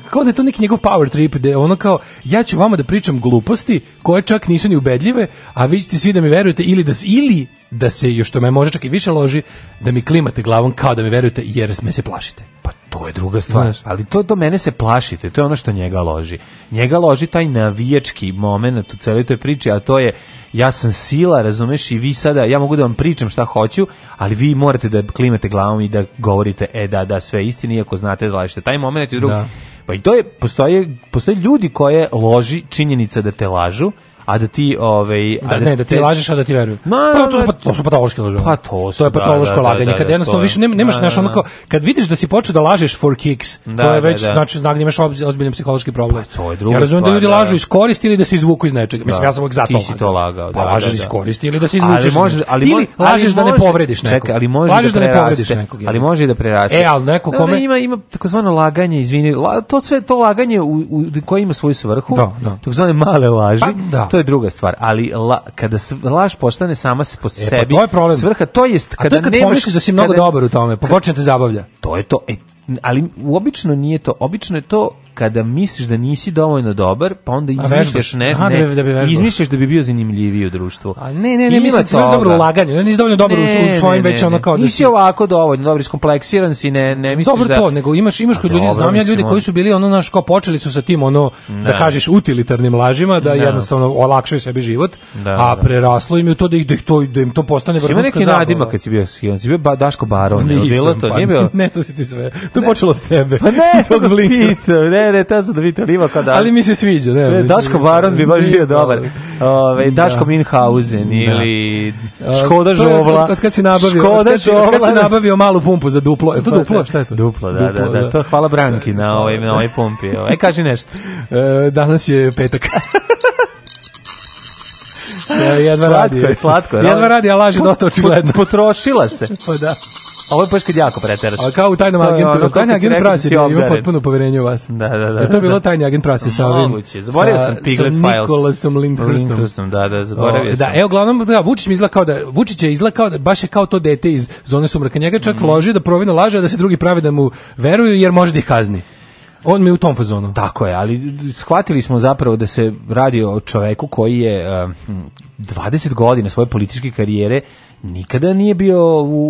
kao da je to neki njegov power trip, da ono kao, ja ću vama da pričam gluposti koje čak nisu ni ubedljive, a vi ćete svi da mi verujete ili da, ili da se, još to me može čak i više loži, da mi klimate glavom kao da mi verujete jer me se plašite. Pa to je druga stvar. Znaš. Ali to do mene se plašite, to je ono što njega loži. Njega loži taj navijački moment u celoj toj priči, a to je ja sam sila, razumeš, i vi sada, ja mogu da vam pričam šta hoću, ali vi morate da klimate glavom i da govorite, e da, da, sve istini, iako znate da lažete. Taj moment i drugi. Da. Pa i to je, postoje, postoje ljudi koje loži činjenica da te lažu, a da ti ovaj da, da ne da ti te... lažeš a da ti verujem. Ma, pa, to su pa, to su patološke laži. Pa to su. To je da, patološko da, da, laganje. Da, da, kad jednostavno je, više nema, nemaš da, naš onako da, kad vidiš da si počeo da lažeš for kicks, da, to je već da, da. znači znak da imaš ozbiljan psihološki problem. Pa, to je druga. Ja razumem da ljudi da, lažu iz ili da se izvuku iz nečega. Mislim ja sam uvek za Ti si to lagao. Pa lažeš iskoristi ili da se izvučeš. može ali ili lažeš da ne povrediš nekog. ali može da ne povrediš nekog. Ali može i da preraste. E, al neko kome ima ima takozvano laganje, izvini, to sve to laganje u kojima ima svoju svrhu. Takozvane male laži. Pa, to je druga stvar, ali la, kada laž postane sama se po e, pa sebi, pa to je svrha, to jest kada A to je kad nemaš, da si mnogo kada, dobar u tome, pa počne da te zabavlja. To je to, e, ali obično nije to, obično je to kada misliš da nisi dovoljno dobar, pa onda izmišljaš ne, Aha, ne, da bi, da bi izmišljaš da bi bio zanimljiviji u društvu. A ne, ne, ne, mislim da dobro ulaganje, ne, nisi dovoljno dobar ne, u svojim već ono kao da nisi ovako dovoljno, dobar, iskompleksiran si, ne, ne misliš dobro da... Dobro to, nego imaš, imaš kod ljudi, znam ja ljudi koji su bili ono, naš, kao počeli su sa tim, ono, da, da. kažeš, utilitarnim lažima, da, da jednostavno olakšaju sebi život, da, a preraslo im je to da ih, da ih to, da im to postane vrhunska zabava. Ima neki nadima kad si bio, si bio Daško Barone, bilo to, pa nije bilo... Ne, to si ti sve, to počelo od tebe. Pa ne, to pitao, ne, ne, te sam da vidite liva kada... Ali mi se sviđa, ne. ne Daško Baron bi baš bio dobar. Ove, ovaj, da. Daško Minhausen da. ili Škoda Žovla. Kad, kad si nabavio, Škoda kad, žovla, kad si nabavio malu pumpu za duplo, je to pa da, duplo, šta je to? Duplo, da, duplo, da, da, to hvala Branki na ovoj, na ovoj pumpi. Ovaj. E, kaži nešto. E, danas je petak. E, jedva slatko radi. Je, slatko je. Jedva radi, a laže dosta očigledno. Potrošila se. Pa da. A Ovo je baš jako preteraš. A kao u tajnom agentu, ono, tajni agent da prasi, da ima potpuno poverenje u vas. Da, da, da. Jer to je da, bilo da. tajni agent prasi sa ovim. Moguće, zaboravio sam Piglet Files. Sa Nikolasom Lindhurstom. Lindhurstom, da, da, zaboravio da, sam. Da, e, glavnom, da, Vučić mi izgleda kao da, Vučić je izgleda kao da, baš je kao to dete iz zone sumraka. Njega čak mm. loži da provino laže, da se drugi prave da mu veruju, jer može da ih kazni. On mi u tom fazonu. Tako je, ali shvatili smo zapravo da se radi o čoveku koji je uh, e, 20 godina svoje političke karijere nikada nije bio u,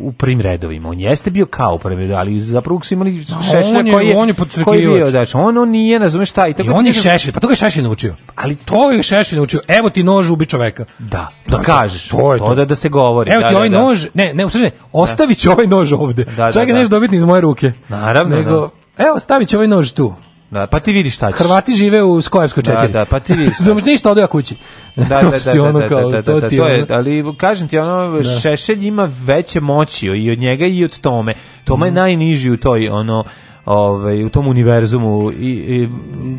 u prim redovima. On jeste bio kao u prvim redovima, ali zapravo su imali Šešelja koji je, on je, koji je bio, da, znači, on, on nije, razumeš šta. I, tako I on je Šešelj, pa to ga je Šešelj naučio. Ali to je Šešelj naučio, evo ti nož ubi čoveka. Da, to da kažeš, to, je to. da, da se govori. Evo ti da, da ovaj da. nož, ne, ne, u sredi, ostavit ću ovaj nož ovde. Da, Čak da, da. nešto dobiti iz moje ruke. Naravno, Nego, da. Evo, stavit ću ovaj nož tu. Da, pa ti vidiš šta ćeš. Hrvati žive u Skojevskoj da, četiri. Da, da, pa ti vidiš. Zumeš ništa ja kući. Da, da, da, da, da, da, da, to da, je, ali kažem ti, ono, da. Šešelj ima veće moći i od njega i od Tome. Tome je mhm. najniži u toj, ono, ovaj u tom univerzumu i, i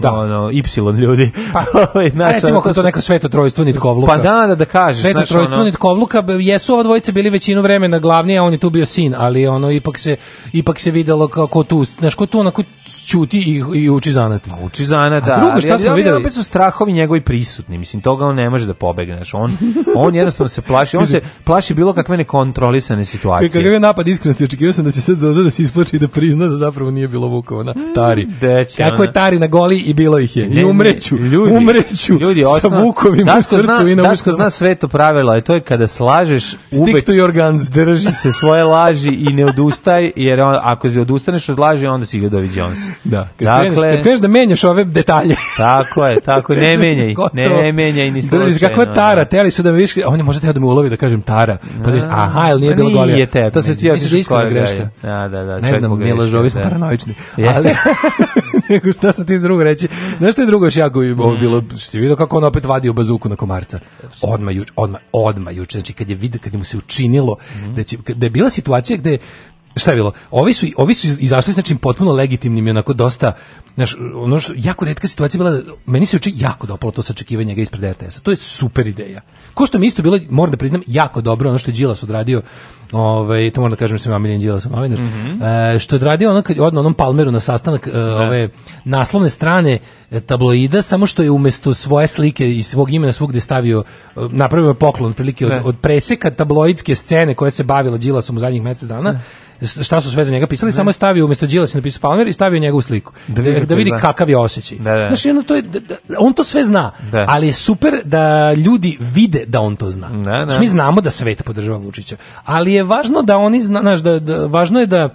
da. ono y ljudi. Pa, ovaj, pa naša, recimo kao to neko sveto trojstvo nitkovluka. Pa da da da kažeš sveto trojstvo ono... nitkovluka jesu ova dvojica bili većinu vremena glavni, a on je tu bio sin, ali ono ipak se ipak se videlo kako tu, znači ko tu onako ćuti i, i uči zanat. A pa, uči zanat, da. A drugo šta ali, smo ali, videli? Opet su strahovi njegovi prisutni, mislim, toga on ne može da pobegneš. On, on jednostavno se plaši, on se plaši bilo kakve nekontrolisane situacije. Kako je napad iskrenosti, očekivao sam da će sad Zoza da se isplači i da prizna da zapravo nije bilo Vukovana, mm, Tari. Deći, Kako je Tari na goli i bilo ih je. I umreću, ljudi, umreću ljudi, osna, sa Vukovim u srcu zna, i na uštima. zna sveto pravilo, a to je kada slažeš Stick uvek to your guns. drži se svoje laži i ne odustaj, jer on, ako se odustaneš od laži, onda si ga Jones. Da, kad dakle, kreneš, kad dakle, kreneš da menjaš ove detalje. tako je, tako ne menjaj, ne menjaj ni slučajno. Držiš kakva da. tara, teli su da mi viške, on je možda teo da me ulovi da kažem tara. Pa da, aha, el nije pa bilo golija. Nije te, to se ti ja mislim da da greška. Da, da, da. Ne znam, mi lažovi smo paranoični. Ali nego šta sam ti drugo reći? Znaš što je drugo još jako ovo mm. bilo, što je vidio kako on opet vadio bazuku na komarca. Odma juč, odma, odma juč, znači kad je vidio, kad mu se učinilo mm. znači, da će, da je bila situacija gde šta je bilo? Ovi su, ovi su izašli s nečim potpuno legitimnim i onako dosta, znaš, ono što, jako retka situacija bila, da, meni se oči jako dopalo to sačekivanje ga ispred RTS-a. To je super ideja. Ko što mi isto bilo, moram da priznam, jako dobro, ono što je Đilas odradio, ovaj, to moram da kažem da se Mamiljen Đilas, Maminar, mm -hmm. E, što je odradio ono, kad, odno, onom Palmeru na sastanak e, da. ove naslovne strane e, tabloida, samo što je umesto svoje slike i svog imena svog gde stavio, e, napravio poklon prilike od, od preseka tabloidske scene koja se bavila Đilasom u zadnjih mesec dana, ne šta su sve za njega pisali, samo je stavio umjesto Đilasa napisao Palmer i stavio njegovu sliku. Da, da vidi, da vidi kakav je osjećaj. Da, da. Znaš, jedno, to je, da, da, on to sve zna, da. ali je super da ljudi vide da on to zna. Znaš, mi znamo da svet podržava Vučića, ali je važno da oni zna, znaš, da, važno je da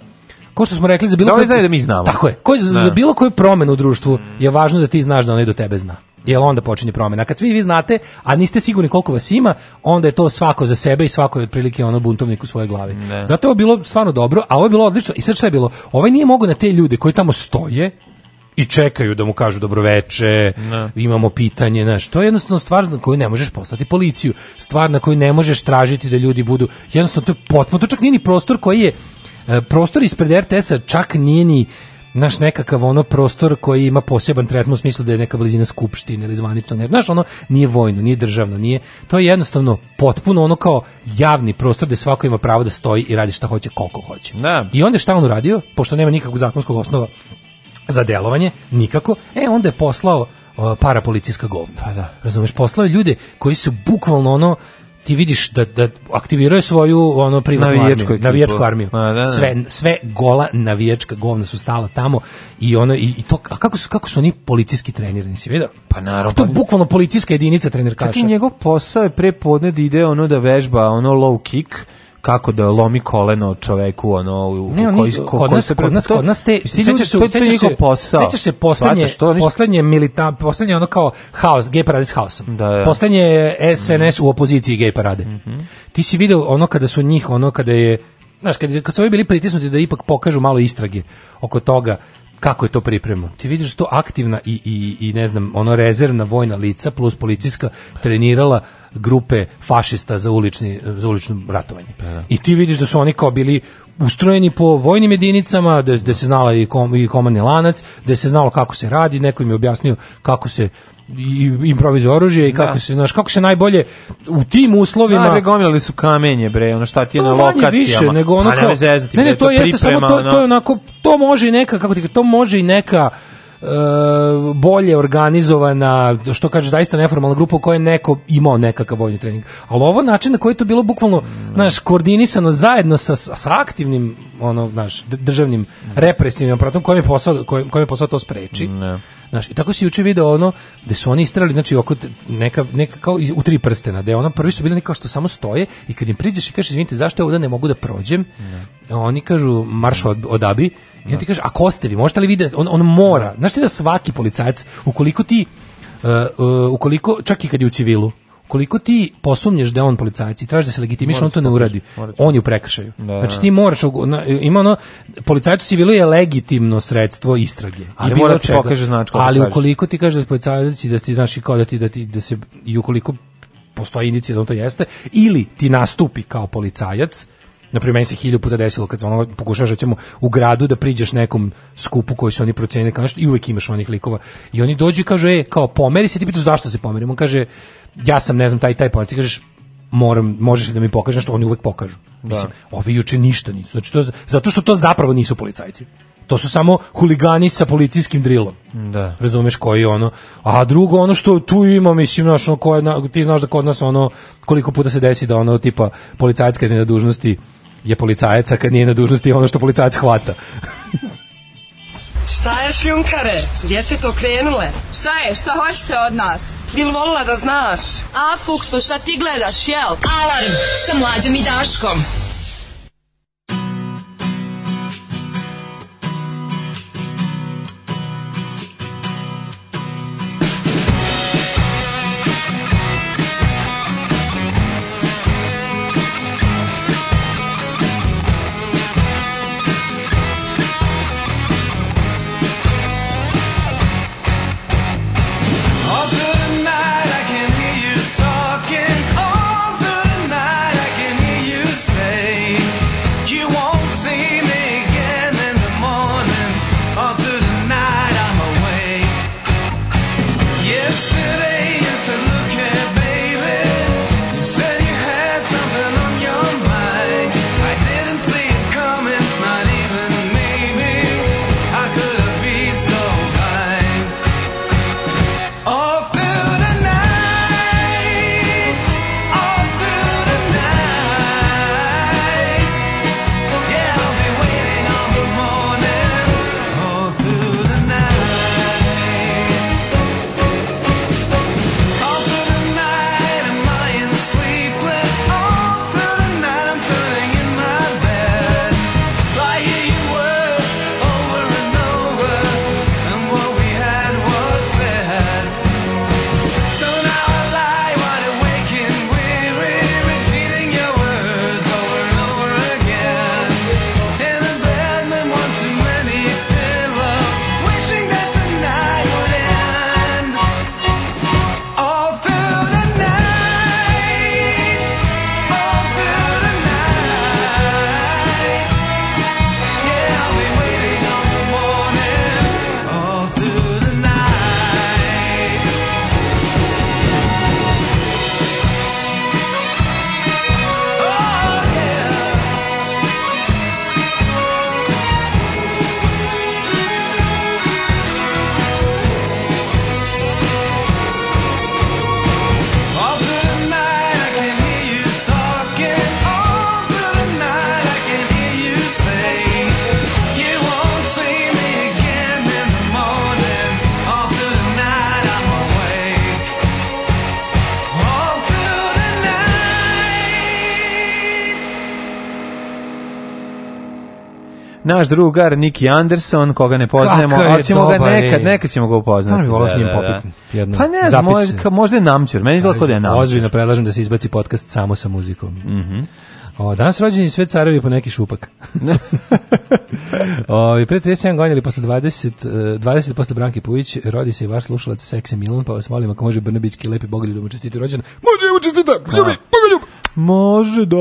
Ko što smo rekli za bilo da, koje, da mi znamo. Tako je. Ko, za bilo koju promenu u društvu je važno da ti znaš da onaj do tebe zna. Jel onda počinje promena. A kad svi vi znate, a niste sigurni koliko vas ima, onda je to svako za sebe i svako je otprilike ono buntovnik u svojoj glavi. Ne. Zato je ovo bilo stvarno dobro, a ovo je bilo odlično. I sad šta je bilo? Ovaj nije mogao na te ljude koji tamo stoje, i čekaju da mu kažu dobroveče, ne. imamo pitanje, znaš, to je jednostavno stvar na koju ne možeš poslati policiju, stvar na koju ne možeš tražiti da ljudi budu, jednostavno to je potpuno, to čak nije ni prostor koji je, e, prostor ispred RTS-a čak nije ni, naš nekakav ono prostor koji ima poseban tretman u smislu da je neka blizina skupštine ili zvanično, ne, znaš, ono nije vojno, nije državno, nije, to je jednostavno potpuno ono kao javni prostor gde svako ima pravo da stoji i radi šta hoće koliko hoće. Da. I onda šta on uradio, pošto nema nikakvog zakonskog osnova za delovanje, nikako, e onda je poslao parapolicijska govna. Pa da. Razumeš, poslao ljude koji su bukvalno ono ti vidiš da, da aktiviraju svoju ono privatnu navijačku armiju, navijačku armiju. A, da, da. Sve, sve gola navijačka govna su stala tamo i ono i, i to a kako su kako su oni policijski trenirani si video? Pa naravno. To je bukvalno policijska jedinica trener Kaša. Kako njegov posao je podne da ide ono da vežba ono low kick kako da lomi koleno čoveku ono u ne, oni, koji ko, kod nas kod nas kod nas te sećaš se sećaš se posao sećaš se poslednje što, poslednje milita poslednje ono kao haos gay parade s haosom da, da. poslednje SNS mm. u opoziciji gay parade mm -hmm. ti si video ono kada su njih ono kada je znaš, kad, kad su ovi bili pritisnuti da ipak pokažu malo istrage oko toga kako je to pripremno. Ti vidiš da to aktivna i, i, i ne znam, ono rezervna vojna lica plus policijska trenirala grupe fašista za ulični za ulično ratovanje. Pa. Da. I ti vidiš da su oni kao bili ustrojeni po vojnim jedinicama, da, da se znala i, kom, i komani lanac, da se znalo kako se radi, neko im je objasnio kako se i improvizu oružje i kako da. se znaš kako se najbolje u tim uslovima da, gomilali su kamenje bre ono šta ti je no, pa na lokacijama više nego onako pa ne, ne, ne, to, to jeste samo to, to je onako to može i neka kako ti to može i neka E, bolje organizovana, što kaže zaista neformalna grupa u kojoj neko imao nekakav vojni trening. Ali ovo način na koji je to bilo bukvalno, znaš, koordinisano zajedno sa, sa aktivnim, ono, znaš, državnim represivnim aparatom kojem je posao, kojem, kojem je posao to spreči. Ne. Znaš, i tako se juče video ono da su oni istrali, znači oko neka, neka kao iz, u tri prstena, da je ona prvi su bili neka što samo stoje i kad im priđeš i kažeš izvinite zašto ja ovdje ne mogu da prođem, ne. oni kažu marš od, odabi, I on ti kaže, a kostevi, možete li vidjeti, on, on mora, znaš ti da svaki policajac, ukoliko ti, uh, uh, ukoliko, čak i kad je u civilu, koliko ti posumnješ da on policajac i traži da se legitimiš, on to ne da uradi. Moraš. Da on je u prekršaju. Da, da, znači ti moraš, ima ono, policajac u civilu je legitimno sredstvo istrage. Ali mora da čega. Pokaže značko, ali ukoliko ti kaže da policajac i da ti, znaš, kao da ti, da ti, da se, i ukoliko postoji indicija da on to jeste, ili ti nastupi kao policajac, na primer, meni se hiljadu puta desilo kad ono pokušaš ćemo u gradu da priđeš nekom skupu koji su oni procenili kao nešto i uvek imaš onih likova i oni dođu i kažu e kao pomeri se ti pitaš zašto se pomerimo. on kaže ja sam ne znam taj taj pomeri ti kažeš moram, možeš li da mi pokažeš nešto, oni uvek pokažu. Da. Mislim, da. ovi juče ništa nisu. Znači to, zato što to zapravo nisu policajci. To su samo huligani sa policijskim drilom. Da. Razumeš koji je ono. A drugo, ono što tu ima, mislim, znaš, ono, koje, ti znaš da kod nas ono, koliko puta se desi da ono, tipa, policajska kad je na dužnosti, je policajaca kad nije na dužnosti ono što policajac hvata. Šta je šljunkare? Gdje ste to krenule? Šta je? Šta hoćete od nas? Bil volila da znaš? A, Fuksu, šta ti gledaš, jel? Alarm sa mlađom i Daškom. naš drugar Niki Anderson, koga ne poznajemo, ali ćemo dobar, ga nekad, nekad ćemo ga upoznati. Stvarno bi volao da, s njim da, da. popiti jednu Pa ne znam, možda, možda je namćur, meni lako da je namćur. Ozbiljno predlažem da se izbaci podcast samo sa muzikom. Mhm. Mm o, danas rođeni sve carevi po neki šupak. o, i pre 37 godina ili posle 20, 20 e, posle Branki Pujić, rodi se i vaš slušalac Seksi Milan, pa vas molim ako može Brnabićki lepi bogolju da mu čestiti rođen. Može, mu čestite, ljubi, bogoljubi može da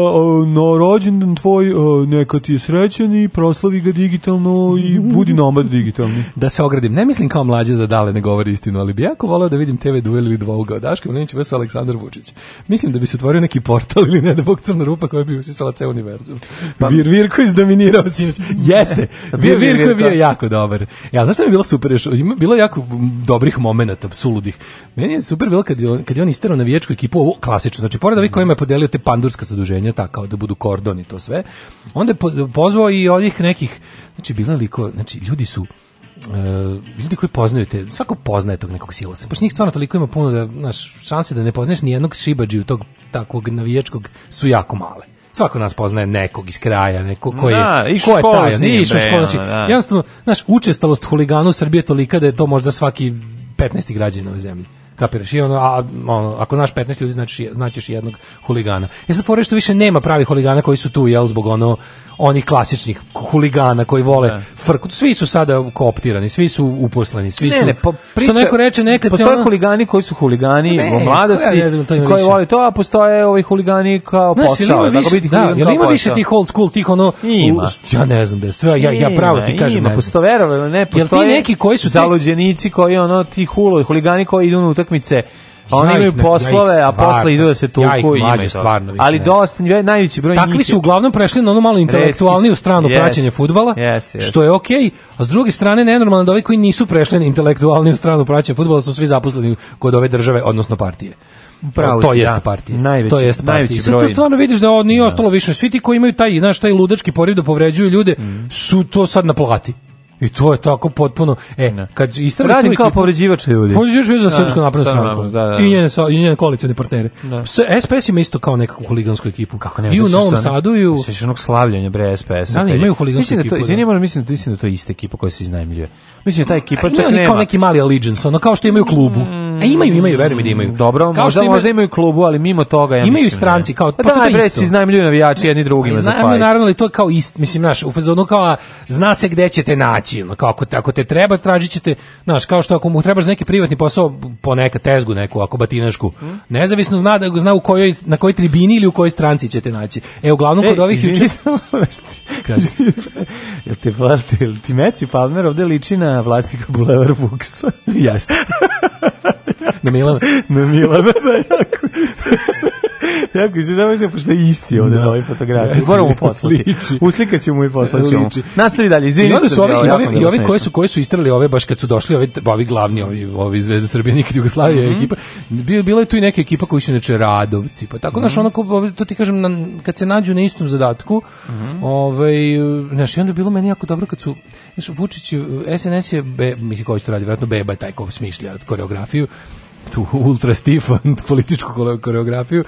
na rođendan tvoj neka ti je srećan i proslavi ga digitalno i budi nomad digitalni. da se ogradim. Ne mislim kao mlađe da dale ne govori istinu, ali bi jako volao da vidim TV duel ili dvoga od Daška Milinić vs. Aleksandar Vučić. Mislim da bi se otvorio neki portal ili ne da bog crna rupa koja bi usisala ceo univerzum. Pa, Vir Virko izdominirao sinoć. Jeste. Vir Virko je bio jako dobar. Ja, znaš što mi je bilo super još? Ima bilo jako dobrih momenata, suludih. Meni je super bilo kad je on, kad je on isterao navijačku ekipu, ovo klasično. Znači, pored ovih kojima je podelio te pandurska zaduženja, tako kao da budu kordon i to sve. Onda je pozvao i ovih nekih, znači bila liko, znači ljudi su Uh, ljudi koji poznaju te, svako poznaje tog nekog silosa. Pošto njih stvarno toliko ima puno da, znaš, šanse da ne poznaješ ni jednog šibađiju tog takvog navijačkog su jako male svako nas poznaje nekog iz kraja, neko ko je, da, ko je taj, nije išao školu, znači, da. jednostavno, znaš, učestalost huligana u Srbiji je tolika da je to možda svaki 15. građan ove zemlje. Kapiraš? I ono, a, ono, ako znaš 15 ljudi, znači, znaćeš jednog huligana. I sad fore što više nema pravih huligana koji su tu, jel, zbog ono, onih klasičnih huligana koji vole da. frku. Svi su sada kooptirani, svi su uposleni, svi ne, su... Ne, po, priča, što neko reče nekad... Postoje ono... huligani koji su huligani u mladosti, ja znam, koji više. vole to, a postoje ovi huligani kao znaš, posao. Ima više, da, jel ima više tih old school, tih ono... Ima. Ja ne znam, bez, ja, ja, ja pravo ti kažem. Ima, postoje, ne, postoje... Jel ti neki koji su... Zaluđenici koji ono, ti hulo, huligani koji idu unutra utakmice, a oni imaju poslove, ja a posle idu da se tuku ja i stvarno. Više Ali dosta, najveći broj Takvi su uglavnom prešli na onu malo intelektualniju stranu yes, praćenja futbala, yes, yes. što je okej, okay, a s druge strane nenormalno da ovi koji nisu prešli na intelektualniju stranu praćenja fudbala su svi zaposleni kod ove države, odnosno partije. Pravo to jest da. partija. Najveći, to jest partija. Najveći broj. Sad tu stvarno vidiš da on nije da. ostalo više. Svi ti koji imaju taj, znaš, taj ludački poriv da povređuju ljude, mm. su to sad na plati. I to je tako potpuno, e, ne. Da. kad istrali Radim kao povređivač ljudi. Povređivač za da, srpsku naprednu stranku. Da, da, da. I njene, sa, i njene koalicijne partnere. Da. S, SPS ima isto kao nekakvu huligansku ekipu. Kako ne, I u da Novom Sadu i u... Svećeš onog slavljanja bre SPS. Da, ne, imaju huligansku ekipu. Izvini, moram, mislim, mislim da to je ista ekipa koja se iznajmljuje. Mislim da ta ekipa čak nema. kao neki mali Allegiance, ono kao što imaju klubu. A mm. e, imaju, imaju, verujem da imaju. Dobro, kao možda, imaju, možda imaju klubu, ali mimo toga ja imaju stranci kao pa da, to je isto. iznajmljuju navijači jedni drugima za fajt. Naravno, naravno, to je kao isto, mislim, naš, u fazonu kao zna se gde ćete naći ići, kao ako te, ako te treba, tražit ćete, znaš, kao što ako mu trebaš za neki privatni posao, po neka tezgu neku, ako batinašku, hmm? nezavisno zna, da, zna u kojoj, na kojoj tribini ili u kojoj stranci ćete naći. E, uglavnom, e, kod ovih... Izvini, samo Jel te, jel ti Meci Palmer ovde liči na vlastnika Bulevar Vuksa? Jeste. na Milana. na Milana, da, jako Jako se zamislim, pošto je isti ovde da. na ovoj fotografiji. Jeste, Moramo poslati. Liči. Uslikaćemo i poslaćemo. Nastavi dalje, izvini. I onda su ovi, i ovi, ovi koji su, koje su istrali ove, baš kad su došli, ovi, ovi glavni, ovi, ovi Zvezda Srbije, nikad Jugoslavije, mm -hmm. ekipa. Bila je tu i neka ekipa koji su neče radovci. Pa tako, mm -hmm. znaš, mhm. onako, ovaj, to ti kažem, na, kad se nađu na istom zadatku, mm -hmm. ovaj, znaš, i onda je bilo meni jako dobro kad su, znaš, Vučić, SNS je, be, mislim, koji su to radi, vjerojatno Beba je taj ko smišlja koreografiju, tu ultra stifan političku koreografiju.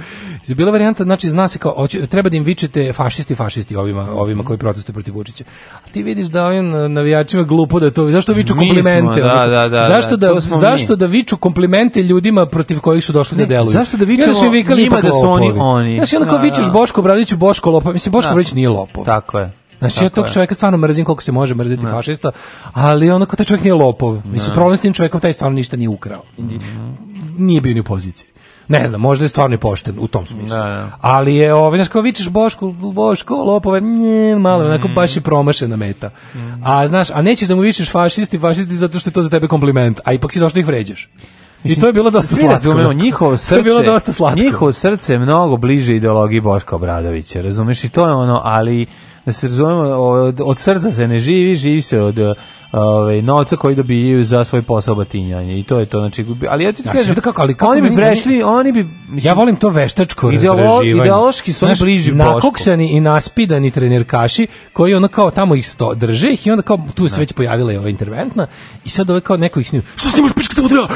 Je bila varijanta, znači zna se kao oči, treba da im vičete fašisti, fašisti ovima, ovima koji protestuju protiv Vučića. A ti vidiš da ovim navijačima glupo da to, zašto viču komplimente? Smo, da, da, da, zašto da, da- zašto mi. da viču komplimente ljudima protiv kojih su došli da ne, da deluju? Zašto da vičemo njima da su oni oni? Znaš, onda kao da, vičeš Boško Obradoviću, Boško lopov. Mislim, Boško Obradović nije lopov. Tako je. Znači, ja tog čoveka stvarno mrzim koliko se može mrziti ne. fašista, ali onako taj čovek nije lopov. Mislim, problem s tim čovjekom taj stvarno ništa nije ukrao. Mm -hmm nije bio ni u poziciji. Ne znam, možda je stvarno pošten u tom smislu. Da, da. Ali je, ovaj, znaš, kao vičeš Bošku, Boško, lopove, nje, malo, mm. onako baš je promašena meta. Mm. A, znaš, a nećeš da mu vičeš fašisti, fašisti, zato što je to za tebe kompliment, a ipak si došao da ih vređaš. I to je bilo dosta slatko. Razumemo, da. njihovo srce, bilo dosta slatko. Njihovo srce je mnogo bliže ideologiji Boška Obradovića, razumeš? I to je ono, ali da se razumemo, od, od srza se ne živi, živi se od uh, ove, ovaj, novca koji dobijaju za svoj posao batinjanje i to je to znači ali ja ti znači, kažem da kako ali kako oni bi prešli oni bi mislim, ja volim to veštačko ideolo, razdraživanje ideološki su znači, bliži nakoksani i naspidani trenerkaši koji ono kao tamo ih sto drže ih i onda kao tu se da. već pojavila je ova interventna i sad ove kao neko ih snima šta snimaš pička tamo treba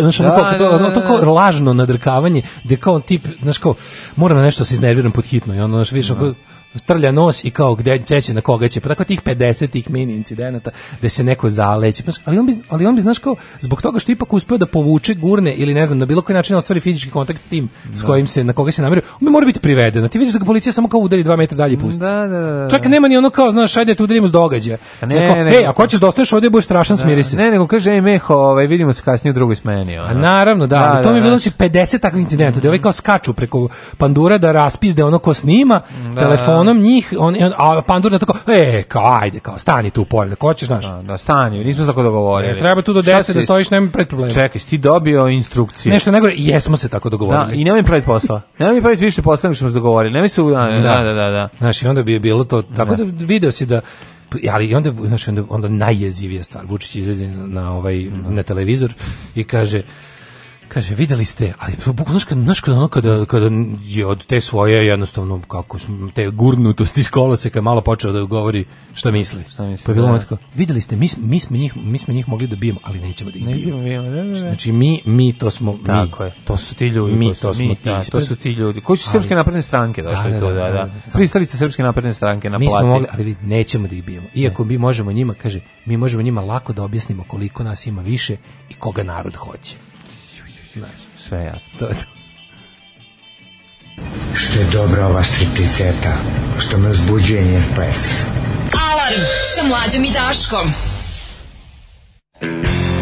znači ono da, kao to, da, ono, to kao lažno nadrkavanje gde kao on tip znači kao moram na nešto se iznerviram pod hitno i ono znači više kao trlja nos i kao gde će na koga će. Pa tako tih 50 ih mini incidenata da se neko zaleće. Pa, ali on bi ali on bi znaš kao zbog toga što ipak uspeo da povuče gurne ili ne znam na bilo koji način da ostvari fizički kontakt s tim da. s kojim se na koga se namerio, on bi mora biti priveden. A ti vidiš da ga policija samo kao udari 2 metra dalje i pusti. Da da, da, da, da. Čak nema ni ono kao znaš ajde te udarimo s događaja. Pa ne, neko, ne, ej, ako hoćeš da ostaneš ovdje, budeš strašan, da, smiri se. Ne, nego kaže ej meho, ovaj vidimo se kasnije u drugoj smeni, ona. A naravno, da, da, ali to mi je bilo znači 50 takvih incidenata, da ovaj kao skaču preko pandura da raspizde ono ko snima, telefon uglavnom njih, on, a Pandur tako, e, kao, ajde, kao, stani tu pored, ko ćeš, znaš. Da, da stani, nismo se tako dogovorili. E, treba tu do 10 da stojiš, nema pred problema. Čekaj, si ti dobio instrukcije? Nešto nego, jesmo se tako dogovorili. Da, i nema mi praviti posla. nema mi praviti više posla nego što smo se dogovorili. nema mi se, da, da, da, da. da. Znaš, i onda bi bilo to, tako da, da video si da, ali onda znači onda, onda najjezivija stvar Vučić izađe na ovaj da. na televizor i kaže Kaže, videli ste, ali bukvalno znaš kada, ono kada, kada je od te svoje jednostavno kako te gurnutosti se kad malo počeo da govori šta misli. Šta misli? Pa bilo da. tako, videli ste, mi, mi, smo njih, mi smo njih mogli da bijemo, ali nećemo da ih bijemo. bijemo da, da, da, Znači mi, mi to smo mi. Tako je, to su ti ljudi. Mi to, smo mi, ti. Da, to su ti ljudi. Koji su srpske napredne stranke da, došli da, da, to, da, da. da. da. Pristalice srpske napredne stranke na Mi smo mogli, ali vid, nećemo da ih bijemo. Iako mi možemo njima, kaže, mi možemo njima lako da objasnimo koliko nas ima više i koga narod hoće. Znaš, sve jasno. To je to. Što je dobra ova stripticeta, što me uzbuđuje njen ples. Alarm sa mlađom i Daškom. Thank you.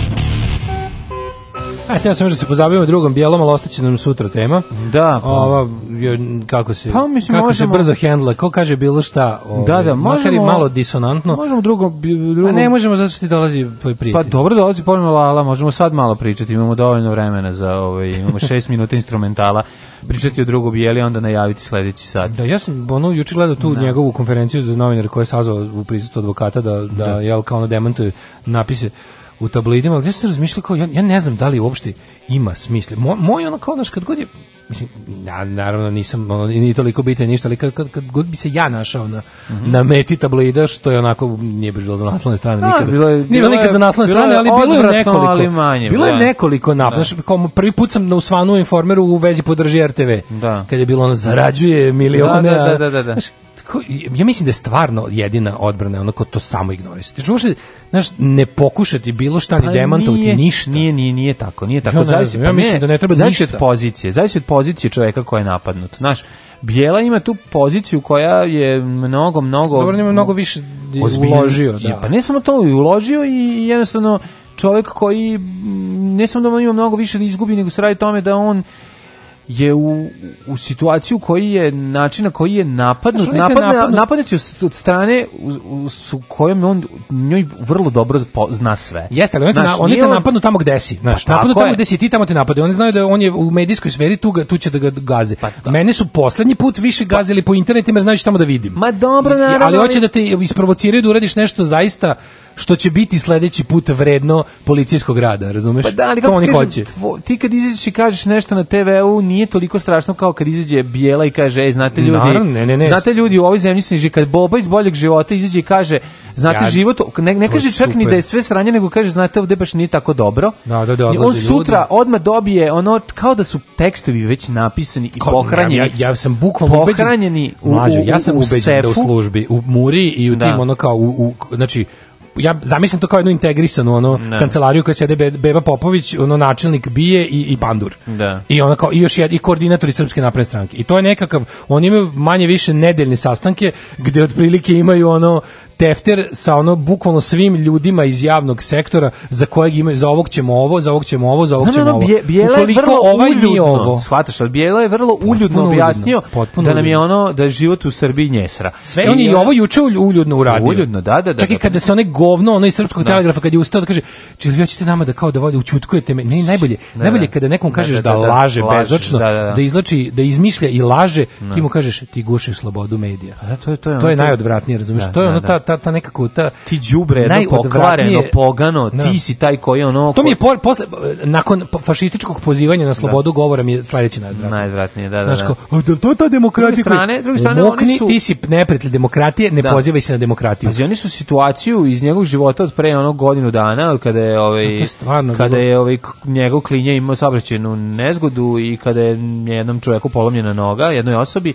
A ja sam još da se pozabavimo drugom dijelom, ali ostaće nam sutra tema. Da. Pa. Ova, kako se, pa, mislim, kako možemo, se brzo hendla, ko kaže bilo šta, ovaj, da, da, možemo, makar malo disonantno. Možemo drugom, drugom... A ne možemo, zato što ti dolazi tvoj prijatelj. Pa dobro, dolazi ponovno Lala, možemo sad malo pričati, imamo dovoljno vremena za, ovaj, imamo šest minuta instrumentala, pričati o drugom bijeli, onda najaviti sledeći sat. Da, ja sam, ono, juče gledao tu da. njegovu konferenciju za novinar koja je sazvao u prisutu advokata da, da, da. jel, kao ono demantuje napise u tabloidima, gdje se razmišljali kao, ja, ja ne znam da li uopšte ima smisla. Moj, moj ono kao, naš, kad god je, mislim, ja naravno nisam ono, ni toliko bitan ništa, ali kad, kad, kad god bi se ja našao na, mm -hmm. na meti tabloida, što je onako, nije bilo za naslovne strane da, nikada. Bilo je, bilo nikad za naslovne strane, ali bilo je nekoliko. Ali manje, bilo je nekoliko nap, znaš, kao prvi put sam na usvanu informeru u vezi podrži RTV. Da. Kad je bilo ono, zarađuje milione. Da, da, da, da, da. Znaš, ja mislim da je stvarno jedina odbrana onako to samo ignorisati. Čuvaš znaš, ne pokušati bilo šta ni pa demantovati nije, ništa. Nije, nije, nije tako, nije tako. Ja, zavisi, ja pa mislim da ne treba zavisi ništa. od pozicije, zavisi od pozicije čoveka koji je napadnut. Znaš, Bijela ima tu poziciju koja je mnogo, mnogo... Dobro, ima mnogo više ozbiljno, uložio. Da. Pa ne samo to, i uložio i jednostavno čovjek koji ne samo da ima mnogo više da izgubi, nego se radi tome da on je u, u situaciju koji je način na koji je napadnut, znači, napadne, napadnut, napadnut je od strane u, u, su kojom on njoj vrlo dobro zna sve. Jeste, ali oni te, na, oni te napadnu tamo gde si. Znaš, pa, napadnu tamo je. gde si ti tamo te napade. Oni znaju da on je u medijskoj sferi tu, tu će da ga gaze. Pa, da. Mene su poslednji put više pa- gazili pa. po internetima jer znaju tamo da vidim. Ma dobro, naravno. Ali hoće da te isprovociraju da uradiš nešto zaista što će biti sledeći put vredno policijskog rada, razumeš? Pa da, ali kako ti kažem, Tvo, ti kad izađeš i kažeš nešto na TV-u, nije toliko strašno kao kad izađe bijela i kaže, ej, znate ljudi, Naravno, ne, ne, ne. znate ljudi, u ovoj zemlji se kad Boba iz boljeg života izađe i kaže, znate ja, život, ne, ne kaže čak super. ni da je sve sranje, nego kaže, znate, ovde baš nije tako dobro. Da, da, da, on sutra ljudi. odmah dobije ono, kao da su tekstovi već napisani i kao, pohranjeni. Ja, ja, ja sam bukvalno pohranjeni u, u, u, ja sam u, u, u, u, u, u, u, u, u, u, u, u, u, u, u, u, u, ja zamislim to kao jednu integrisanu ono ne. Da. kancelariju koja sede Be, Beba Popović, ono načelnik Bije i i Bandur. Da. I ona kao i još jed, i koordinatori Srpske napredne stranke. I to je nekakav oni imaju manje više nedeljne sastanke gde otprilike imaju ono tefter sa ono bukvalno svim ljudima iz javnog sektora za kojeg imaju za ovog ćemo ovo, za ovog ćemo ovo, za ovog ćemo ovo. Ovaj bijela je vrlo ovaj uljudno, ovo. shvataš, al Bijela je vrlo uljudno objasnio da nam je ono da je život u Srbiji njesra. Sve on je i ovo juče uljudno uradio. Uljudno, da, da, da. Čak i da, da. kada se one govno, ono srpskog da. telegrafa kad je ustao da kaže, "Čelivi hoćete nama da kao da vodi učutkujete me." Ne, najbolje, najbolje kada nekom kažeš da, laže bezočno, da izlači, da izmišlja i laže, ti mu kažeš ti gušiš slobodu medija. Pa to je to je najodvratnije, razumeš? To je ono ta ta, ta nekako ta ti đubre jedno pokvareno pogano no. Da. ti si taj koji ono to mi je po, posle nakon pa, fašističkog pozivanja na slobodu da. govora mi je sledeće najodvratnije najodvratnije da da, znači da. da to je ta demokratija strane druge strane Mokni, oni su ti si neprijatelj demokratije ne da. pozivaj se na demokratiju znači oni su situaciju iz njegovog života od pre onog godinu dana kada je ovaj no, kada je ovaj njegov klinja imao saobraćajnu nezgodu i kada je jednom čovjeku polomljena noga jednoj osobi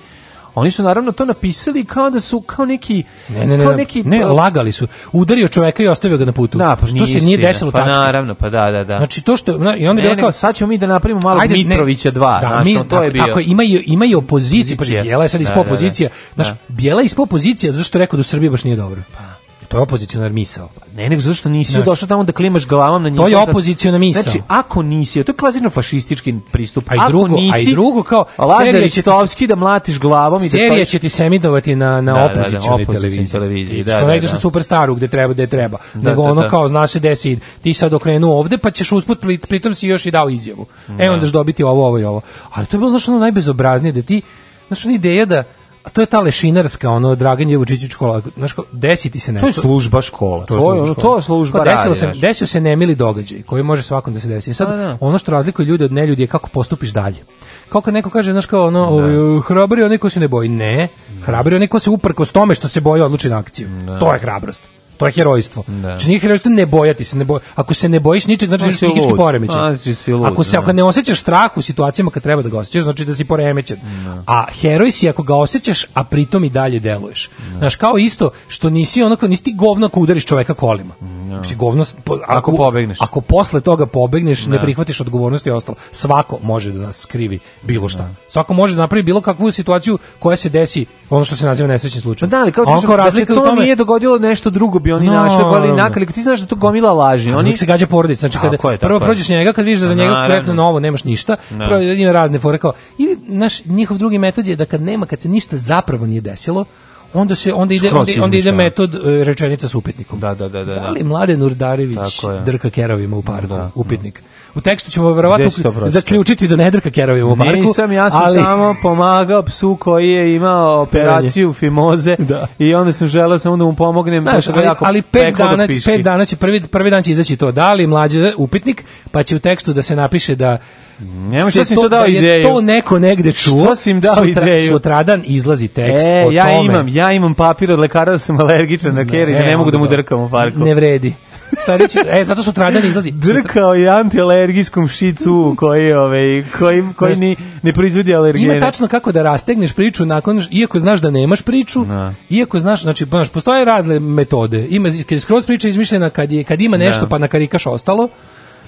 Oni su naravno to napisali kao da su kao neki ne, ne, ne, kao neki ne, lagali su. Udario čoveka i ostavio ga na putu. Da, pa što se nije desilo pa tačno. naravno, pa da, da, da. Znači to što i onda je rekao sad ćemo mi da napravimo malo Mitrovića 2, da, mi, to je bio. Tako ima ima i opozicija, pa Bijela je sad ispod da, da, da. opozicija. Znaš, Bijela je ispod opozicija zato što rekao da u Srbiji baš nije dobro. Pa To je opozicionar misao. Ne, nego zato što nisi znači, došao tamo da klimaš glavom na njih. To je opoziciona misao. Znači, ako nisi, to je klasično fašistički pristup. A i drugo, ako nisi, a i drugo kao Lazarić Tovski da mlatiš glavom i da serija da će ti semidovati na na da, opozicioni da, da, televiziji. televiziji. Znači, da, da, da, što ne ideš na superstaru gde treba gde treba, nego ono kao znaš se desi, ti sad okrenuo ovde pa ćeš usput pritom si još i dao izjavu. E onda ćeš dobiti ovo, ovo i ovo. Ali to je bilo znači ono najbezobraznije da ti znači ideja da a to je ta lešinarska, ono, Dragan Jevučićić škola, znaš, ko, ti se nešto. To je služba škola, to je služba, škola. To je služba radi, desilo se, desio se nemili događaj, koji može svakom da se desi. Sad, a, da. ono što razlikuje ljude od neljudi je kako postupiš dalje. Kao kad neko kaže, znaš, kao, ono, da. Ovaj, hrabri onaj ko se ne boji. Ne, hrabri onaj ko se uprkos tome što se boji odluči na akciju. Da. To je hrabrost. To je herojstvo. Da. Znači nije herojstvo ne bojati se, ne boj... ako se ne bojiš ničeg, znači da si psihički poremećen. Ako se da. ako ne osjećaš strah u situacijama kad treba da ga osjećaš, znači da si poremećen. Da. A heroj si ako ga osjećaš, a pritom i dalje deluješ. Da. Znaš, kao isto što nisi onako nisi ti govno ako udariš čoveka kolima. Da. Si govno ako, ako pobegneš. Ako posle toga pobegneš, da. ne prihvatiš odgovornost i ostalo. Svako može da nas krivi bilo šta. Da. Svako može da napravi bilo kakvu situaciju koja se desi, ono što se naziva nesrećni slučaj. Pa da, ali kao, što da se to u tome, nije dogodilo nešto drugo bi oni no, našli, ali nakalik, ti znaš da to gomila laži. Oni se gađa porodica, znači kada tako je, tako prvo prođeš njega, kad vidiš da za njega konkretno novo nemaš ništa, no. Da. prvo ima razne fore kao i naš njihov drugi metod je da kad nema, kad se ništa zapravo nije desilo, onda se onda ide onda, onda, ide metod e, rečenica sa upitnikom. Da, da, da, da. Da, da li Mladen Urdarević drka kerovima u parku, da, upitnik. U tekstu ćemo verovatno zaključiti da Nedrka Kerov je u parku. Nisam, ja sam ali... samo pomagao psu koji je imao operaciju fimoze da. i onda sam želeo samo da mu pomognem. Znaš, ali, jako ali pet, dana, pet dana će, prvi, prvi dan će izaći to, da li mlađe upitnik, pa će u tekstu da se napiše da Nema što sam to, dao da ideju. To neko negde čuo. Što sam dao sutra, ideju? Sutradan izlazi tekst e, o ja tome. Imam, ja imam papir od lekara da sam alergičan na keri, da ne, ne mogu da mu drkam u parku. Ne vredi. Sledeći, e, zato su tradani izlazi. Drkao je antialergijskom šicu koji, ove, ovaj, koji, koji Znaš, ni, ne proizvodi alergene. Ima tačno kako da rastegneš priču nakon, iako znaš da nemaš priču, Na. Da. iako znaš, znači, postoje razne metode. Ima, skroz priča izmišljena kad, je, kad ima da. nešto pa nakarikaš ostalo,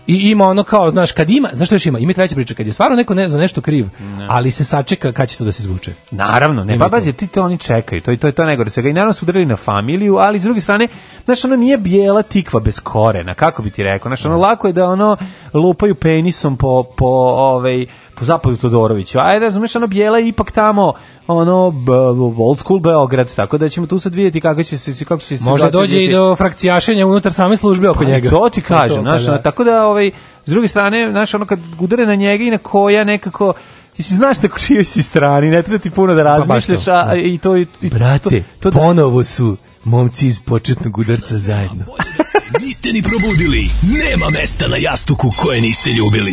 i ima ono kao, znaš, kad ima, zašto što još ima? Ima treća priča, kad je stvarno neko ne, za nešto kriv, ne. ali se sačeka kad će to da se izvuče. Naravno, ne, pa bazi, ti to oni čekaju, to, to je to najgore svega. I naravno su udarili na familiju, ali s druge strane, znaš, ono nije bijela tikva bez korena, kako bi ti rekao, znaš, ono lako je da ono lupaju penisom po, po ovaj, po zapadu Todoroviću. Ajde, razumeš, ono Bijela je ipak tamo ono old school Beograd, tako da ćemo tu sad vidjeti kako će se kako će se Može dođe vidjeti. i do frakcijašenja unutar same službe oko pa, njega. To ti kažem, pa znaš, pa, da. tako da ovaj s druge strane, znaš, ono kad udare na njega i na koja nekako Mislim, znaš na čijoj si strani, ne treba ti puno da pa razmišljaš, a da. i to... I, i Brate, to, to da- ponovo su momci iz početnog udarca zajedno. Da niste ni probudili, nema mesta na jastuku koje niste ljubili.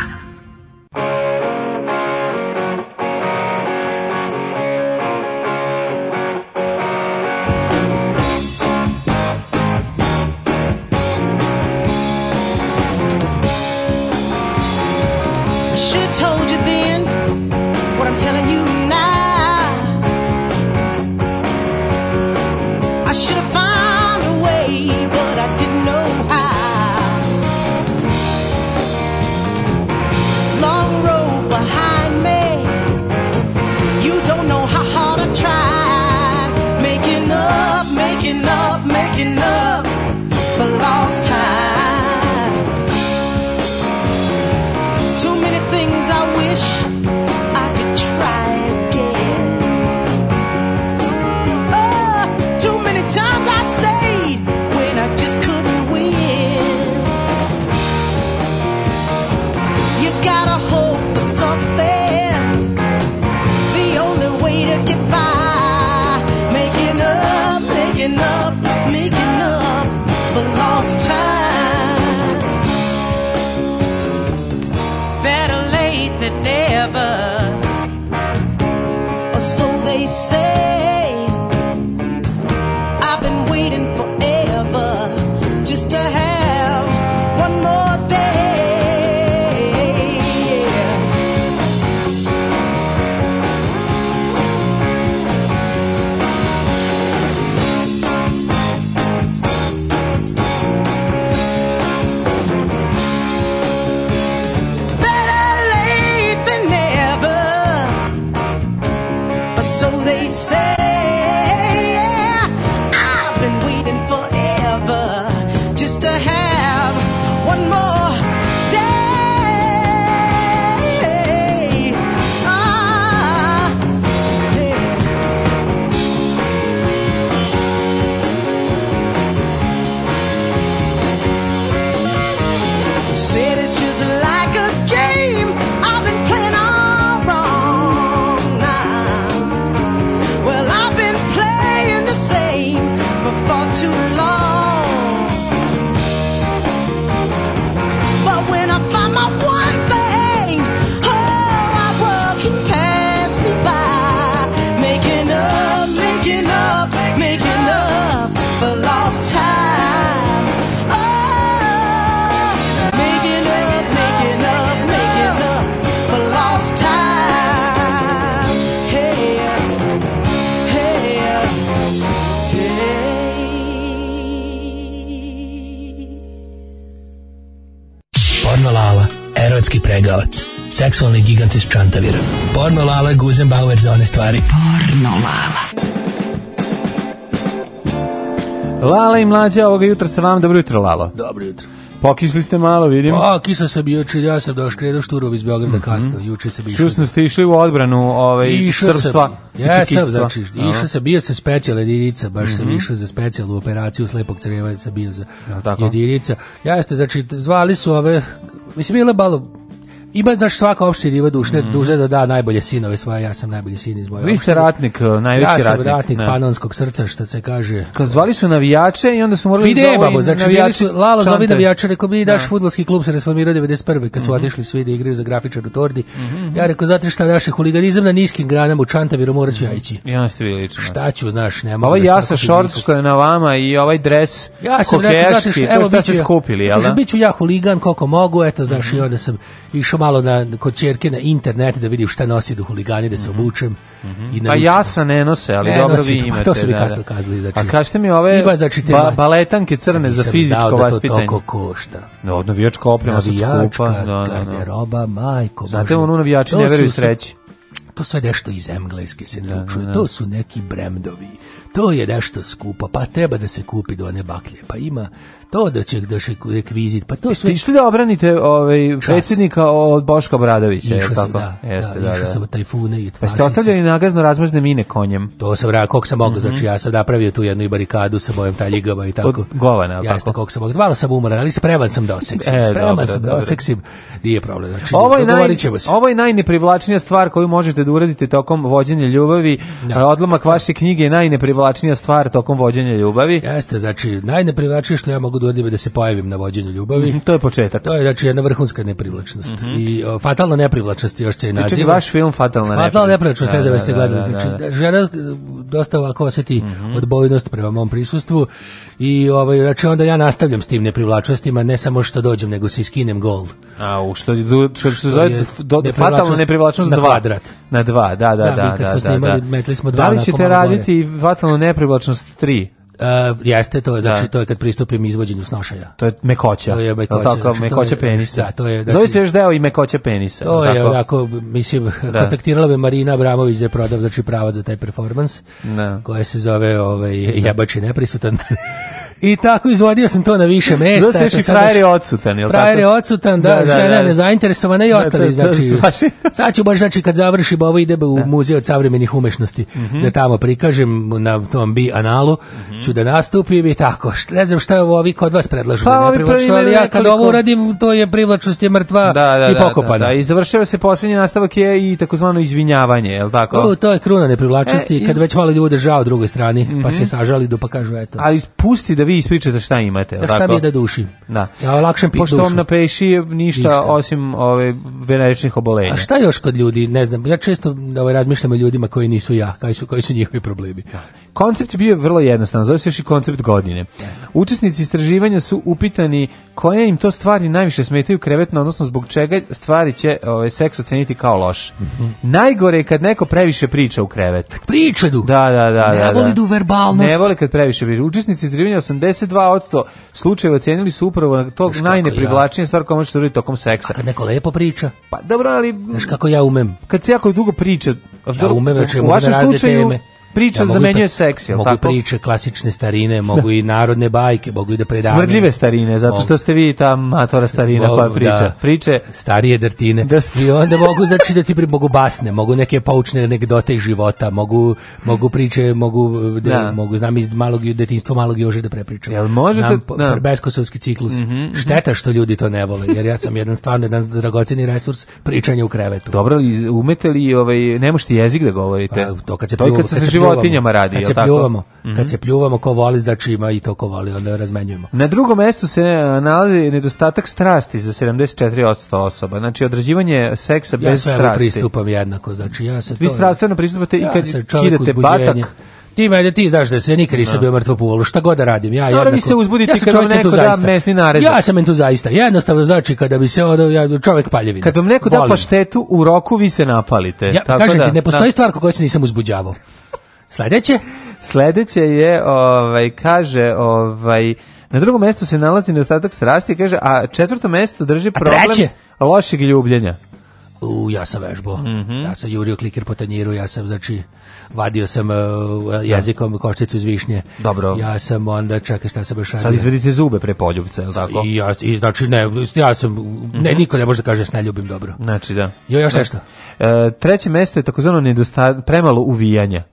seksualni gigant iz Čantavira. Porno Lala, Guzenbauer za one stvari. Porno Lala. Lala i mlađa ovoga jutra sa vam. Dobro jutro, Lalo. Dobro jutro. Pokisli ste malo, vidim. Pa, kisao sam juče, ja sam došao kredo šturov iz Beograda mm -hmm. kasno, juče sam išao. Čusno ste išli u odbranu ovaj, išao srpstva. Sam, ja sam, znači, išao sam, bio sam specijal jedinica, baš mm -hmm. sam mhm. išao za specijalnu operaciju slepog creva, sam bio za ja, jedinica. Ja jeste, znači, zvali su ove, mislim, bilo malo Ima da svaka opština ima dušne, mm. duže da da najbolje sinove svoje, ja sam najbolji sin iz moje Vi ste ratnik, e, najveći ratnik. ja sam ratnik. ne. Da. panonskog srca, što se kaže. Kad zvali su navijače i onda su morali Pide, babo, znači bili su, Lalo zove navijače, rekao mi naš da. futbolski klub se reformirao 91. kad su mm -hmm. otišli svi da igraju za grafičar u Tordi. Mm -hmm. Ja rekao, zato šta naše huliganizam na niskim granama u Čantaviru morat ću ja ići. I onda ste bili lično. Šta ću, znaš, nema. Ovaj sa šort što je na vama i ovaj dres ja sam rekao, zato evo, to šta ste skupili, jel da? Biću ja huligan koliko mogu, eto, znaš, i mhm. onda sam išao malo na, kod ćerke na internet da vidim šta nosi do da huligani, da se mhm. obučem. Mm -hmm. i pa ja sam ne nose, ali ne dobro nosi, vi imate. Pa to su mi da, da. kasno kazali. Znači, pa a kažete mi ove znači, ba, baletanke crne za fizičko da vaspitanje. to košta. Da, od navijačka oprema za skupa. Da, da, garderoba, majko. Znate, ono navijači ne veruju sreći. To sve nešto iz engleske se naručuje. To su neki bremdovi. To je nešto skupo, pa treba da se kupi do one baklje. Pa ima to da će da še rekvizit, pa to sve. Ste išli da obranite ovaj predsjednika od Boška Bradovića, je tako? Da, da, Jeste, da, da, da. sam od tajfune i Pa ste ostavljali nagazno razmazne mine konjem. To sam rekao, koliko sam mogao, mm -hmm. znači mhm. ja sam napravio tu jednu barikadu sa mojim taljigama i tako. Od govana, ja tako. Jeste, koliko sam mogao. Malo sam umoran, ali spreman sam da oseksim. E, spreman sam da dobro. da oseksim. Nije problem, znači ovo je, naj, ovo je najneprivlačnija stvar koju možete da uradite tokom vođenja ljubavi. Da. E, odlomak vaše knjige je najneprivlačnija stvar tokom vođenja ljubavi. Jeste, znači najneprivlačnije što ja mogu od urdibe da se pojavim na vođenju ljubavi. Mm, to je početak. To je znači jedna vrhunska neprivlačnost. Mm -hmm. I o, fatalna neprivlačnost još će i naziv. Znači vaš film Fatalna neprivlačnost. Fatalna neprivlačnost, ne da, da jeste da, gledali. Da, znači žena dosta ovako osjeti mm -hmm. odbojnost prema mom prisustvu i ovaj, znači onda ja nastavljam s tim neprivlačnostima, ne samo što dođem, nego se iskinem gol. A, u što, što, se zove do, fatalna neprivlačnost 2. Na kvadrat. Na 2, da, da, da. da, da, da, da, da, Metli smo da, da, da, da, da, da, da, da, Uh, jeste to, da. znači da. to je kad pristupim izvođenju snošaja. To je mekoća. To je mekoća, tako, znači, mekoća to penisa. Da, to je, znači, Zove se još deo i mekoća penisa. To je onako, mislim, da. kontaktirala me Marina Abramović za da prodav, znači pravac za taj performans, da. koja se zove ovaj, jebači neprisutan. I tako izvodio sam to na više mesta. Zato i frajer je odsutan, je Frajer je odsutan, da, da, da, žena da. nezainteresovana i da, ostali. Da, znači, sad ću baš, znači, kad završim ovo idem u muzej od savremenih umešnosti, mhm. da tamo prikažem na tom bi analu, mhm. ću da nastupim i tako. Ne znam šta ovi kod vas predlažu pa, da ne privlaču, ali ja kad ovo uradim, to je privlačnost je mrtva i pokopana. Da, i završava se posljednji nastavak je i takozvano izvinjavanje, je tako? O, to je kruna neprivlačnosti, e, kad već malo ljude žao drugoj strani, pa mhm. se sažali do pa kažu, eto. Ali pusti da vi ispričate šta imate. Da, šta bi da duši. Da. Ja lakše pi Pošto vam napeši ništa, ništa, osim ove veneričnih obolenja. A šta još kod ljudi, ne znam, ja često ovaj, razmišljam o ljudima koji nisu ja, koji su, koji su njihovi problemi. Da. Koncept je bio vrlo jednostavan, zove se još i koncept godine. Učesnici istraživanja su upitani koje im to stvari najviše smetaju krevetno, odnosno zbog čega stvari će ovaj, seks oceniti kao loš. Mm -hmm. Najgore je kad neko previše priča u krevetu. Priča du. Da, da, da. Ne da, voli du da. da verbalnost. Ne voli kad previše priča. Učesnici istraživanja 82% slučajeva ocenili su upravo na to najneprivlačnije ja. stvar koja može se uraditi tokom seksa. A kad neko lepo priča? Pa dobro, ali... Znaš kako ja umem? Kad se jako dugo priča... Ja umem, znači, ja u vašem slučaju, teme. Priča ja da, zamenjuje seks, jel mogu tako? Mogu priče klasične starine, mogu i narodne bajke, mogu i da predavaju. Smrdljive starine, zato što ste vi ta matora starina mogu, koja da. priča. Da, priče starije drtine. Da ste... I onda mogu znači da ti pri mogu basne, mogu neke poučne anegdote iz života, mogu mogu priče, mogu eh, da, da. mogu znam iz malog detinjstva malog Jože da prepričam. Jel možete znam, da. beskosovski ciklus. Mm -hmm. Šteta što ljudi to ne vole, jer ja sam jedan stvarno jedan dragoceni resurs pričanja u krevetu. Dobro, umete li ovaj ne možete jezik da govorite? Pa, to kad se to kad se životinjama radi, kad se pljuvamo, mm -hmm. kad mhm. se pljuvamo ko voli znači ima i to ko voli onda razmenjujemo. Na drugom mestu se e, nalazi nedostatak strasti za 74% osoba. Znači odrađivanje seksa ja bez strasti. Ja pristupam jednako, znači ja se Vi to, strastveno pristupate ja i kad kidate batak. Ti me ti znaš da se nikad nisam da. bio mrtvo puvalo, šta god da radim. Ja jednako, mi se uzbuditi ja kad vam neko da mesni narezak. Ja sam entuzaista. Jednostavno znači kada bi se ono, ja, čovek paljevina. Kad vam neko da Volim. da paštetu u roku vi se napalite. Ja, tako kažem da, ti, ne postoji da. stvar koja se nisam uzbuđavao. Sledeće? Sledeće je, ovaj, kaže, ovaj, na drugom mestu se nalazi nedostatak strasti, kaže, a četvrto mesto drži problem lošeg ljubljenja. U, ja sam vežbo. Mm -hmm. Ja sam jurio kliker po tanjiru, ja sam, znači, vadio sam uh, jezikom košticu iz višnje. Dobro. Ja sam onda, čekaj, šta sam još radio. Sad izvedite zube pre poljubca, je tako? I ja, i, znači, ne, ja sam, mm -hmm. ne, mhm. niko ne može da kaže da se ne ljubim dobro. Znači, da. Jo, još da. nešto. E, treće mesto je takozvano nedostat, premalo uvijanja.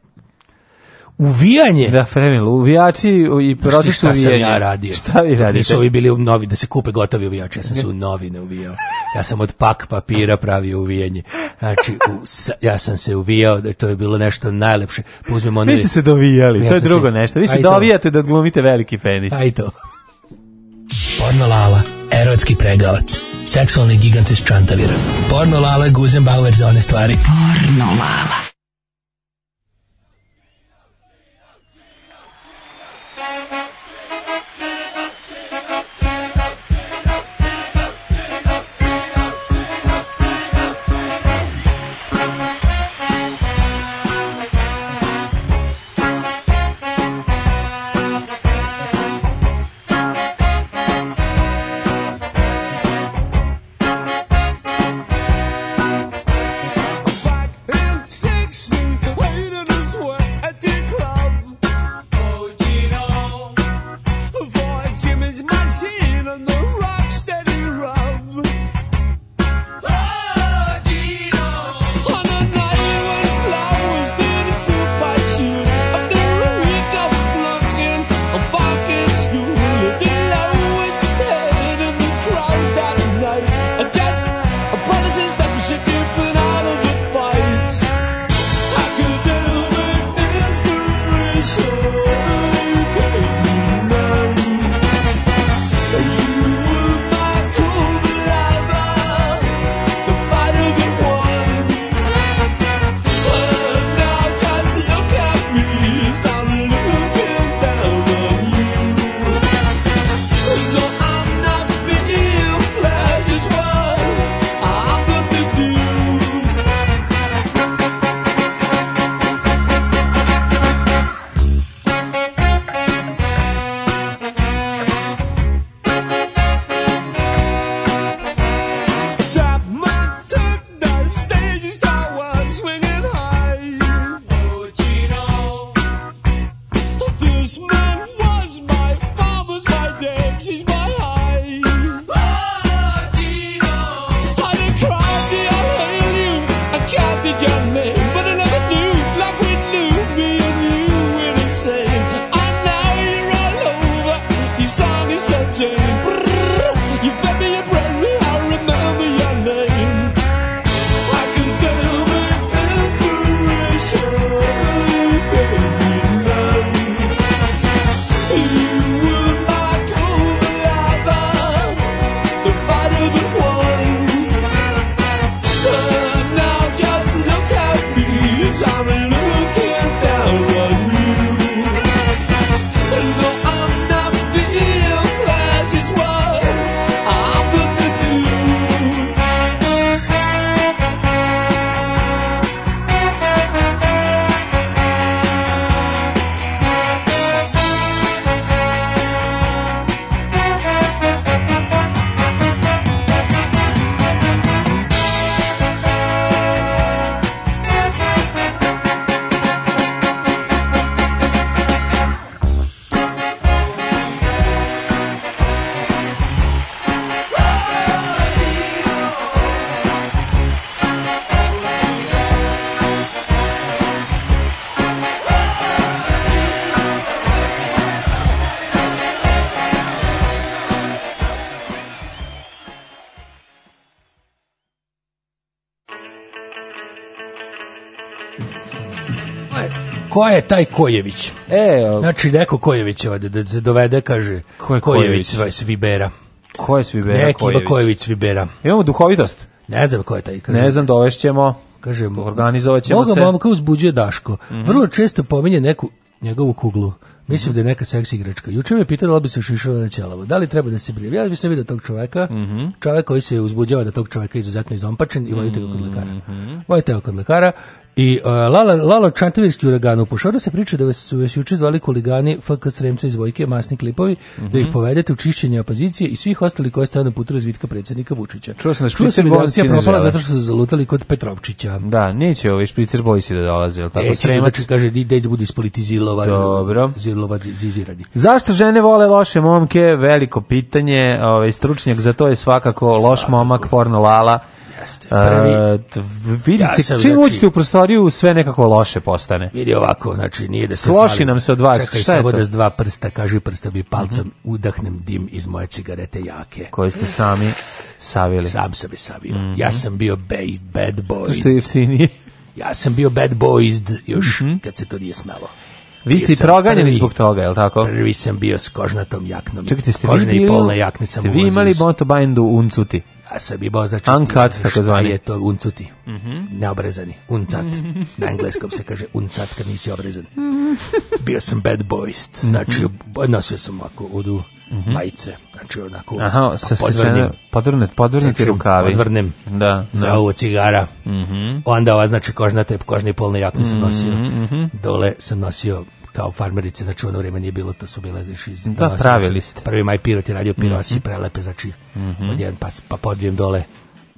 Uvijanje. Da, Fremil, uvijači i protiš uvijanje. Šta sam ja radio? Šta vi radite? Nisu ovi bili novi, da se kupe gotovi uvijači, ja sam se u novine uvijao. Ja sam od pak papira pravio uvijanje. Znači, u, ja sam se uvijao, da to je bilo nešto najlepše. Pa Uzmem one... Vi ste se dovijali, pa ja to je drugo se... nešto. Vi pa se dovijate da glumite veliki penis. Aj to. Porno erotski pregavac. Seksualni gigant iz Čantavira. Porno Lala, Guzenbauer za one stvari. Pornolala. ko je taj Kojević? E, znači neko Kojević ovde da, da se dovede kaže ko je Kojević, Kojević Svibera. Ko je Svibera Neki Kojević? Kojević Svibera. Imamo duhovitost. Ne znam ko je taj. Kaže. Ne znam, dovešćemo. Kaže, organizovat ćemo Boga se. Boga kao uzbuđuje Daško. Mm -hmm. Vrlo često pominje neku njegovu kuglu. Mislim mm -hmm. da je neka seks igračka. Juče me pitala da bi se šišala na ćelavo. Da li treba da se brije? Ja bi se vidio tog čoveka, mm -hmm. čovek koji se uzbuđava da tog čoveka izuzetno izompačen i vodite ga kod lekara. Mhm. Vodite ga kod lekara I uh, Lala, Lalo Čantovirski uragan u Pošaru se priča da su vas juče zvali koligani FK Sremca iz Vojke, masni klipovi, mm -hmm. da ih povedete u čišćenje opozicije i svih ostali koje stave na putu razvitka predsednika Vučića. Čuo sam da špicer bojci ne Zato što su zalutali kod Petrovčića. Da, neće ovi ovaj špicer bojci da dolaze. Jel tako Neće, Sremac... znači kaže da ide bude ispolitizirani. Dobro. Zirlova, zizirani. Zašto žene vole loše momke? Veliko pitanje. Ovaj, stručnjak za to je svakako loš svakako. momak, porno Lala uh, vidi ja se, čim znači, uđete u prostoriju, sve nekako loše postane. Vidi ovako, znači nije da se... Sloši nam se od vas. Čekaj, šta je to? Da s dva prsta, kaži prsta bi palcem, mm -hmm. udahnem dim iz moje cigarete jake. Koje ste sami savili. Sam sam je savio. Mm -hmm. Ja sam bio based, bad boys. To je Ja sam bio bad boys još mm -hmm. kad se to nije smelo. Vi ste proganjeni zbog toga, je li tako? Prvi sam bio s kožnatom jaknom. Čekajte, ste vi bili... Kožne i polne jakne sam ste vi imali Montobajndu uncuti? ja sam imao znači Uncut, tako zvani. je to uncuti, mm -hmm. neobrezani, uncat. Mm -hmm. Na engleskom se kaže uncat kad nisi obrezan. Mm -hmm. Bio sam bad boyist, znači mhm. nosio sam ovako odu mhm. majice, znači onako Aha, sa podvrnem, podvrnet, podvrniti znači, rukavi. Podvrnem, da, da. za ovo cigara. Mhm. Onda ova znači kožna tep, kožni polni jakni sam nosio. Dole sam nosio kao farmerice, znači u ono vreme nije bilo, to su bile znači, iz da, pravili ste. Prvi maj pirot je radio mhm. pirosi, mm -hmm. prelepe, znači mm -hmm. odjedan pas, pa podvijem dole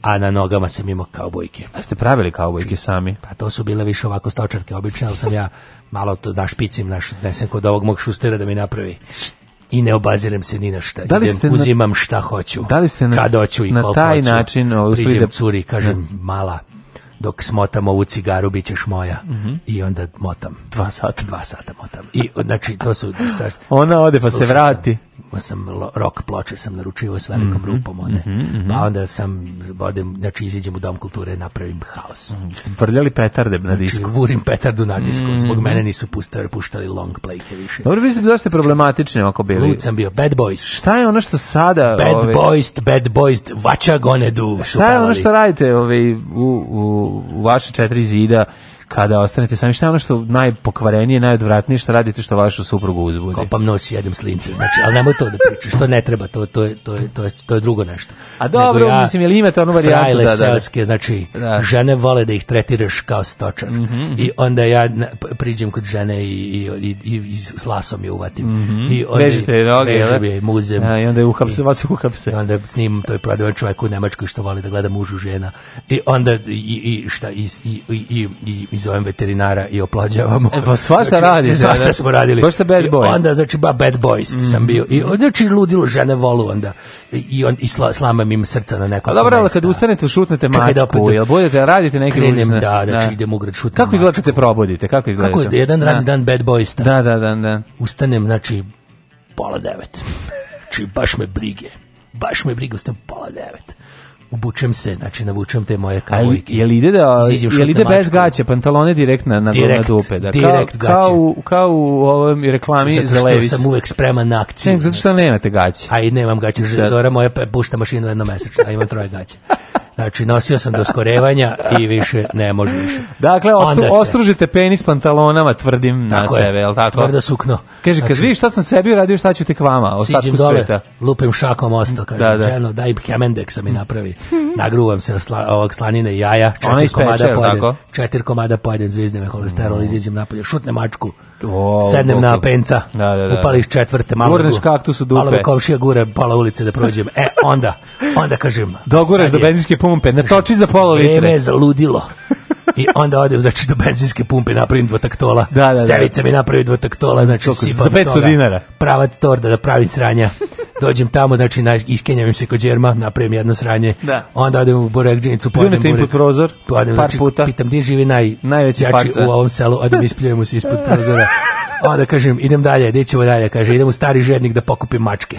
a na nogama sam imao kaubojke. A ste pravili kaubojke znači, sami? Pa to su bile više ovako stočarke, obične, ali sam ja malo to, znaš, picim, naš, nesem kod ovog mog šustera da mi napravi i ne obazirem se ni na šta. Da li Idem, ste uzimam šta hoću. Da li ste na, kad hoću i na taj hoću. način uh, uspide... Priđem da- curi, kažem, ne. Mhm. mala, dok smotam ovu cigaru bit ćeš moja mm -hmm. i onda motam dva sata dva sata motam i znači to su sa, ona ode pa se vrati sam sam rock ploče sam naručivao s velikom mm -hmm, rupom one. Mm -hmm, pa onda sam odem znači izađem u dom kulture napravim haos. Mhm, ste vrljali petarde na znači, disku. Znači, vurim petardu na disku. Mm Zbog mene nisu puštali puštali long playke više. Dobro, vi ste dosta problematični ako bili. Lud sam bio Bad Boys. Šta je ono što sada Bad ove... Ovaj- boys, Bad Boys, Vacha Gonedu. Šta je ono što radite ove, ovaj, u, u, u vaše četiri zida? kada ostanete sami, šta je ono što najpokvarenije, najodvratnije što radite što vašu suprugu uzbudi? Kopam nos i jedem slince, znači, ali nemoj to da pričaš, to ne treba, to, to, je, to, je, to, je, to je drugo nešto. A dobro, ja, mislim, li imate onu varijantu? da, da, da. selske, znači, da. žene vole da ih tretiraš kao stočar. Mm -hmm. I onda ja priđem kod žene i, i, i, i, i s lasom je uvatim. Mm -hmm. I onda, Bežite noge, bežem je, muzem. A, da, I onda je uhapse, vas uhapse. I onda njim to je prodavač čovjek u Nemačkoj što voli da gleda mužu žena. I onda, i, i šta, i, i, i, i zovem veterinara i oplađavamo. E, pa svašta znači, radi. Svašta da. smo radili. Svašta bad boy. I onda, znači, ba, bad boys mm. sam bio. I, znači, ludilo žene volu onda. I, on, i sla, slamam im srca na neko. A dobro, ali kad ustanete, šutnete da mačku, da opet, jel budete, radite neke krenem, ulične. Da, znači, da. idem u grad, šutnem Kako izgleda kad se probudite? Kako izgleda? Kako, jedan radni da. dan bad boys. Da, da, da, da. Ustanem, znači, pola devet. Znači, baš me brige. Baš me brige, ustanem pola devet obučem se, znači navučem te moje kavojke. Jel ide da jel ide bez gaće, pantalone direkt na na, direkt, na dupe, da direkt kao, gaće. kao u, kao u ovom reklami za Levi's. sam uvek spreman na akciju. zato što nemate gaće. A i nemam gaće, da. Zora moja pušta mašinu jednom mesečno, a imam troje gaće. Znači, nosio sam do skorevanja i više ne može više. Dakle, ostru, ostružite penis pantalonama, tvrdim tako na je, sebe, je li tako? Tvrdo sukno. Kaže, znači, kad vidi šta sam sebi uradio, šta ću tek vama, ostatku dole, sveta. lupim šakom osto, kažem, da, da. ženo, daj kemendeksa mi napravi. Nagruvam se sla, ovog slanine jaja, četiri ispeče, komada pojedem, četiri komada pojedem, zvizdime kolesterol, mm. izađem napolje, šutne mačku, o, sednem o, na penca, da, da, da. upališ da. četvrte, malo, Gurneš kaktus u dupe. malo me komšija gure, pola ulice da prođem. E, onda, onda kažem, doguraš do benzinske pumpe pumpe, toči za pola litre. Vreme je zaludilo. I onda odem, znači, do benzinske pumpe napravim dvotaktola. Da, da, da. Stevica mi napravi dvotaktola, znači, Koliko, sipam za 500 toga. dinara. Prava torda da pravim sranja. Dođem tamo, znači, na, iskenjavim se kod džerma, napravim jedno sranje. Da. Onda odem u Borek džinicu, pojedem pa Borek. pod prozor, tu pa par znači, puta. Pitam, gdje živi naj, najveći farca. u ovom selu, odem ispljujem se ispod prozora. Onda kažem, idem dalje, gdje ćemo dalje, kaže, idem u stari žednik da pokupim mačke.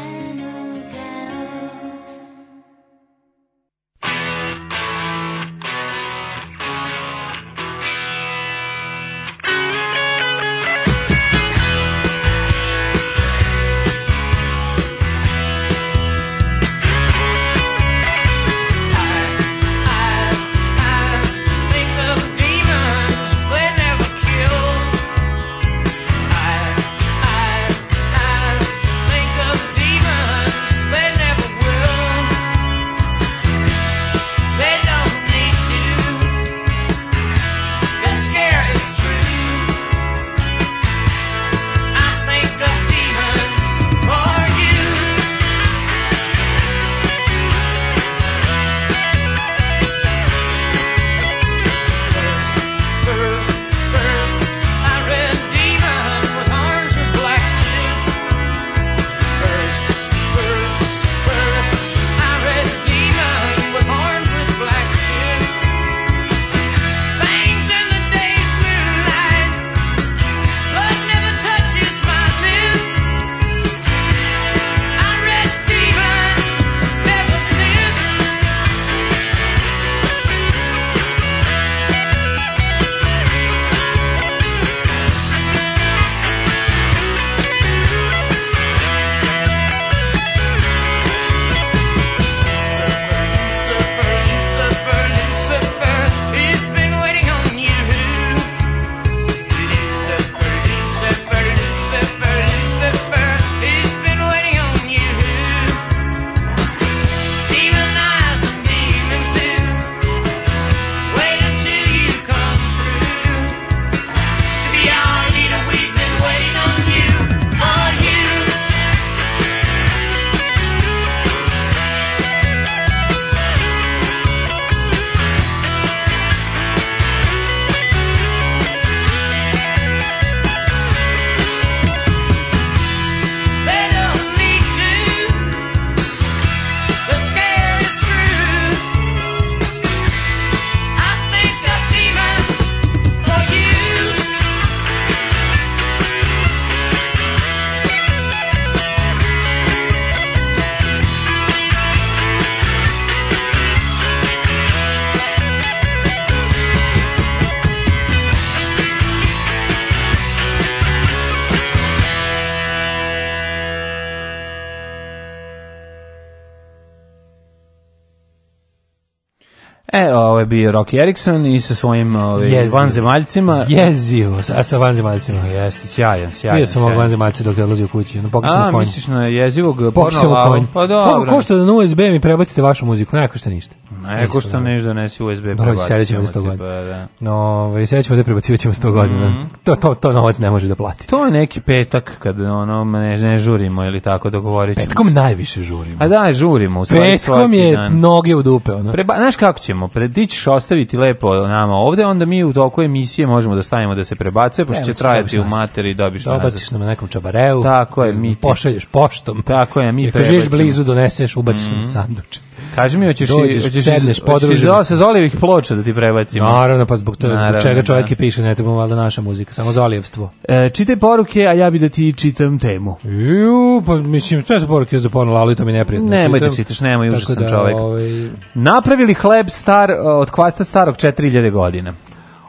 je bio Rocky Erickson i sa svojim ovaj, vanzemaljcima. Jezivo, a sa vanzemaljcima. Jeste, sjajan, sjajan. Bio sam ovog vanzemaljca dok je odlazio kući. No, a, misliš na jezivog? Pokisao konj. Pa dobro. Ko što da na USB mi prebacite vašu muziku, najako što ništa. A neko što da. neš donesi USB prebacit ćemo ćemo 100 Pa, da. No, ovaj, sedeći ćemo da prebacivat ćemo 100 mm godina. Mhm. To, to, to novac ne može da plati. To je neki petak kad ono, ne, ne žurimo ili tako dogovorit da ćemo. Petkom najviše žurimo. A da, žurimo. U stvari Petkom je dan. noge u dupe. Ono. Preba, znaš kako ćemo? Pre, ti ćeš ostaviti lepo nama ovde, onda mi u toku emisije možemo da stavimo da se prebacuje, pošto će trajati u materi i dobiš nazad. Dobaciš nam na nekom čabareu, tako je, mi ti... pošalješ poštom. Tako je, mi prebaciš. blizu, doneseš, ubaciš mm nam mhm. sanduče. Kaži mi, hoćeš Dođeš, hoćeš sedneš, podružiš. se Zolijevih ploča da ti prebacim. Naravno, pa zbog, toga, zbog čega da. čovjek da. i piše, ne treba valjda naša muzika, samo Zolijevstvo. E, čitaj poruke, a ja bih da ti čitam temu. Ju, pa mislim, sve su poruke za ponula, ali to mi neprijatno. Nemoj da čitaš, nemoj, užasan da, čovjek. Ovaj... Napravili hleb star, e, od kvasta starog 4000 godina.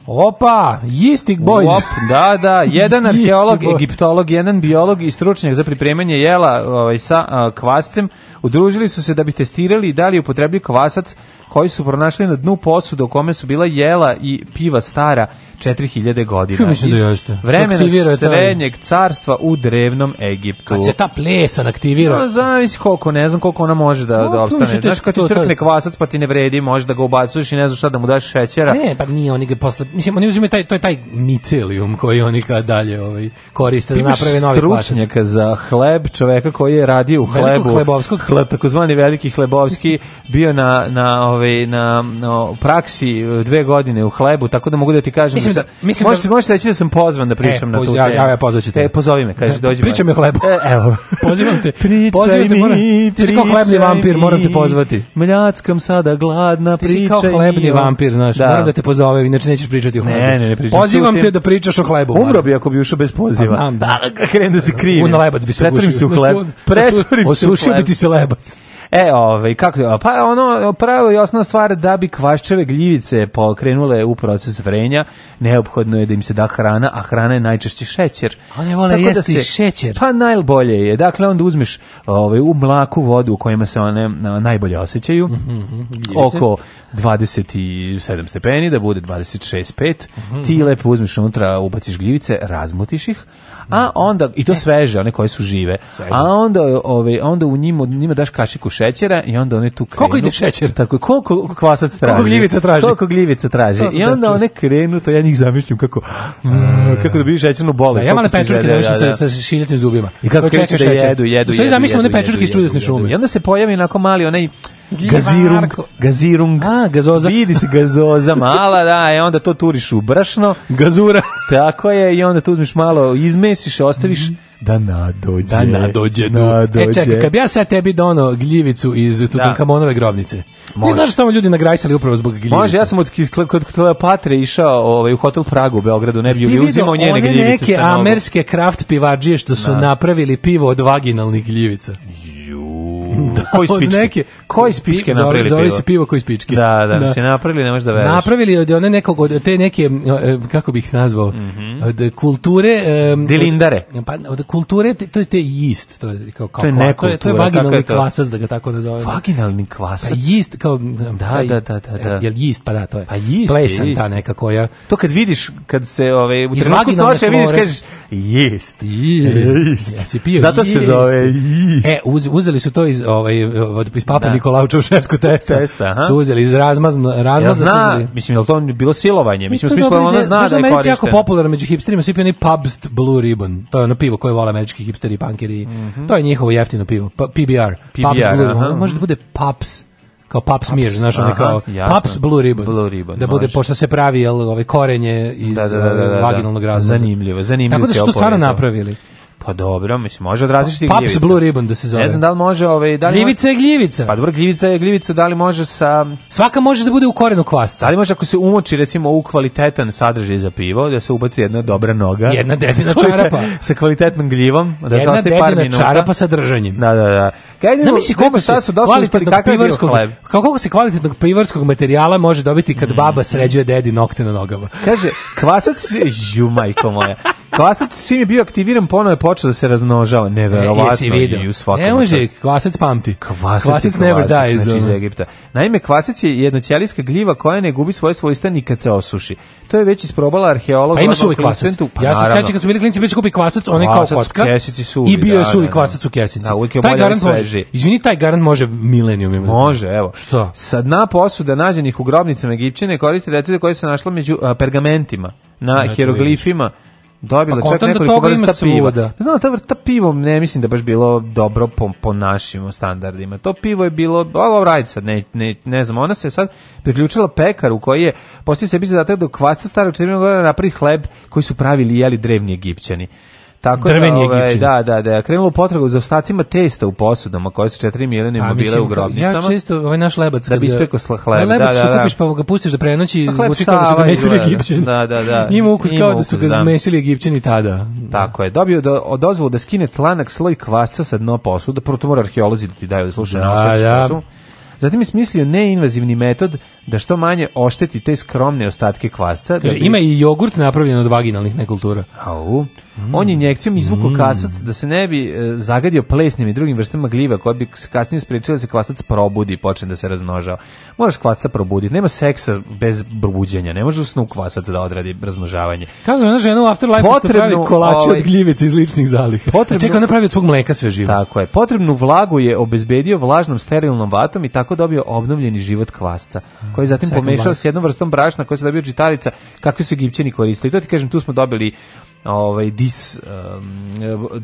Opa, Yistic Boys. Op, da, da, jedan arheolog, egiptolog, jedan biolog i stručnjak za pripremanje jela ovaj, sa uh, kvascem Udružili su se da bi testirali da li je kvasac koji su pronašli na dnu posude u kome su bila jela i piva stara 4000 godina. Što mislim da jeste? Vremena srednjeg carstva u drevnom Egiptu. Kad se ta plesan aktivira? No, zavisi koliko, ne znam koliko ona može da, no, da opstane. Znaš, kad ti crkne kvasac pa ti ne vredi, može da ga ubacuješ i ne znaš šta da mu daš šećera. Ne, pa nije, oni ga posle, mislim, oni uzime taj, to je taj micelium koji oni kad dalje ovaj, koriste da pa naprave novi kvasac. stručnjaka za hleb, čoveka koji je radio u hlebu. Velikog hlebovskog takozvani veliki hlebovski bio na na ovaj na, na praksi dve godine u hlebu, tako da mogu da ti kažem mislim da, da- mislim možete, da, možeš reći da sam pozvan da pričam e, na tu. Ja, ja, ja pozvaću te. E, pozovi me, kaže e, dođi. Pričam o hlebu. E, evo. Pozivam te. Pričaj pozivam te, moram, ti si kao hlebni vampir, mi, moram te pozvati. Mljackam sada gladna, pričaj. Ti si kao hlebni vampir, znaš, da. moram da te pozovem, inače nećeš pričati o hlebu. Ne, ne, ne pričam. Pozivam te da pričaš o hlebu. Umro bi ako bi ušao bez poziva. Pa znam, da. Krenem da se krivim. U lebac bi se ugušio. Pretvorim se u hleb. Pretvorim se u hleb. Osušio bi ti se lebac. E, ovaj, kako, pa ono, pravo i osnovna stvar da bi kvaščeve gljivice pokrenule u proces vrenja, neophodno je da im se da hrana, a hrana je najčešće šećer. One vole Tako da jesti da se, šećer. Pa najbolje je, dakle onda uzmeš ovaj, u mlaku vodu u kojima se one najbolje osjećaju, mm -hmm, oko 27 stepeni, da bude 26,5, mm -hmm. ti mhm. lepo uzmeš unutra, ubaciš gljivice, razmutiš ih, a onda i to sveže, one koje su žive. Sveže. A onda ovaj onda u njima njima daš kašiku šećera i onda one tu krenu. Koliko ide šećer? Tako koliko kvasac traži? Koliko gljivica traži? Koliko gljivica traži? I onda one krenu, to ja njih zamišljam kako mm, kako kako da dobiju šećernu bolest. Da, ja malo pečurke zamišljam da, da. sa, sa šiljatim zubima. I kako čeka da jedu, jedu, jedu. Sve zamišljam one pečurke iz čudesne šume. I onda se pojavi na mali onaj Gazirung, gazirung. A, gazoza. Vidi se gazoza mala, da, i e onda to turiš u brašno. Gazura. Tako je, i onda tu uzmiš malo, izmesiš, ostaviš mhm. da nadođe. Da nadođe. nadođe. E čekaj, kad bi ja sad tebi dono gljivicu iz da. Tutankamonove grobnice. Može. Ti znaš što ljudi nagrajsali upravo zbog gljivice. Može, ja sam od kod Kleopatre išao ovaj, u hotel Pragu u Beogradu, ne bi uzimao njene one gljivice. neke amerske kraft pivađije što su da. napravili pivo od vaginalnih gljivica da, koji spičke? Neke, koji spičke napravili zove, pivo? se pivo koji spičke. Da, da, da. Se napravili, ne možeš da veruješ. Napravili od one nekog od te neke kako bih nazvao, mm -hmm. od kulture um, dilindare. Od, pa od kulture to je te jist, to je kao kao to je, kva, to je, to je vaginalni kvasac da ga tako nazovemo. Vaginalni kvasac. Pa jist kao da, da, da, da, da. Jel jist pa da to je. Pa jist, Plesan je ta neka koja. To kad vidiš kad se ove, u trenutku snoše vidiš kažeš jist. Jist. Zato se zove jist. E, uzeli su to iz iz ovaj iz Papa da. Nikolao Čaušesku testa. Testa, aha. Su uzeli iz razmaz razmaz ja su uzeli. Mislim da to bilo silovanje? Mislim u smislu ona zna da, da je korišten. jako popularno među hipsterima, svi piju Pabst Blue Ribbon. To je ono pivo koje vole američki hipsteri i punkeri. Mm -hmm. To je njihovo jeftino pivo, PBR. Pa, PBR Pabst Blue Ribbon. Može da bude Pabst kao pap smear, znaš, on kao paps blue ribbon. Blue ribbon da bude može. pošto se pravi jel, ove korenje iz da, da, da, da, eh, da vaginalnog razvoja. Zanimljivo, zanimljivo. Tako da su to stvarno napravili. Pa dobro, mislim, može od različitih pa, gljivica. Paps Blue Ribbon da se zove. Ne znam da li može... Ovaj, da li gljivica može... je gljivica. Pa dobro, gljivica je gljivica, da li može sa... Svaka može da bude u korenu kvasca. Da li može ako se umoči, recimo, u kvalitetan sadržaj za pivo, da se ubaci jedna dobra noga. Jedna dedina čarapa. Sa kvalitetnom gljivom, da se ostaje par minuta. Jedna dedina čarapa sa držanjem. Da, da, da. Kaj, Zamisli koliko se su, da kvalitetnog pivarskog, kako se kvalitetnog pivarskog materijala može dobiti kad mm. baba sređuje dedi nokte na nogama. Kaže, kvasac, je, ju majko moja. Kvasac čim je bio aktiviran, ponovo je počeo da se razmnožava. Neverovatno i u svakom Ne može, kvasac pamti. Kvasac, kvasac never dies. Znači iz Egipta. Naime, kvasac je jednoćelijska gljiva koja ne gubi svoje svojstva nikad se osuši. To je već isprobala arheolog. Pa ima suvi kvasac. Pa, ja se sećam kad su bili klinici, već kupi kvasac, onaj kao kocka. I bio je da, suvi kvasac da, da. u kesici. Da, uvijek je taj garant može, izvini, taj garant može milenijum. Može, evo. Što? Sa dna posuda nađenih u grobnicama Egipćane koriste recite koje se našla među pergamentima na hieroglifima dobila pa, čak da nekoliko da vrsta piva. Da. Znam, ta vrsta pivom ne mislim da baš bilo dobro po, po našim standardima. To pivo je bilo, ali right, sad, ne, ne, ne znam, ona se sad priključila pekaru koji je poslije sebi zadatak do da kvasta starog četvrnog godina napravi hleb koji su pravili jeli drevni egipćani. Tako Drveni da, ovaj, da, da, da, krenulo potragu za ostacima testa u posudama koje su 4 milenijuma bile u grobnicama. Ja često ovaj naš lebac da bi ispekao sa hleba. Da, da, da. kupiš pa ga pustiš da prenoći, pa zvuči kao da su ga mesili Egipćani. Da, da, da. Ima ukus kao da su ga da. zmesili Egipćani tada. Tako je. Dobio do, dozvolu da skine tlanak sloj kvasca sa dno posuda, prvo to mora arheolozi da ti daju da slušaju da, da. Zatim je smislio neinvazivni metod da što manje ošteti te skromne ostatke kvasca. Da Kaže, da bi... ima i jogurt napravljen od vaginalnih nekultura. Au. Mm. On je injekcijom izvukao mm. kasac da se ne bi e, zagadio plesnim i drugim vrstama gljiva koja bi kasnije sprečila da se kvasac probudi i počne da se razmnožava. Moraš kvasca probuditi. Nema seksa bez probuđenja. Ne može u snu kvasac da odradi razmnožavanje. Kako je ona žena u Afterlife potrebno, pravi kolače ovaj, od gljivice iz ličnih zaliha? Potrebno, čeka, ona pravi od svog mleka sve živo. Tako je. Potrebnu vlagu je obezbedio vlažnom sterilnom vatom i tako dobio obnovljeni život kvasca, mm, koji je zatim Second pomešao vlak. s jednom vrstom brašna koja se dobio čitarica, kakvi su Egipćani koristili. To ti kažem, tu smo dobili ovaj dis um,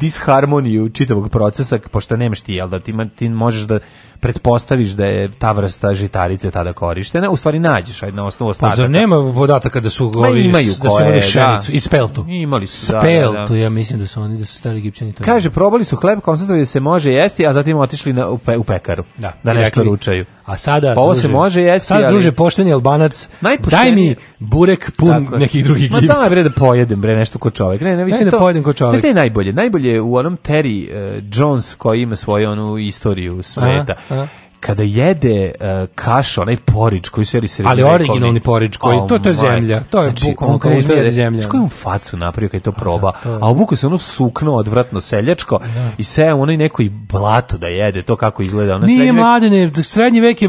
disharmoniju čitavog procesa pošto nemaš ti jel da ti, ti možeš da pretpostaviš da je ta vrsta žitarice tada korištena u stvari nađeš ajde na osnovu ostataka pa za nema podataka da su govi imaju da su imali da. pšenicu i speltu imali su da, speltu da, da. ja mislim da su oni da su stari egipćani to kaže probali su hleb konstatovali da se može jesti a zatim otišli na u, pe, u pekaru da, da nešto rekli, ručaju a sada pa ovo druže, se može jesti, sad druže pošteni albanac najpoštenije... daj mi burek pun Tako. nekih drugih gljivica ma daj bre da pojedem bre nešto ko čovjek ne ne mislim da pojedem ko čovjek je najbolje najbolje u onom Terry uh, Jones koji ima svoju onu istoriju smeta aha, aha kada jede uh, e, kaš, onaj porič koji su jeli srednje. Ali originalni porič koji, oh, to, to je zemlja. To je znači, bukvalno kao uzme jede zemlja. Što je facu napravio kad je to proba? A, da, a obuku se ono sukno odvratno seljačko da. i se onaj neki blato da jede, to kako izgleda. Ono Nije mladene, srednji vek je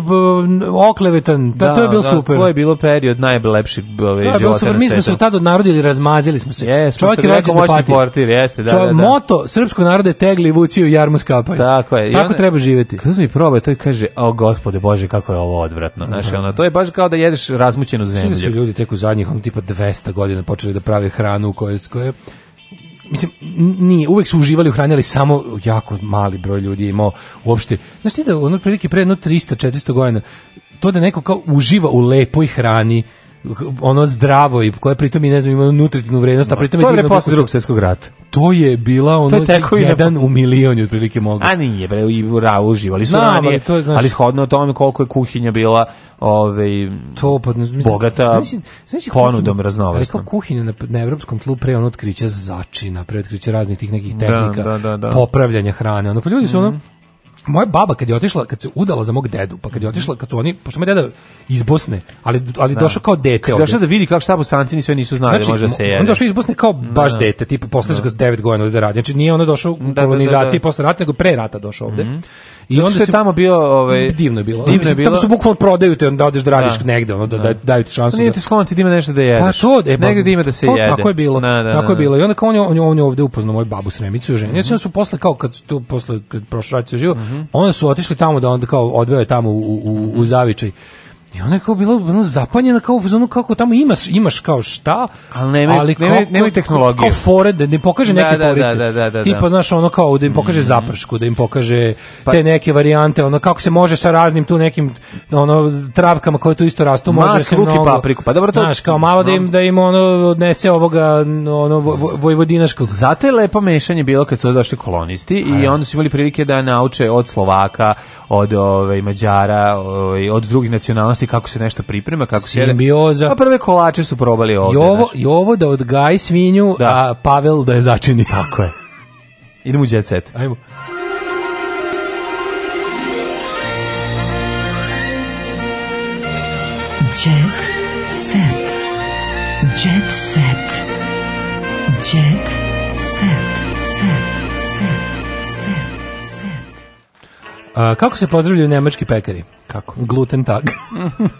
oklevetan, da, to je bilo da, super. To je bilo period najlepših ove, života na svetu. Mi smo se tad odnarodili, razmazili smo se. Yes, Čovjek je rođen da pati. Portir, jeste, da, da, da. Moto srpskog naroda je tegli vuci u jarmu skapaj. Tako je. Tako treba živeti. smo i probao, to je kaže kaže, o gospode bože, kako je ovo odvratno. Znaš, mhm. ono, to je baš kao da jedeš razmućenu zemlju. Svi su ljudi tek u zadnjih, ono, tipa 200 godina počeli da prave hranu u kojoj, kojoj mislim, nije, uvek su uživali u hrani, samo jako mali broj ljudi je imao uopšte, znaš ti da ono prilike pre jedno 300-400 godina, to da neko kao uživa u lepoj hrani, ono zdravo i koje pritom i ne znam ima nutritivnu vrednost, a da. pritom je bilo posle drugog svjetskog rata. To je bila ono je jedan u milion otprilike mogu. A nije bre, i ra uživali su ali, to je, ali shodno o tome koliko je kuhinja bila ovaj to pod pa, mislim, bogata znači znači ponudom raznovrsnom. Ali kao kuhinja na, na evropskom tlu pre ono otkrića začina, pre otkrića raznih tih nekih da, tehnika da, da, da, popravljanja hrane. Ono pa ljudi su mm -hmm. ono mhm moja baba kad je otišla, kad se udala za mog dedu, pa kad je otišla, kad su oni, pošto moj deda iz Bosne, ali, ali da. došao kao dete kad ovdje. Došao da vidi kako šta bosanci ni sve nisu znali, znači, može se jede. On došao iz Bosne kao da. baš dete, tipa posle su ga da. s devet godina ovdje da radi. Znači nije ono došao u da, kolonizaciji da, da, da. posle rata, nego pre rata došao ovde. Mm -hmm. I onda se tamo bio ovaj divno je bilo. Divno je bilo. Tamo su bukvalno prodaju te da odeš da radiš da. negde, ono da, da. daju ti pa šansu. Nije da- ti sklon ti da ima nešto da jedeš. Pa to, e, ba, pa negde ima da se to, jede. Tako je bilo. Da, da, tako da, je bilo. I onda kao on je, on on je ovde upoznao moju babu Sremicu i ženio. Mm -hmm. su posle kao kad tu posle kad prošao život, mm -hmm. onda su otišli tamo da onda kao odveo je tamo u u, u, u zavičaj. I ona je kao bila ono, zapanjena kao u kako tamo imaš, imaš kao šta, ali, nema, ali kao, nema, nema tehnologiju. Kao fore, da ne pokaže da, neke da, da, forice. Da, da, da, Tipa, znaš, ono kao da im pokaže mm -hmm. zapršku, da im pokaže pa, te neke varijante, ono kako se može sa raznim tu nekim ono travkama koje tu isto rastu, može se luki, mnogo. papriku, pa dobro to. Znaš, kao malo da im, da im ono odnese ovoga ono vojvodinaškog. Zato je lepo mešanje bilo kad su došli kolonisti A, i onda su imali prilike da nauče od Slovaka, od ove, ovaj, Mađara, ove, ovaj, od drugih nacionalnosti znanosti kako se nešto priprema, kako se simbioza. Pa prve kolače su probali ovde. I ovo, i ovo da odgaji svinju, da. a Pavel da je začini. Tako je. Idemo u jet set. Ajmo. Jet set. Jet set. Jet set. kako se pozdravljaju nemački pekari? Kako? Gluten tag.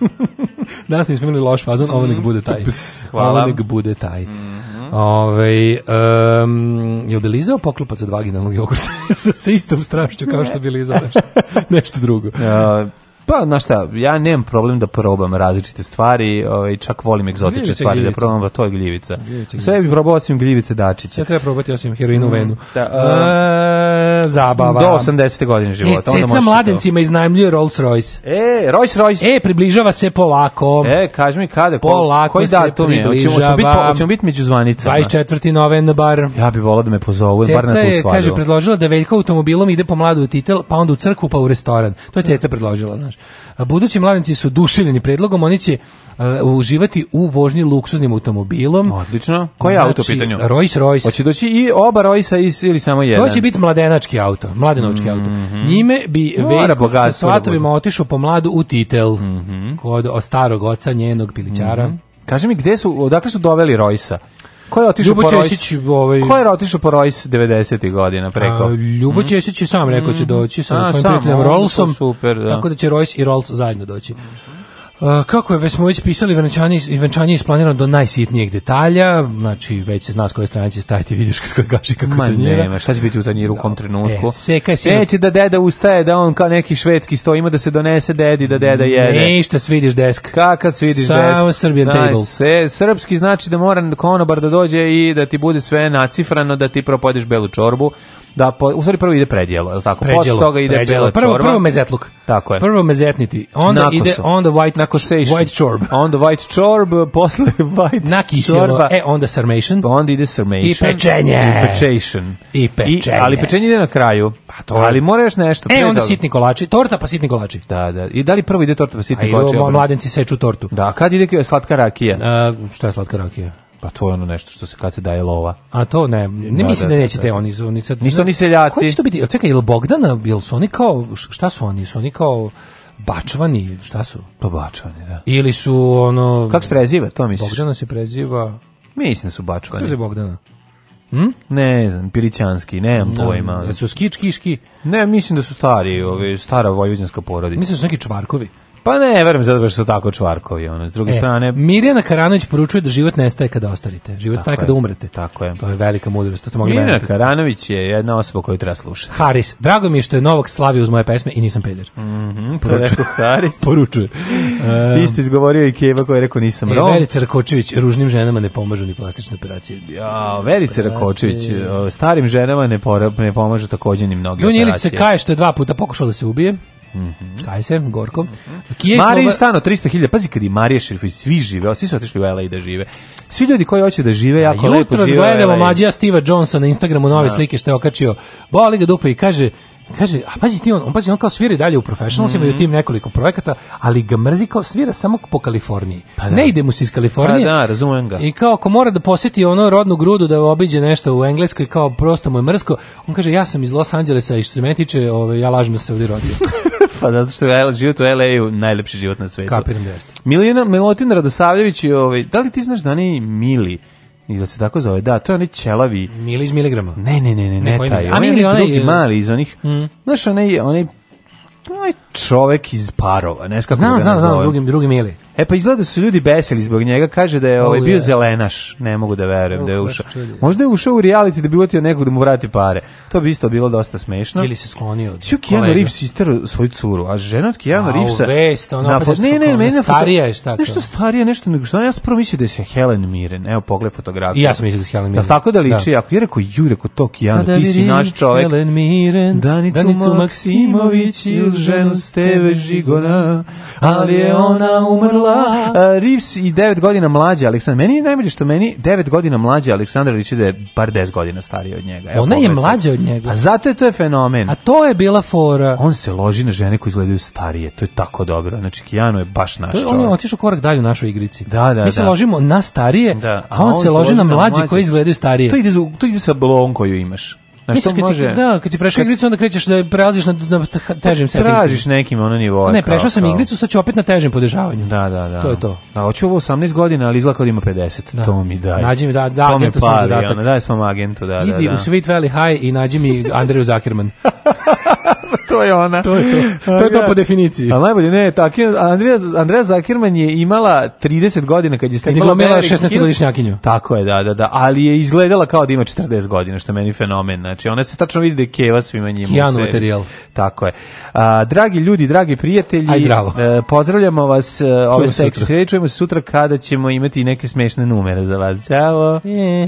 Danas nismo imali loš fazon, ovo nek mm-hmm. bude taj. Ups, hvala. Ovo nek bude taj. Mm -hmm. Ove, ovaj, um, je bi lizao poklopac od vaginalnog jogurta sa istom strašću kao što bi lizao nešto, nešto drugo? Ja, Pa, znaš šta, ja nemam problem da probam različite stvari, ovaj, čak volim egzotične gljivice, stvari da gljivice. da probam, pa to je gljivica. Gljivice, Sve bih probao osim gljivice dačića. Ja treba probati osim heroinu mm, venu. Da, uh, e, um, zabava. Do 80. godine života. E, ceca mladencima to... iznajmljuje Rolls Royce. E, Rolls Royce. E, približava se polako. E, kaži mi kada, ko, polako koji datum je? Hoćemo biti, hoćemo biti među zvanicama. 24. novembar. Ja bih volao da me pozovu, ceca bar na tu svadbu. Ceca je, kaže, predložila da Veljko automobilom ide po mladu titel, pa onda u crkvu, pa u restoran. To je Ceca predložila, znaš. Budući mladenci su dušiljeni predlogom, oni će uh, uživati u vožnji luksuznim automobilom. Odlično. Koji znači, auto u pitanju? Rolls Royce. Hoće doći i oba Royce ili samo jedan? To će biti mladenački auto, mladenovački mm -hmm. auto. Mhm. Njime bi Vejko sa da svatovima otišao po mladu u titel mm -hmm. kod o starog oca njenog pilićara. Mm -hmm. Kaži mi, gde su, odakle su doveli Royce-a? Ko je otišao po Ćesić, ovaj Ko je otišao po Rojs 90-ih godina preko? Ljubo mm. Ćesić je sam rekao će mhm. doći sa svojim prijateljem Rolsom. Super, da. Tako da će Rojs i Rolls zajedno doći. Mhm. Uh, kako je već smo već pisali venčanje, venčanje isplanirano do najsitnijeg detalja, znači već se zna s koje strane će staviti vidiš s koje gaši kako Ma tanjira. nema, šta će biti u tanjiru u kom e, trenutku? E, seka Neće da deda ustaje, da on kao neki švedski sto ima da se donese dedi, da deda jede. Ništa svidiš desk. Kaka svidiš Samo desk? Samo Serbian znači, table. Se, srpski znači da mora konobar da dođe i da ti bude sve nacifrano, da ti propodiš belu čorbu da po, u stvari prvo ide predjelo, je tako? Predjelo, Posle toga ide predjelo. Prvo, čorba. prvo mezetluk. Tako je. Prvo mezetniti. Onda Nakoso. ide onda white Nakosation. white chorb. Onda white chorb, posle white Nakisilo. čorba. E onda sarmation. Pa onda ide sarmation. I pečenje. I pečation. I pečenje. I, ali pečenje ide na kraju. Pa to. Ali mora još nešto. E onda toga. sitni kolači, torta pa sitni kolači. Da, da. I da li prvo ide torta pa sitni kolači? A i mladenci seču tortu. Da, kad ide e, slatka rakija? Uh, šta je slatka rakija? Pa to je ono nešto što se kad se daje lova. A to ne, ne da, mislim da, da, da nećete da, oni su oni sad. Nisu oni seljaci. Hoće će to biti? Čekaj, jel Bogdana, jel su oni kao šta su oni? Su oni kao Bačvani, šta su? To pa Bačvani, da. Ili su ono Kako se preziva, to misliš? Bogdana se preziva. Mislim da su Bačvani. Kako se Bogdana? Hm? Ne znam, Pilićanski, nemam no, pojma. skički, skičkiški? Ne, mislim da su stari, ovi, stara vojvođanska porodica. Mislim da su neki čvarkovi. Pa ne, verujem zato što su tako čvarkovi, ono. S druge e, strane, Mirjana Karanović poručuje da život nestaje kada ostarite. Život nestaje kada umrete. Tako je. To je velika mudrost, to ste mogli Mirjana Karanović je jedna osoba koju treba slušati. Haris, drago mi je što je Novak slavi uz moje pesme i nisam peder. Mhm, mm poručuje rekao Haris. poručuje. Um, Isto izgovorio i Keva koji je rekao nisam e, rom. Verica Rakočević, ružnim ženama ne pomažu ni plastične operacije. Ja, Verica Rakočević, starim ženama ne, pora, ne pomažu takođe ni mnoge Dunjilić operacije. Dunjilić se kaje što je dva puta pokušao da se ubije. Mhm. Kajsem Gorkom. Mhm. Kijev Marije Stano 300.000. Pazi kad i Marije Šerifović svi žive, svi su otišli u LA da žive. Svi ljudi koji hoće da žive pa jako lepo žive. Jutro gledamo Mađija Steva Johnsona na Instagramu nove da. slike što je okačio. Boli ga dupa i kaže kaže, a pazi ti on, on pazi on kao svira i dalje u professionalsima mm -hmm. i u mhm. tim nekoliko projekata, ali ga mrzi kao svira samo po Kaliforniji. Pa da. Ne ide mu se iz Kalifornije. Pa da, razumem ga. I kao ako mora da poseti ono rodnu grudu da obiđe nešto u Engleskoj, kao prosto mu je mrsko, on kaže ja sam iz Los Angelesa i što se mene tiče, ove, ovaj, ja lažem da se ovdje rodio. pa zato što je život u LA-u najlepši život na svetu. Kapiram da jeste. Milina Milotin Radosavljević, ovaj, da li ti znaš da ni Mili? I da se tako zove? Da, to je onaj ćelavi. Mili iz miligrama. Ne, ne, ne, ne, ne taj. A mili onaj drugi mali iz onih. Mm. Znaš, onaj, onaj onaj čovek iz parova, ne znam kako znam, znam, znam, drugi mili. E pa izgleda da su ljudi beseli zbog njega, kaže da je ovaj bio zelenaš, ne mogu da verujem da je ušao. Možda je ušao u reality da bi uvatio nekog da mu vrati pare. To bi isto bilo dosta smešno. Ili se sklonio. Ću Keanu Reeves isteru svoju curu, a žena od Keanu Reevesa... vest, ona opet ne, ne, ne, starija je šta. Nešto starija, nešto nego što. Ja sam prvo mislio da je Helen Mirren, evo pogled fotografiju. I ja sam mislio da je Helen da Mirren. Da tako da liči, ako je rekao Jure kod to Keanu, pa da ti si naš čovek. Helen Mirren, Danicu Maksimović ili ženu Steve Žigona, ali je ona umrla bila. Uh, i 9 godina mlađa Aleksandra. Meni je što meni 9 godina mlađa Aleksandra Riči da je bar 10 godina stariji od njega. Evo, Ona je mlađa od njega. A zato je to je fenomen. A to je bila fora. On se loži na žene koje izgledaju starije. To je tako dobro. Znači Kijano je baš naš. čovjek on je otišao korak dalje u našoj igrici. Da, da, Mi se da. ložimo na starije, da. a, on, on se loži na mlađe, koje izgledaju starije. To ide to ide sa blon koju imaš. Na što može? Si, da, kad ti prešao kad... igricu, onda krećeš da prelaziš na, na težim setting. Tražiš nekim ono nivo. Ne, prešao sam igricu, sad ću opet na težim podežavanju. Da, da, da. To je to. Da, hoću ovo 18 godina, ali izlako da ima 50. Da. To mi daj. Nađi mi, da, da, to mi pali, ono, daj svom agentu, da, da Idi da, da. u Sweet Valley High i nađi mi Andreju Zakirman. to je ona. To je to. To je to po definiciji. A najbolje ne, tak Andreja Andreja Zakirman je imala 30 godina kad je snimala kad je 16 godišnjakinju. Tako je, da, da, da, ali je izgledala kao da ima 40 godina, što je meni fenomen. Znači ona se tačno vidi da je keva svima njima. Kijanu materijal. Tako je. A, dragi ljudi, dragi prijatelji, Aj, e, pozdravljamo vas e, ove seksi srede, se sutra kada ćemo imati neke smešne numere za vas. Ćao. E.